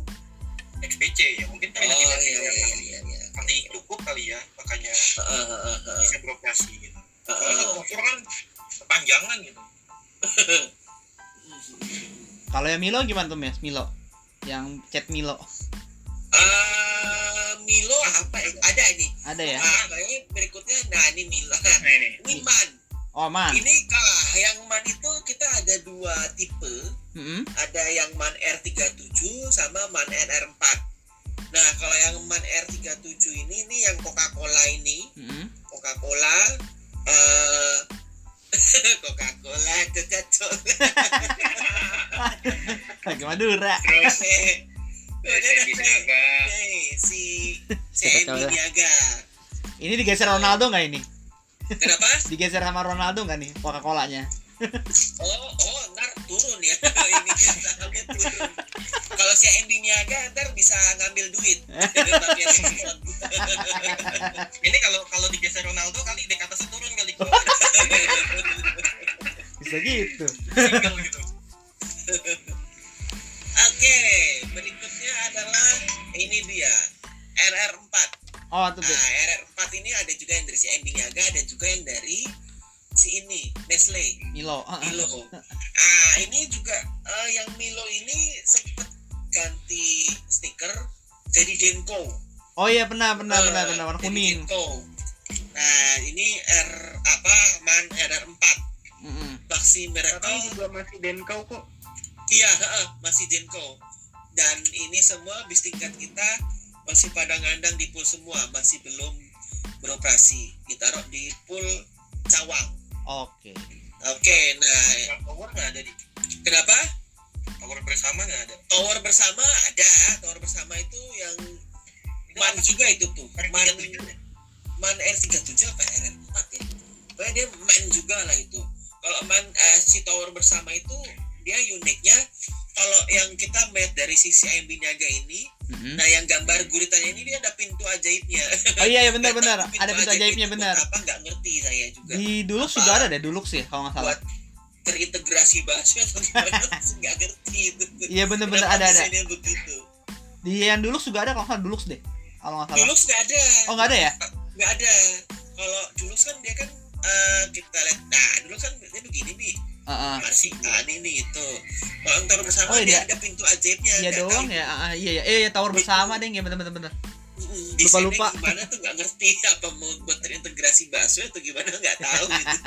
XPC ya. Mungkin karena Oh dimensi iya yang iya iya iya. masih cukup kali ya makanya Heeh, heeh, heeh. bisa beroperasi gitu. Motor kan kepanjangan gitu kalau yang Milo gimana tuh Mes Milo yang chat Milo Eh, Milo apa ya? Ada ini. ada ya Ah, kayaknya berikutnya nah ini Milo. nah ini Ini man. oh man Ini kalah yang man itu kita ada dua tipe. Mm-mm. Ada yang man R37 sama man NR4. Nah, kalau yang man R37 ini nih yang Coca-Cola ini, Mm-mm. Coca-Cola eh Coca-Cola, Coca-Cola. lagi Madura terus si Niaga. ini digeser Ronaldo nggak ini Kenapa? digeser sama Ronaldo nggak nih Coca Colanya Oh, oh, ntar turun ya. Ini sahamnya turun. Kalau si Emi Niaga ntar bisa ngambil duit. Ini kalau kalau digeser Ronaldo kali dek atasnya turun kali bisa gitu gitu Oke, berikutnya adalah ini dia RR4. oh tuh Nah, RR4 ini ada juga yang dari si Emi Niaga, ada juga yang dari si ini Nestle. Milo Ah, ah. Milo. Ah, ini juga eh, yang Milo ini sempat ganti stiker jadi Denko. oh iya pernah pernah Eh, pernah pernah warna jadi kuning Denko. Nah, ini R apa man RR4 Mm-mm. Maxi Sekarang Miracle. juga masih Denkau kok. Iya, heeh, masih Denko. Dan ini semua bis tingkat kita masih pada ngandang di pool semua, masih belum beroperasi. Ditaruh di pool Cawang. Oke Oke, nah yang power nggak ada di kenapa? power bersama nggak ada Tower bersama ada, tower bersama itu yang man juga itu tuh. Man, man R37 apa R4 ya? Pokoknya dia man juga lah itu. Kalau man eh, si tower bersama itu dia uniknya kalau yang kita melihat dari sisi AMB Niaga ini, Mm-mm. nah yang gambar guritannya ini dia ada pintu ajaibnya. oh iya iya benar benar tahu ada pintu ajaibnya itu benar Apa nggak ngerti saya juga. di Dulux juga ada deh Dulux ya kalau nggak salah Buat terintegrasi bahasa atau gimana nggak ngerti itu. iya bener-bener Kenapa ada ada begitu. di yang Dulux juga ada kalau nggak salah Dulux deh kalau nggak salah Dulu nggak ada. oh nggak ada ya nggak ada kalau dulu kan dia kan eh, kita lihat nah dulu kan dia begini nih Heeh. masih tadi nih itu kalau tower bersama Oh, dia iya. ada pintu ajaibnya Iya doang tahu ya. Ah, iya ya. Eh, tower bersama deh, ya bener bener bener. Mm, Lupa-lupa. desainnya gimana tuh nggak ngerti apa mau buat terintegrasi bakso atau gimana nggak tahu gitu.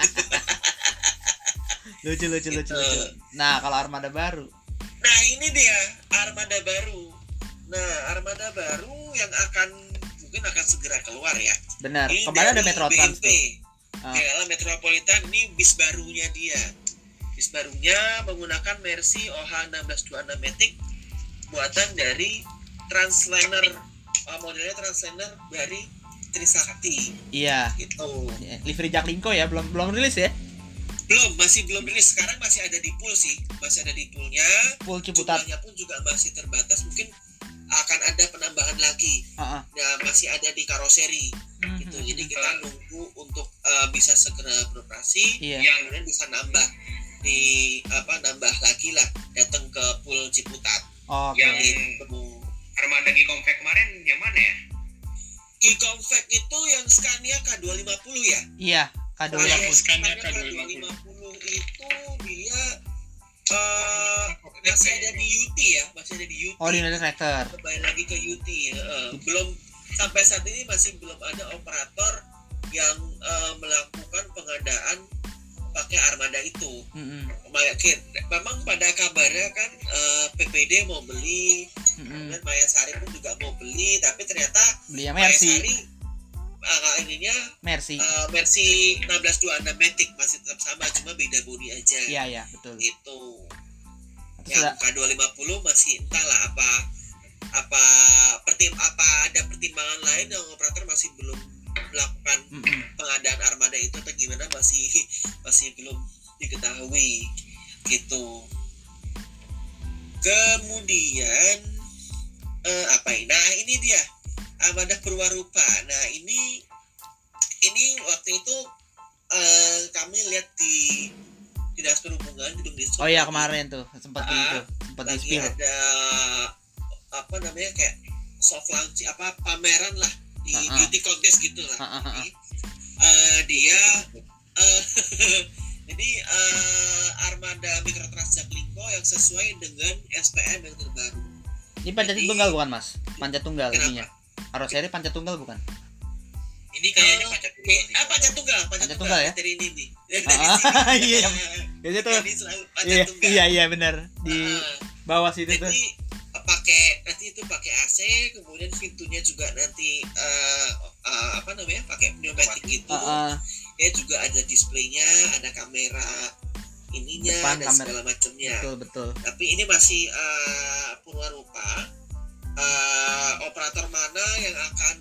Lucu lucu lucu Gitu. lucu. Nah, kalau armada baru. nah ini dia armada baru nah armada baru yang akan mungkin akan segera keluar ya Benar. Ini Kemarin ada Metro Trans BNP. tuh. KLA Metropolitan ini bis barunya dia barunya menggunakan Mercy OH 1626 Matic buatan dari Transliner uh, modelnya Transliner dari Trisakti. Iya. gitu. Ya, Livery Jaklingko ya, belum belum rilis ya. belum masih belum rilis. Sekarang masih ada di pool sih masih ada di poolnya. Ciputat. jumlahnya pun juga masih terbatas. Mungkin akan ada penambahan lagi. Heeh. nah masih ada di karoseri. Hmm, gitu. hmm, jadi hmm. kita nunggu untuk uh, bisa segera beroperasi. Yang kemudian bisa nambah di apa nambah lagi lah datang ke pool Ciputat. Oke. yang gitu armada Gikomfek kemarin yang mana ya? Gikomfek itu yang Scania K250 ya? Iya, Kalau K250. yang Scania K250 itu dia uh, masih ada di UT ya? Masih ada di UT Oh, di United Tractor. kembali lagi ke UT eh, belum sampai saat ini masih belum ada operator yang eh, melakukan pengadaan pakai armada itu Mm-mm. Makin, memang pada kabarnya kan eh, PPD mau beli Mm-mm. kemudian Maya Sari pun juga mau beli tapi ternyata Beli Maya. Sari eh, ininya Mercy. eh, Mercy 1626 Matic masih tetap sama cuma beda bodi aja Iya, iya, betul. itu yang ada K250 masih entahlah apa apa pertim apa ada pertimbangan lain yang operator masih belum melakukan pengadaan armada itu atau gimana masih masih belum diketahui gitu. Kemudian eh, apa ini? Nah ini dia armada perwarupa nah ini ini waktu itu eh, kami lihat di dinas perhubungan gedung Dishub Oh iya kemarin tuh sempat di Ah, itu, sempat di lagi ada apa namanya kayak soft launch apa pameran lah di Ah, ah. beauty contest gitu lah Ah, ah, ah. Jadi, eh, dia eh, jadi eh, armada Mikrotrans Jaklingko yang sesuai dengan SPM yang terbaru Ini panjat Jadi- tunggal bukan, Mas? Panjat tunggal Kenapa? ininya. Aroseri panjat tunggal bukan? ini kayaknya Eh, pajak Oke, ah panjat tunggal, panjat, Panjat tunggal, tunggal ya? Dari ini nih. Ah, iya. Biasanya tuh panjat iya, tunggal. iya iya benar di Ah, bawah situ tuh. Jadi eh, pakai nanti itu pakai AC, kemudian pintunya juga nanti eh, eh, apa namanya pakai pneumatik gitu. Heeh. Ya juga ada displaynya, ada kamera ininya Depan dan kamera. segala macamnya. betul betul. Tapi ini masih eh, purwarupa. Eh, operator mana yang akan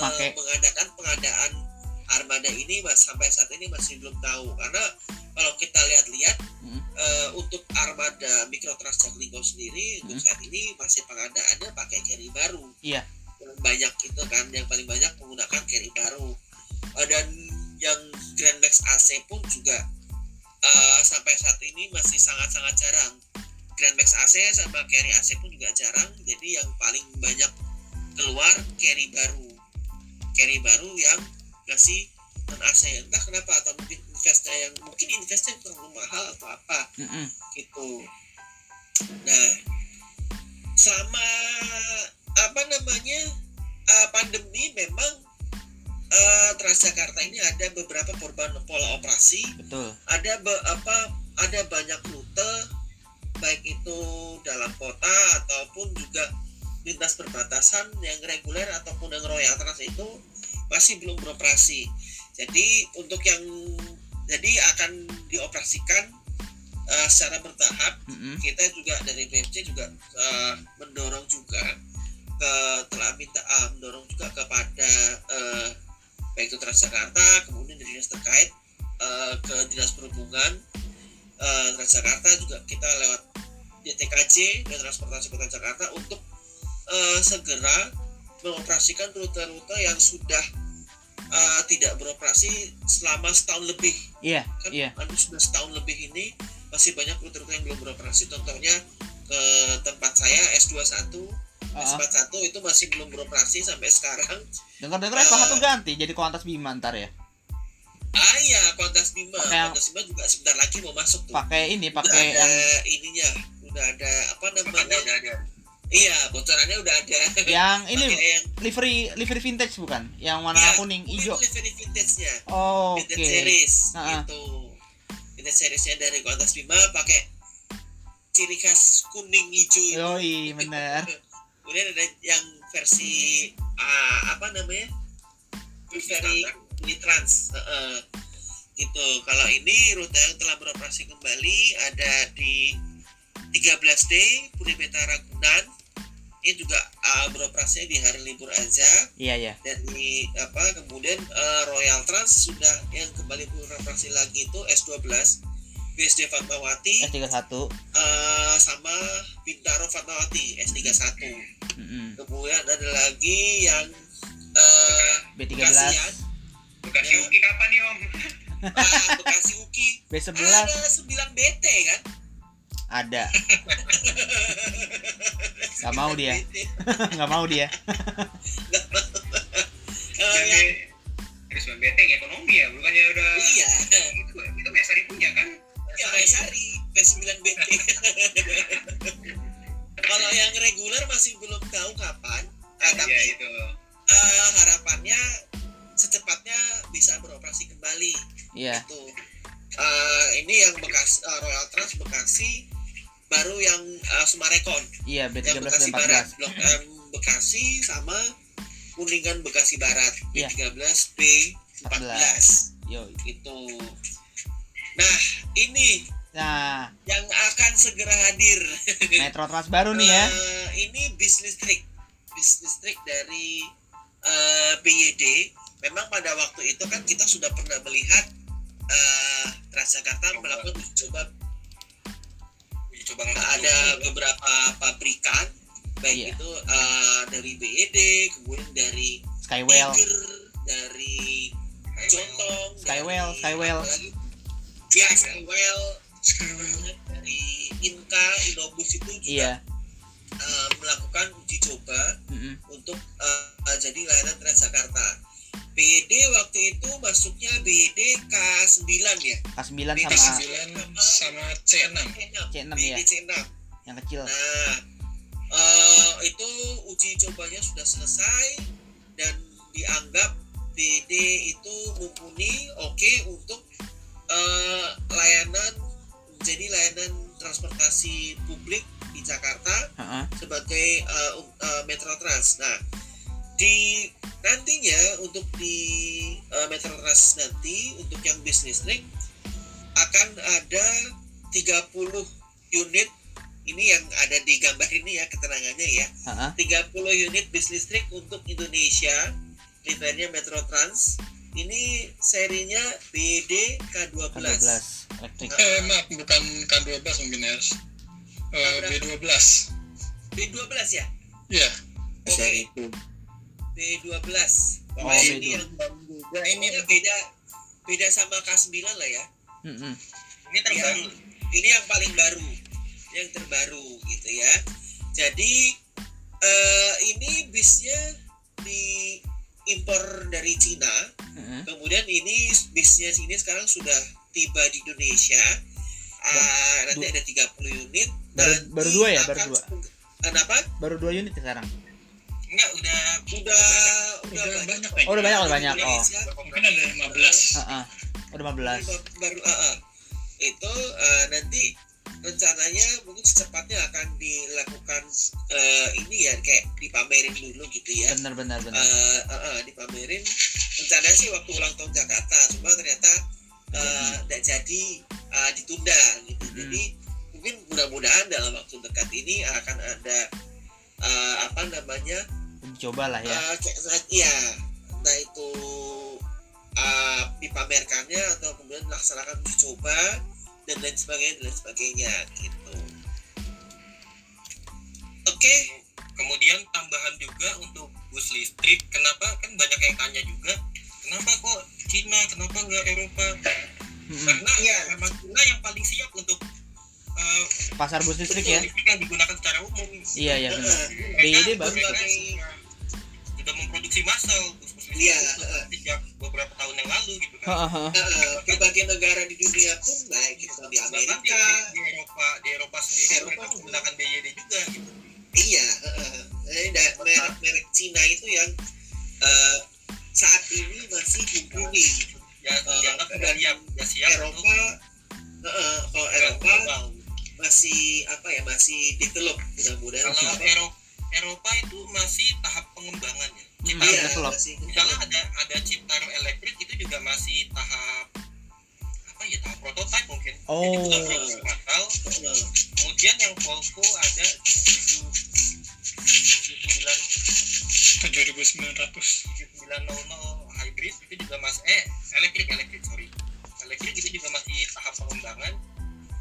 Pakai. mengadakan pengadaan armada ini mas sampai saat ini masih belum tahu karena kalau kita lihat-lihat Hmm. eh, untuk armada Mikrotrans Jaklingko sendiri untuk Hmm. saat ini masih pengadaannya pakai carry baru Iya. yang banyak itu kan yang paling banyak menggunakan carry baru Eh, dan yang Grand Max AC pun juga eh, sampai saat ini masih sangat-sangat jarang Grand Max AC sama carry AC pun juga jarang jadi yang paling banyak keluar carry baru carry baru yang kasih non AC entah kenapa atau mungkin investnya yang mungkin investnya terlalu mahal atau apa. Mm-mm. gitu. Nah selama apa namanya uh, pandemi memang uh, Transjakarta ini ada beberapa perubahan pola operasi. Betul. ada be- apa ada banyak rute baik itu dalam kota ataupun juga lintas perbatasan yang reguler ataupun yang royal trans itu masih belum beroperasi jadi untuk yang jadi akan dioperasikan uh, secara bertahap Mm-mm. kita juga dari BMC juga uh, mendorong juga ke telah minta uh, mendorong juga kepada uh, baik itu Transjakarta kemudian dari dinas terkait uh, ke dinas perhubungan uh, Transjakarta juga kita lewat DTKJ dan transportasi kota Jakarta untuk uh, segera mengoperasikan rute-rute yang sudah uh, tidak beroperasi selama setahun lebih Iya, kan iya. anu sudah setahun lebih ini masih banyak rute-rute yang belum beroperasi contohnya ke tempat saya S21 Ah. S41 itu masih belum beroperasi sampai sekarang. Dengar-dengar Eh. F1 ganti jadi Kuantas Bima ntar ya. Ah iya, Kuantas Bima. Pakai- Kuantas Bima juga sebentar lagi mau masuk tuh. Pakai ini, pakai ada yang ininya, udah ada apa namanya? udah ada Iya, bocorannya udah ada. yang ini yang livery livery vintage bukan? Yang warna Iya, kuning, hijau. livery vintage-nya. Oh, Oke. Vintage series Ah. gitu. Vintage seriesnya dari Kuantas Bima pakai ciri khas kuning hijau itu. Yoi, bener. Kemudian ada yang versi ah, apa namanya? Very ini trans. Heeh. gitu. Kalau ini rute yang telah beroperasi kembali ada di 13D Puri Beta Ragunan. Ini juga ah, beroperasi di hari libur aja Iya, iya. dan di apa kemudian eh, Royal Trans sudah yang kembali beroperasi lagi itu S12 BSD Fatmawati S31. eh, sama Bintaro Fatmawati S31 Mm-mm. kemudian ada lagi yang eh B13, Bekasian Bekasi Uki kapan nih om? ah, Bekasi Uki B11 ada 9 BT kan ada. Gak mau dia. Nggak mau dia. Eh, yang Terus benteng ekonomi ya, bukannya udah iya itu itu biasa dipunya kan? ya Maesari P9 BT kalau yang reguler masih belum tahu kapan ah, tapi Iya itu. eh, harapannya secepatnya bisa beroperasi kembali Iya. itu Eh, ini yang bekas eh, Royal Trans Bekasi baru yang eh, Sumarekon. Iya, yang B13 Bekasi dan Barat. 14. Blok M Bekasi sama Kuningan Bekasi Barat. Iya. B13 B14 Yoi. itu nah ini Nah, yang akan segera hadir. Metro Trans baru nih ya. Eh, ini bis listrik bis listrik dari eh, BYD memang pada waktu itu kan kita sudah pernah melihat eh, Transjakarta melakukan uji coba Coba ada beberapa pabrikan baik Iya. itu eh, dari BYD kemudian dari Skywell. Tiger dari Jotong Skywell, dari Skywell. ya Skywell kemudian dari Inka Inobus itu juga Iya. eh, melakukan uji coba Mm-mm. untuk eh, jadi layanan Transjakarta. BD waktu itu masuknya BD K9 ya. K9 BD sama K9 sama C6 C6 BD ya, C6. yang kecil. Nah, eh, itu uji cobanya sudah selesai dan dianggap BD itu mumpuni oke untuk eh, layanan menjadi layanan transportasi publik di Jakarta Heeh. sebagai uh, um- uh, Metro Trans. Nah, di nantinya untuk di uh, Metro Trans nanti untuk yang bis listrik akan ada 30 unit ini yang ada di gambar ini ya keterangannya ya. Heeh. 30 unit bis listrik untuk Indonesia livernya Metro Trans. Ini serinya BD K12. K12 elektrik. eh maaf bukan K12 mungkin ya Eh, B12 B12 ya? Iya Oke. seri itu B12. Oh, Pokoknya ini B12. yang baru juga. Ini beda beda sama K9 lah ya. Ini terbaru. Yang- ini yang paling baru, yang terbaru gitu ya. Jadi eh, ini bisnya diimpor dari Cina. Kemudian ini bisnya sini sekarang sudah tiba di Indonesia. Ah, nanti ada 30 unit. Baru- baru dua ya? Baru dua? Kenapa? Baru dua unit sekarang. Enggak, udah Udah udah udah banyak. banyak Oh, udah banyak, udah banyak. Oh. Mungkin ada 15 Heeh. Udah 15. Ini baru ah. itu eh, nanti rencananya mungkin secepatnya akan dilakukan eh, ini ya kayak dipamerin dulu gitu ya Bener bener bener. Eh, eh, eh, dipamerin rencananya sih waktu ulang tahun Jakarta cuma ternyata eh, tidak jadi eh, ditunda gitu Hmm. jadi mungkin mudah-mudahan dalam waktu dekat ini akan ada eh, apa namanya Uji coba lah ya. Eh, kayak saat iya entah itu uh, dipamerkannya atau kemudian melaksanakan uji coba dan lain sebagainya dan lain sebagainya gitu oke kemudian tambahan juga untuk bus listrik kenapa kan banyak yang tanya juga kenapa kok Cina kenapa nggak Eropa Mm-mm. karena Iya. memang Cina yang paling siap untuk eh, pasar bus listrik ya listrik yang digunakan secara umum iya iya benar. BYD Mereka bagus sudah- memproduksi massal bus-bus listrik Iya, heeh. sejak beberapa tahun yang lalu gitu kan Heeh. Heeh, berbagai negara di dunia pun baik itu di Amerika di Eropa di Eropa sendiri Eropa mereka pun. menggunakan BYD juga gitu iya heeh. Jadi da- merek merek Cina itu yang eh, saat ini masih mumpuni ya Eh, dianggap sudah dan ya siap Eropa heeh, kalau ke Eropa. Masih apa ya masih develop mudah-mudahan kalau apa, Eropa Eropa itu masih tahap pengembangan ya Hmm, iya, develop. masih misalnya ada ada Citaro elektrik itu juga masih tahap apa ya tahap prototype mungkin. Jadi Oh. bukan produksi massal Heeh. kemudian yang Volvo ada tujuh tujuh sembilan 7900 tujuh sembilan nol hybrid itu juga masih eh elektrik elektrik sorry. Elektrik itu juga masih tahap pengembangan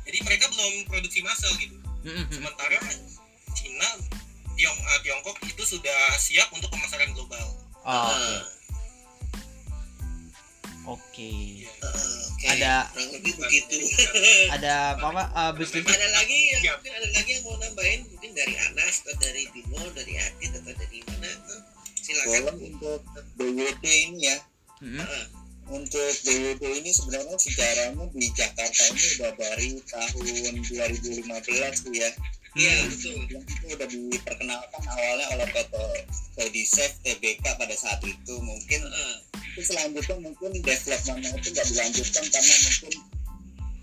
jadi mereka belum produksi massal gitu. Sementara Cina Tiong, eh, Tiongkok itu sudah siap untuk pemasaran global. Oh, oke. Heeh. oke. Heeh, oke. Ada- kurang lebih begitu. Ada apa uh, listrik ada lagi yang mungkin ada lagi yang mau nambahin? Mungkin dari Anas atau dari Bimo dari Adit atau dari mana? Tuh silakan. Untuk BWD ini ya. Untuk BWD ini sebenarnya sejarahnya di Jakarta ini udah dari tahun 2015 tuh ya. Iya betul. yang itu udah diperkenalkan awalnya oleh PT Sodisef TBK pada saat itu. Mungkin Heeh. itu selanjutnya mungkin developmentnya itu nggak dilanjutkan karena mungkin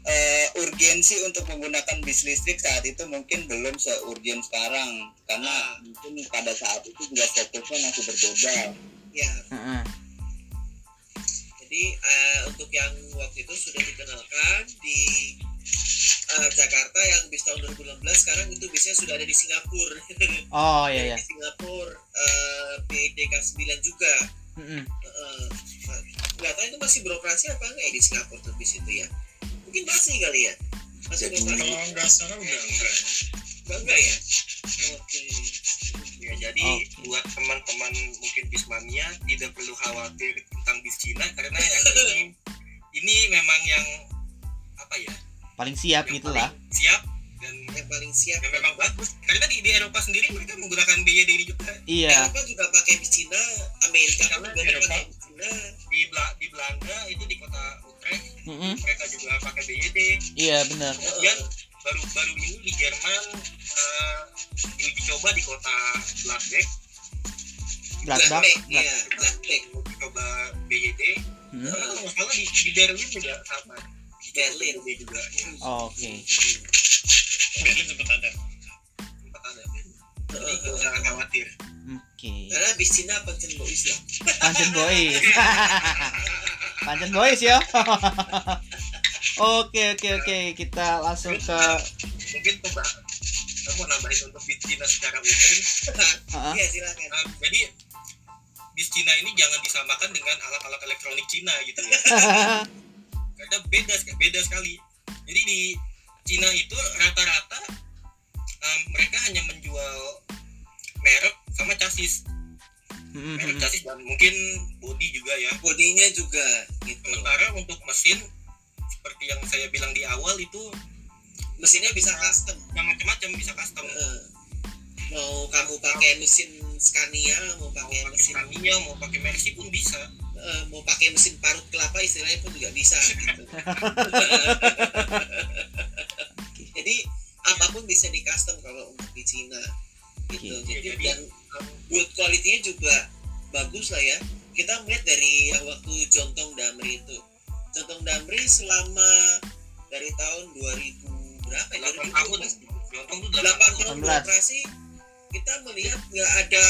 eh, urgensi untuk menggunakan bis listrik saat itu mungkin belum seurgen sekarang. Karena mungkin pada saat itu juga fokusnya masih berbeda. Ya Heeh. Jadi eh, untuk yang waktu itu sudah dikenalkan di eh, Jakarta yang bis tahun 2016 sekarang itu biasanya sudah ada di Singapura. Oh iya iya. di Singapura eh, BDK 9 juga. Mm-mm. Heeh. nggak tahu itu masih beroperasi apa enggak ya di Singapura tuh bis itu ya? Mungkin masih kali ya? Masih beroperasi kalau nggak salah udah enggak enggak ya? Oke. Ya jadi Oke. buat teman-teman mungkin bismania tidak perlu khawatir tentang bis Cina karena yang ini ini memang yang apa ya? Paling siap gitulah paling siap dan yang paling siap yang memang bagus. Karena di, di Eropa sendiri mereka menggunakan BYD ini juga. Iya. Eropa juga pakai bis Cina Amerika Karena juga Eropa- pakai bis Cina. Di Bela- di Belanda itu di kota Utrecht Mm-mm. mereka juga pakai BYD iya benar. Kemudian baru baru ini di Jerman eh, diuji coba di kota Gladbeck Gladbach? Blackback Glad- ya Blackback uji coba BYD Hmm. Karena kalau nggak salah di, di Berlin juga sama. Di Berlin. BYD juga. Oh, oke Berlin sempat ada. Sempat ada jadi nggak usah khawatir. Oke. Karena bis Cina pancen boys lah. Pancen boys Pancen boys ya oke oke oke. Kita langsung ke mungkin pembah mau nambahin untuk bis Cina secara umum. Iya silakan. Nah, jadi bis Cina ini jangan disamakan dengan alat-alat elektronik Cina gitu ya. Karena beda beda sekali. Jadi di Cina itu rata-rata um, mereka hanya menjual merek sama chassis Mm-mm. merek chassis dan mungkin body juga ya. Bodinya juga gitu. Sementara untuk mesin seperti yang saya bilang di awal itu mesinnya bisa custom yang macam-macam bisa custom. Heeh. mau kamu pakai mesin Scania mau pakai mesin Scania mau pakai Mercy pun bisa. Eh, mau pakai mesin parut kelapa istilahnya pun juga bisa gitu. jadi apa pun bisa di custom kalau untuk di Cina gitu. Jadi Jadi, dan build quality-nya juga bagus lah ya. Kita melihat dari yang waktu Jontong Damri itu Jontong Damri selama dari tahun 2000 berapa ya? 8 2012 tahun Jontong tuh 8 8 tahun tahun 18. beroperasi kita melihat nggak ada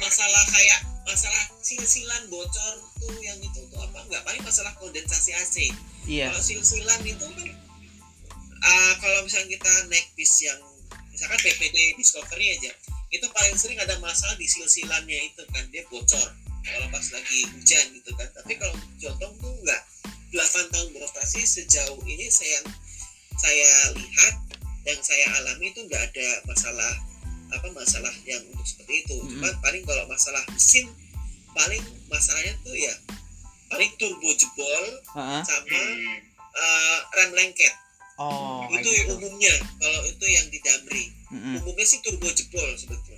masalah kayak masalah silsilan bocor tuh yang itu tuh apa? Nggak paling masalah kondensasi AC iya. Kalau silsilan itu kan ah, kalau misalnya kita naik bis yang misalkan PPD Discovery aja itu paling sering ada masalah di silsilannya itu kan dia bocor kalau pas lagi hujan gitu kan tapi kalau untuk Jotong tuh enggak 8 tahun beroperasi sejauh ini saya saya lihat yang saya alami itu nggak ada masalah apa masalah yang untuk seperti itu Mhm. cuman paling kalau masalah mesin paling masalahnya tuh ya paling turbo jebol Heeh. sama eh, rem lengket Oh, itu gitu. umumnya kalau itu yang di Damri Mm-mm. umumnya sih turbo jebol sebetulnya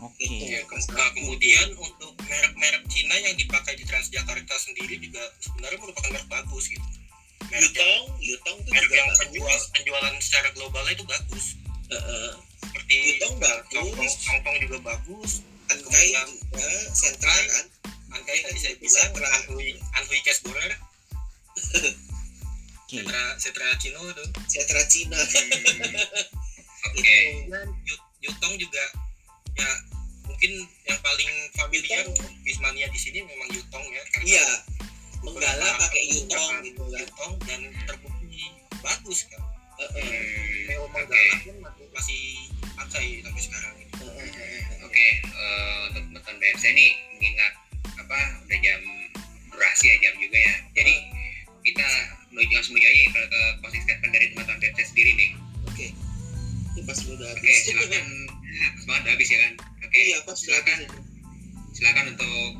Oke. Itu. Ya, ke- nah, kemudian untuk merek-merek Cina yang dipakai di Transjakarta sendiri juga sebenarnya merupakan merek bagus gitu. Merek Yutong Yutong itu merek juga yang penjual, penjualan secara globalnya itu bagus. Heeh. Seperti Yutong bagus. Tongtong juga bagus. Ankai Kemudian juga sentra kan Angkai tadi saya bilang. Anhui Anhui Cash Borer, Oke. Setra Setra Cino tuh. sentra Cina Oke. itu Dan Yu- Yutong juga ya mungkin yang paling familiar. Bismania di sini memang Yutong ya. karena iya menggala pakai Yutong gitu kan Yutong dan terbukti bagus kan. Heeh. Hmm, Oke. Manggala pun masih- pakai sampai sekarang. Heeh. Oke, eh, untuk nonton BMC ini mengingat apa udah jam durasi ya jam juga ya. Jadi kita menuju langsung menuju aja ke, ke closing statement dari teman-teman BMC sendiri nih. oke ini pas udah Oke, habis silakan. Pas banget udah habis ya kan. Iya udah silakan. Silakan untuk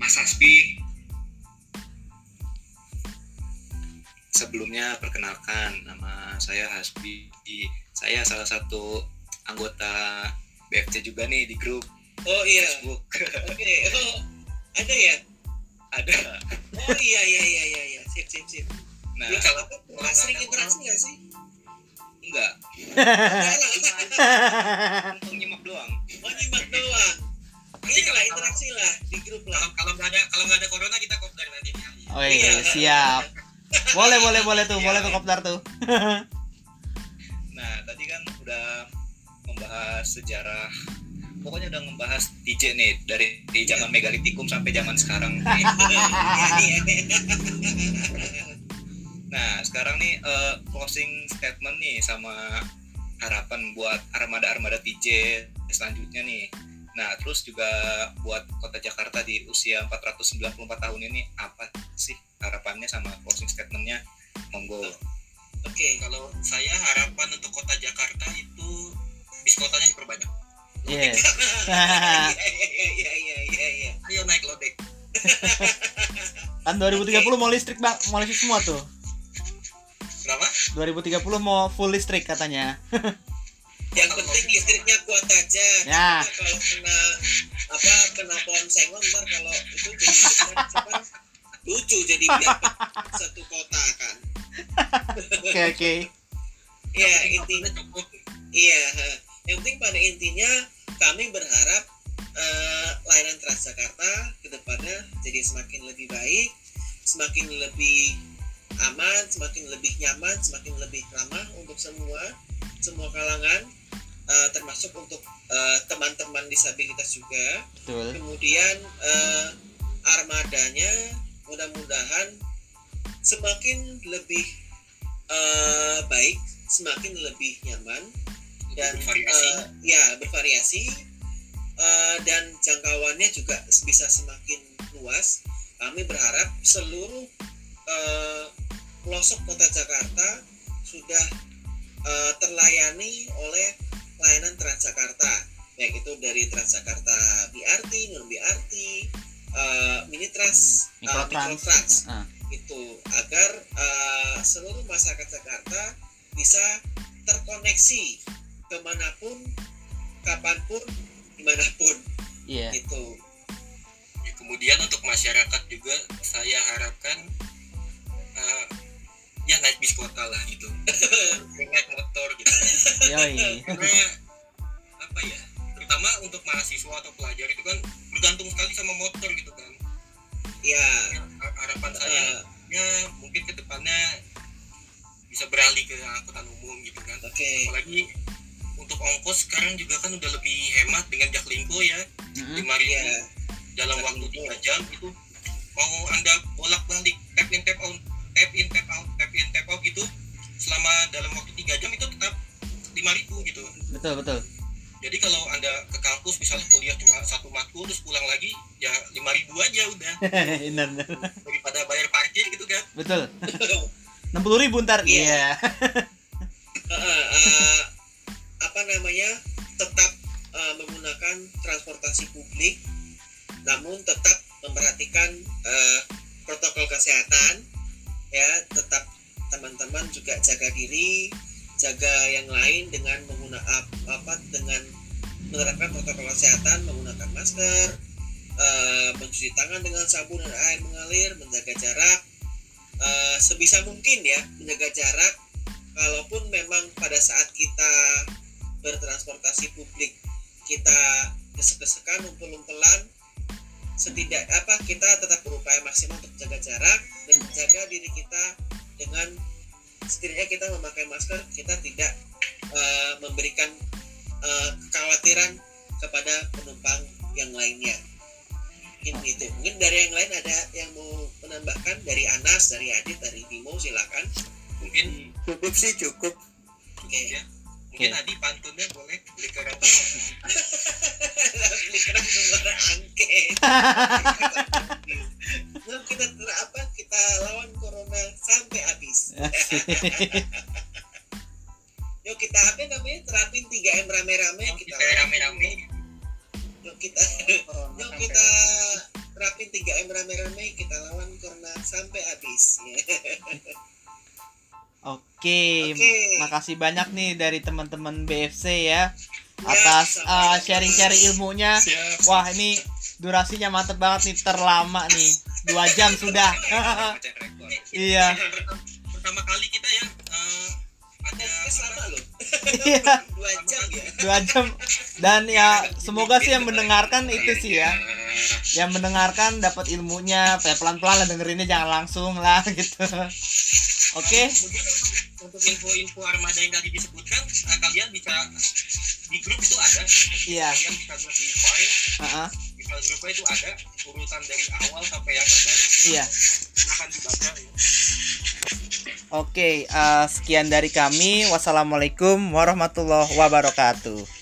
Mas Hasbi. Sebelumnya perkenalkan nama saya Hasbi. Saya salah satu anggota BFC juga nih di grup oh iya Facebook. oke oh ada ya Ada. oh iya iya iya iya iya sip sip sip Nah, kalau sering interaksi nggak sih enggak. Enggak lah. Untuk nyimak doang. oh nyimak doang ini lah interaksi lah di grup lah Kalau nggak ada kalau nggak ada corona kita kopdar nanti nih. Oh iya, siap. Boleh, boleh, boleh tuh, boleh tuh kopdar tuh. Nah, tadi kan udah membahas sejarah pokoknya udah membahas DJ nih dari di zaman megalitikum sampai zaman sekarang. Iya, iya. Nah, sekarang nih eh, closing statement nih sama harapan buat armada-armada TJ selanjutnya nih. Nah, terus juga buat kota Jakarta di usia 494 tahun ini apa sih harapannya sama closing statementnya? Monggo. oke Kalau saya harapan untuk kota Jakarta itu bis kotanya diperbanyak. Yes. iya iya iya iya iya iya Ayo naik lodek. kan 2030 mau listrik, Bang. Mau listrik semua tuh. Berapa? 2030 mau full listrik katanya. yang penting listriknya kuat aja Ya. Karena kalau kena apa kena pohon sengon ntar kalau itu jadi cuman lucu jadi biar satu kota kan Oke, oke. ya intinya cukup. iya yang penting pada intinya kami berharap eh, layanan Transjakarta ke depannya jadi semakin lebih baik semakin lebih aman semakin lebih nyaman semakin lebih ramah untuk semua semua kalangan eh, termasuk untuk eh, teman-teman disabilitas juga Betul. kemudian eh, armadanya mudah-mudahan semakin lebih eh, baik semakin lebih nyaman dan Bervariasi. eh, ya bervariasi eh, dan jangkauannya juga bisa semakin luas kami berharap seluruh eh, pelosok kota Jakarta sudah eh, terlayani oleh layanan Transjakarta baik itu dari Transjakarta BRT, non BRT, eh, mini trans, eh, Mikrotrans. mikrotrans Ah. itu agar eh, seluruh masyarakat Jakarta bisa terkoneksi ke mana pun, kapan pun, di mana pun Iya. itu. Ya, kemudian untuk masyarakat juga saya harapkan ya naik bis kota lah gitu. Naik motor gitu. Yoi. karena apa ya terutama untuk mahasiswa atau pelajar itu kan bergantung sekali sama motor gitu kan. Ya, Ha- harapan saya ya mungkin ke depannya bisa beralih ke angkutan umum gitu kan. Oke. apalagi untuk ongkos sekarang juga kan udah lebih hemat dengan Jaklingko ya. Mm-mm. lima ribu Ya, dalam waktu Jaklingko. tiga jam itu mau anda bolak balik tap in tap out tap in tap out tap in tap out gitu selama dalam waktu tiga jam itu tetap lima ribu gitu Betul, betul. jadi kalau anda ke kampus misalnya kuliah cuma satu matkul terus pulang lagi ya lima ribu aja udah benar, benar. daripada bayar parkir gitu kan Betul. 60 ribu ntar. Iya. Iya. eh, eh, apa namanya tetap eh, menggunakan transportasi publik, namun tetap memperhatikan eh, protokol kesehatan, ya tetap teman-teman juga jaga diri jaga yang lain dengan menggunakan apa dengan menerapkan protokol kesehatan menggunakan masker eh, mencuci tangan dengan sabun dan air mengalir menjaga jarak eh, sebisa mungkin ya menjaga jarak. Kalaupun memang pada saat kita bertransportasi publik kita gesek-gesekan umpel-umpelan setidak apa kita tetap berupaya maksimal untuk jaga jarak dan menjaga diri kita dengan setidaknya kita memakai masker kita tidak eh, memberikan eh, kekhawatiran kepada penumpang yang lainnya. Mungkin itu mungkin dari yang lain ada yang mau menambahkan? Dari Anas dari Adit dari Bimo silakan. Mungkin cukup sih cukup. Oke. Ya mungkin Adi pantunnya boleh beli ke beli kerang suara angke Nah, kita ter apa kita lawan corona sampai habis. Yuk kita apa namanya terapin 3 m rame-rame kita kita rame-rame. Yuk kita yuk kita terapin 3 m rame-rame kita lawan corona sampai habis Oke, Oke. makasih banyak nih dari teman-teman BFC ya Ya, atas uh, sharing-sharing ilmunya. Siap. Wah, ini durasinya mantep banget nih, terlama nih. Dua jam sudah. Rekor. iya. pertama kali kita ya eh, loh Iya, dua jam ya dua jam. Dan ya semoga sih yang mendengarkan itu sih ya. Yang mendengarkan dapat ilmunya, pelan-pelan lah dengerinnya jangan langsung lah gitu. Oke. untuk info-info armada yang tadi disebutkan eh, kalian bisa di grup itu ada Iya. kalian bisa buat di file file grupnya itu ada urutan dari awal sampai yang terbaru Iya. silahkan dibaca ya. Oke, eh, sekian dari kami. Wassalamualaikum warahmatullahi wabarakatuh.